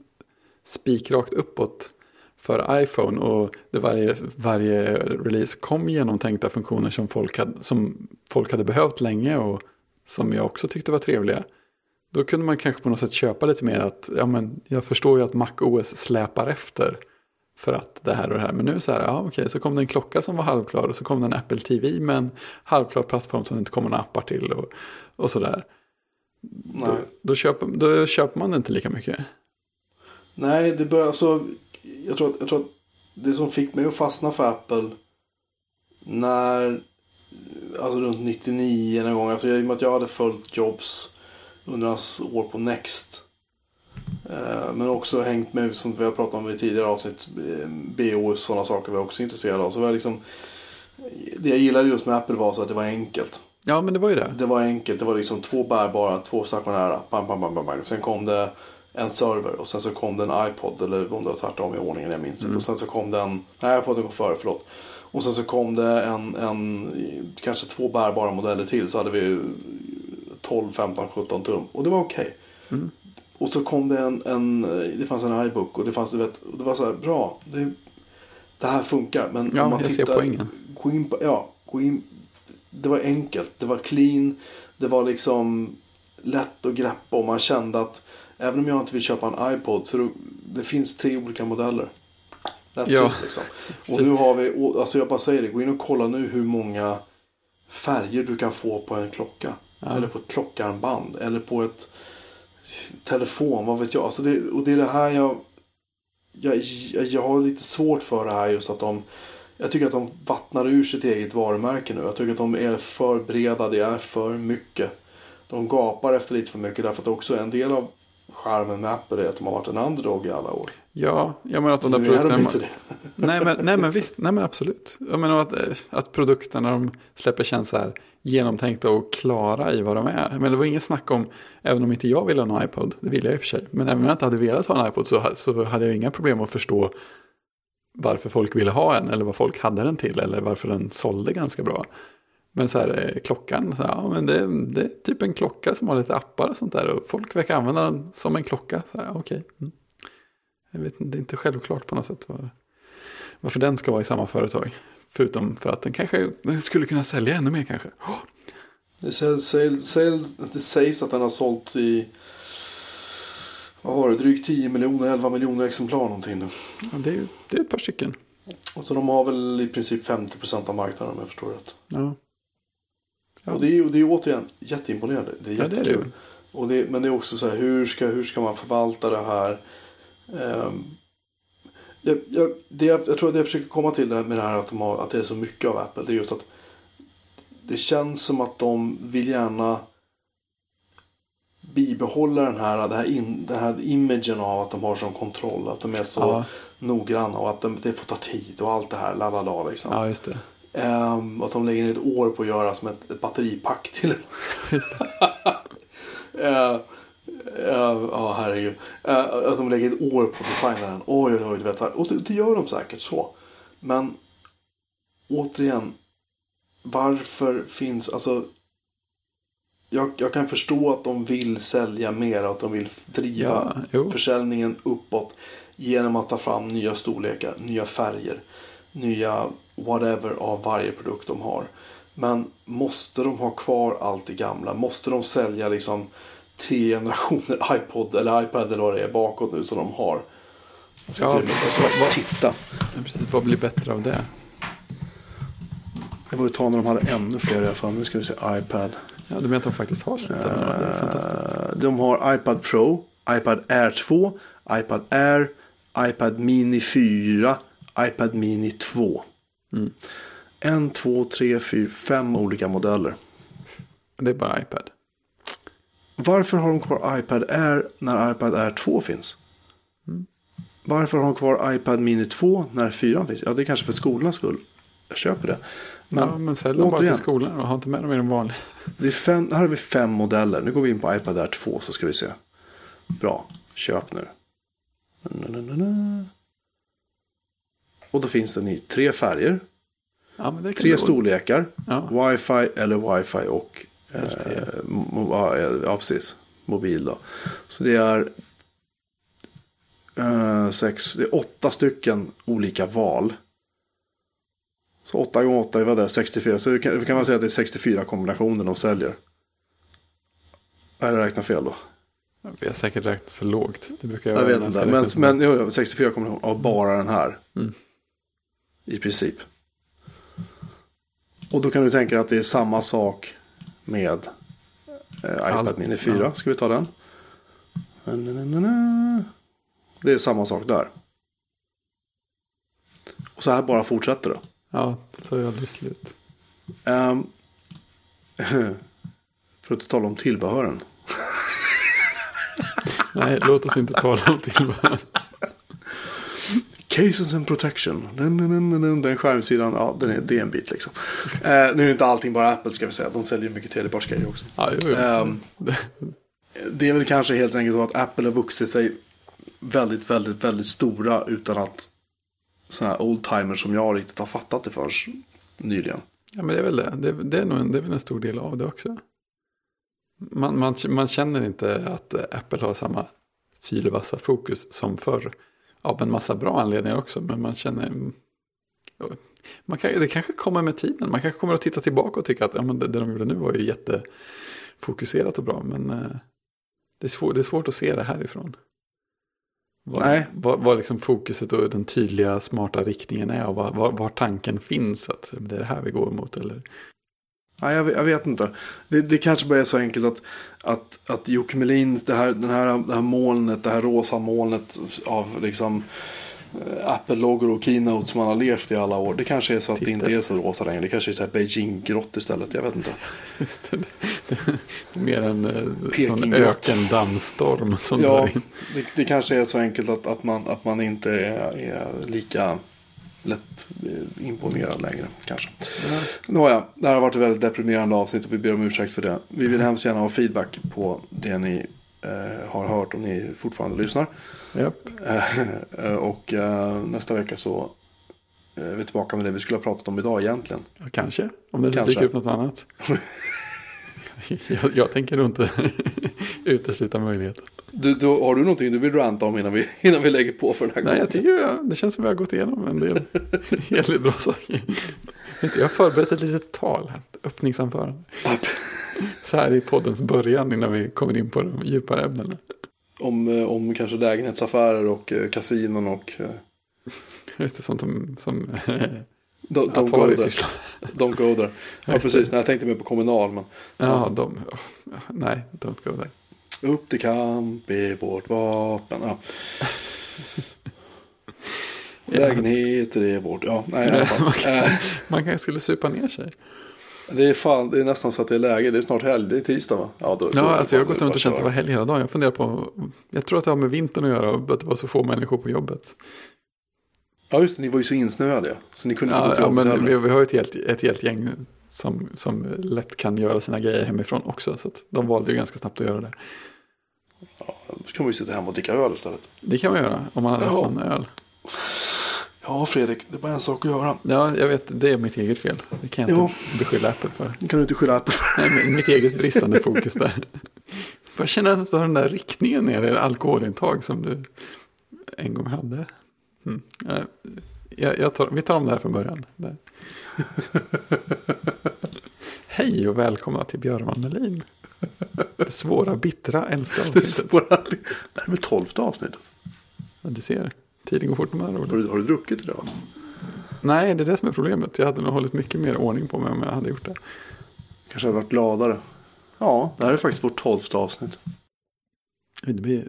spikrakt uppåt för iPhone och det varje, varje release kom genomtänkta funktioner som folk, hade, som folk hade behövt länge och som jag också tyckte var trevliga. Då kunde man kanske på något sätt köpa lite mer att ja, men jag förstår ju att Mac OS släpar efter för att det här och det här. Men nu så här, ja okej, så kom det en klocka som var halvklar och så kom det en Apple TV med en halvklar plattform som det inte kommer några appar till och, och sådär. Nej. Då, då, köper, då köper man inte lika mycket. Nej, det börjar alltså. Jag tror, jag tror att det som fick mig att fastna för Apple. När. Alltså runt 99 någon gång. Alltså i och med att jag hade följt Jobs under hans år på Next. Eh, Men också hängt med som vi har pratat om i tidigare avsnitt. eh, BO och sådana saker var jag också intresserad av. Så var liksom. Det jag gillade just med Apple var så att det var enkelt. Ja, men det var ju det. Det var enkelt. Det var liksom två bärbara, två stationära. Bam, bam, bam, bam, bam. Sen kom det en server och sen så kom det en iPod. Eller om det var tvärtom i ordningen, jag minns inte. Och sen så kom det en... Nej, iPoden kom före, förlåt. Och sen så kom det en, en, kanske två bärbara modeller till. Så hade vi 12, 15, 17 tum. Och det var okej. Och så kom det en, en, det fanns en iBook och det fanns, du vet, och det var så här, bra. Det, det här funkar. Men Ja, om man jag ser tittar, poängen. Gå in på, ja, gå in, det var enkelt, det var clean, det var liksom lätt att greppa och man kände att även om jag inte vill köpa en iPod så det, det finns tre olika modeller. That's Ja, it, liksom. Och nu har vi, alltså jag bara säger det, gå in och kolla nu hur många färger du kan få på en klocka. Ja. Eller på ett klockarmband. Eller på ett telefon, vad vet jag. Alltså det, och det är det här jag, jag, jag, jag har lite svårt för det här just att de jag tycker att de vattnar ur sitt eget varumärke nu. Jag tycker att de är för breda, det är för mycket. De gapar efter lite för mycket därför att också en del av charmen med Apple är att de har varit en underdog i alla år. Ja, jag menar att de där nu är de produkterna... inte det. [LAUGHS] nej, men, nej, men visst, nej men absolut. Jag menar att, eh, att produkterna de släpper känns så här genomtänkta och klara i vad de är. Men det var inget snack om, även om inte jag ville ha en iPod, det vill jag i och för sig. Men även om jag inte hade velat ha en iPod så, så hade jag inga problem att förstå varför folk ville ha en eller vad folk hade den till eller varför den sålde ganska bra. Men så här, eh, klockan, så här, ja, men det, det är typ en klocka som har lite appar och sånt där och folk verkar använda den som en klocka. Så här, okej. Mm. Jag vet, det är inte självklart på något sätt var, varför den ska vara i samma företag. Förutom för att den kanske den skulle kunna sälja ännu mer kanske. Oh, Det, sägs, sägs, sägs, det sägs att den har sålt i vad var det, drygt 10 miljoner, 11 miljoner exemplar någonting nu. ja, det, är, det är ett par stycken. Och så de har väl i princip 50 procent av marknaden om jag förstår rätt. Ja, Ja. Och det är ju det är återigen jätteimponerande. Det är Ja, det är jättekul. det. Och det, men det är också så här, hur ska, hur ska man förvalta det här? Ehm, jag, jag, det jag, jag tror att det jag försöker komma till det här med det här att, de har, att det är så mycket av Apple. Det är just att det känns som att de vill gärna bibehålla den här, det här in, den här imagen av att de har sån kontroll. Att de är så ja, noggranna och att de, det får ta tid och allt det här. Lalala, liksom. ja, just det. Ehm, att de lägger ner ett år på att göra som ett, ett batteripack till. [LAUGHS] Just det. [LAUGHS] Eh, eh, Ja, herregud. Eh, att de lägger ett år på att designa den. Oj, oj, oj. Du vet, och det, det gör de säkert så. Men återigen. Varför finns, alltså. Jag, jag kan förstå att de vill sälja mer och att de vill driva Ja, försäljningen uppåt genom att ta fram nya storlekar, nya färger, nya whatever av varje produkt de har. Men måste de ha kvar allt det gamla? Måste de sälja liksom tre generationer [LAUGHS] iPod eller iPad eller vad det är bakåt nu som de har? Sitter Ja, ska vad- titta. Ja, precis. Vad blir bättre av det? Det ett tag när de hade ännu fler i alla fall. Nu ska vi se iPad. Ja, du menar att de faktiskt har släppt den? Fantastiskt. Eh, De har iPad Pro, iPad Air 2, iPad Air, iPad Mini 4, iPad Mini 2. Mm. En, två, tre, fyra, fem olika modeller. Det är bara iPad. Varför har de kvar iPad Air när iPad Air 2 finns? Mm. Varför har de kvar iPad Mini 2 när 4 finns? Ja, det är kanske för skolans skull. Jag köper det. Men, ja, men sälj dem bara till skolan och ha inte med dem i den vanliga. det är fem, här har vi fem modeller. Nu går vi in på iPad Air 2 så ska vi se. Bra, köp nu. Na, na, na. Och då finns den i tre färger, Ja, tre storlekar, Ja, wifi eller wifi och eh, mo- ja, precis, mobil då. Så det är eh, sex, det är åtta stycken olika val. Så 8 gånger 8 är vad det är, 64. Så kan, kan man säga att det är 64 kombinationer de säljer. Eller räknar fel då? vi har säkert räknat för lågt. Det brukar jag Jag vet inte. Men, men jo, 64 kombinationer av bara den här. Mm. I princip. Och då kan du tänka dig att det är samma sak med eh, iPad Mini 4. ja. Ska vi ta den? Det är samma sak där. Och så här bara fortsätter det. Ja, det tar ju aldrig slut. Ehm, [LAUGHS] för att tala om tillbehören. Nej, låt oss inte tala om tillbehör. [LAUGHS] Cases and protection. Den, den, skärmsidan, ja, den är, det är en bit liksom. Eh, nu är inte allting bara Apple ska vi säga. De säljer mycket tredjepartsgrejer också. Ja, jo, jo. Ehm, det är väl kanske helt enkelt så att Apple har vuxit sig väldigt, väldigt, väldigt stora utan att sådana här oldtimers som jag riktigt har fattat det förrän nyligen. Ja, men det är väl det. Det, det, är, nog en, det är väl en stor del av det också. Man, man, man känner inte att Apple har samma sylvassa fokus som förr. Av en massa bra anledningar också. Men man känner... Man kan, det kanske kommer med tiden. Man kanske kommer att titta tillbaka och tycka att ja, men det, det de gjorde nu var ju jättefokuserat och bra. Men eh, det, är svår, det är svårt att se det härifrån. Vad, Nej. vad, vad liksom fokuset och den tydliga smarta riktningen är och var, var, var tanken finns. Att det är det här vi går mot. Eller Nej, jag, vet- jag vet inte. Det, det kanske bara är så enkelt att, att, att Jocke Melin, det här, den här, det här molnet, det här rosa molnet av liksom eh, Apple-loggor och keynote som man har levt i alla år. Det kanske är så att det Titta. inte är så rosa längre. Det kanske är så här Beijing-grått istället. Jag vet inte. [LAUGHS] Just det, det, det mer en eh, sån ökendammstorm som Ja, det, det kanske är så enkelt att, att, man, att man inte är, är lika lätt eh, imponerad längre. Kanske. Ja. Nåja, det här har varit ett väldigt deprimerande avsnitt och vi ber om ursäkt för det. Vi vill hemskt gärna ha feedback på det ni eh, har hört om ni fortfarande lyssnar. Japp. Eh, [LAUGHS] och eh, nästa vecka så eh, är vi tillbaka med det vi skulle ha pratat om idag egentligen. Kanske, om det inte dyker upp något annat. [LAUGHS] [LAUGHS] jag, jag tänker nog inte [LAUGHS] utesluta möjligheten. Du, du, har du någonting du vill ranta om innan vi, [LAUGHS] innan vi lägger på för den här Nej, gången? jag tycker jag, det känns som vi har gått igenom en del del bra saker. Jag har förberett ett litet tal här, ett öppningsanförande. Så här i poddens början innan vi kommer in på de djupare ämnena. Om, eh, om kanske lägenhetsaffärer och eh, kasinon och... eh, Just det, sånt som, som Don't, don't, go there. don't go there. Ja, Just det. precis. Nej, jag tänkte mer på kommunal. Men Ja, de, oh, nej, don't go there. upp till kamp är vårt vapen. Ja. [LAUGHS] Lägenheter är vårt... Ja, nej, i alla fall. [LAUGHS] Eh, Man kanske skulle supa ner sig. Det är, fan, det är nästan så att det är läge. Det är snart helg. Det är tisdag va? Ja, då, då Ja, det alltså jag har gått runt och känt att det var helg hela dagen. Jag funderar på, jag tror att det har med vintern att göra och att det var så få människor på jobbet. Ja, just det. Ni var ju så insnöade. Så ni kunde inte gå till ja men vi, vi har ju ett helt, ett helt gäng som, som lätt kan göra sina grejer hemifrån också. Så de valde ju ganska snabbt att göra det. Ja, då kan man ju sitta hemma och dricka öl istället. Det kan man göra om man hade Ja. en öl. Ja, Fredrik. Det är bara en sak att göra. Ja, jag vet, det är mitt eget fel. Det kan jag inte beskylla Apple för. Det kan du inte skylla Apple för. Nej, men mitt eget bristande fokus där. Jag känner att du har den där riktningen ner i alkoholintag som du en gång hade. Mm. Ja, Jag, jag tar, vi tar om det här från början. [LAUGHS] Hej och välkomna till Björn Melin. Det svåra, bittra, elfte Det är avsnittet. svåra. Det här är väl tolfte avsnittet. Ja, du ser, tiden går fort med ord. Har har du druckit idag? Nej, det är det som är problemet. Jag hade nog hållit mycket mer ordning på mig om jag hade gjort det. Kanske hade varit gladare. Ja, det här är faktiskt vårt tolfte avsnitt. Det blir...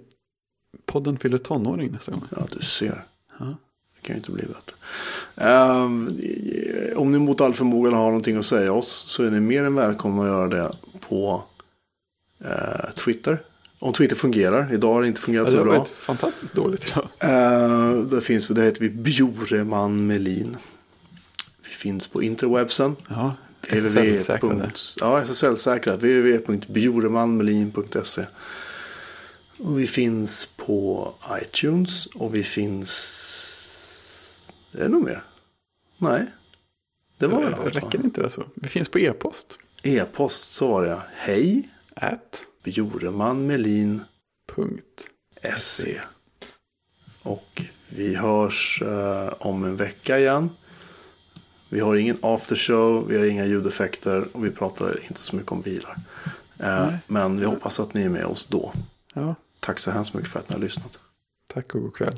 Podden fyller tonåring nästa gång. Ja, du ser. Ja. Det kan ju inte bli bättre. Ehm, om ni mot all förmodan har någonting att säga oss så är ni mer än välkomna att göra det på eh, Twitter. Om Twitter fungerar. Idag har det inte fungerat Ja, det så har bra. varit fantastiskt dåligt idag. Eh, där finns, där heter vi Bjoreman Melin. Vi finns på interwebsen. Ja. SSL-säkrade. Ja, SSL-säkrat. www.bjoremanmelin.se Och vi finns på iTunes och vi finns... Är det något mer? Nej. Det var väl allt va? Räcker inte det så? Vi finns på e-post. E-post så var det. Hej At Bjoremanmelin.se punkt. Och vi hörs eh, om en vecka igen. Vi har ingen aftershow, vi har inga ljudeffekter och vi pratar inte så mycket om bilar. Eh, men vi hoppas att ni är med oss då. Ja, Tack så hemskt mycket för att ni har lyssnat. tack och god kväll.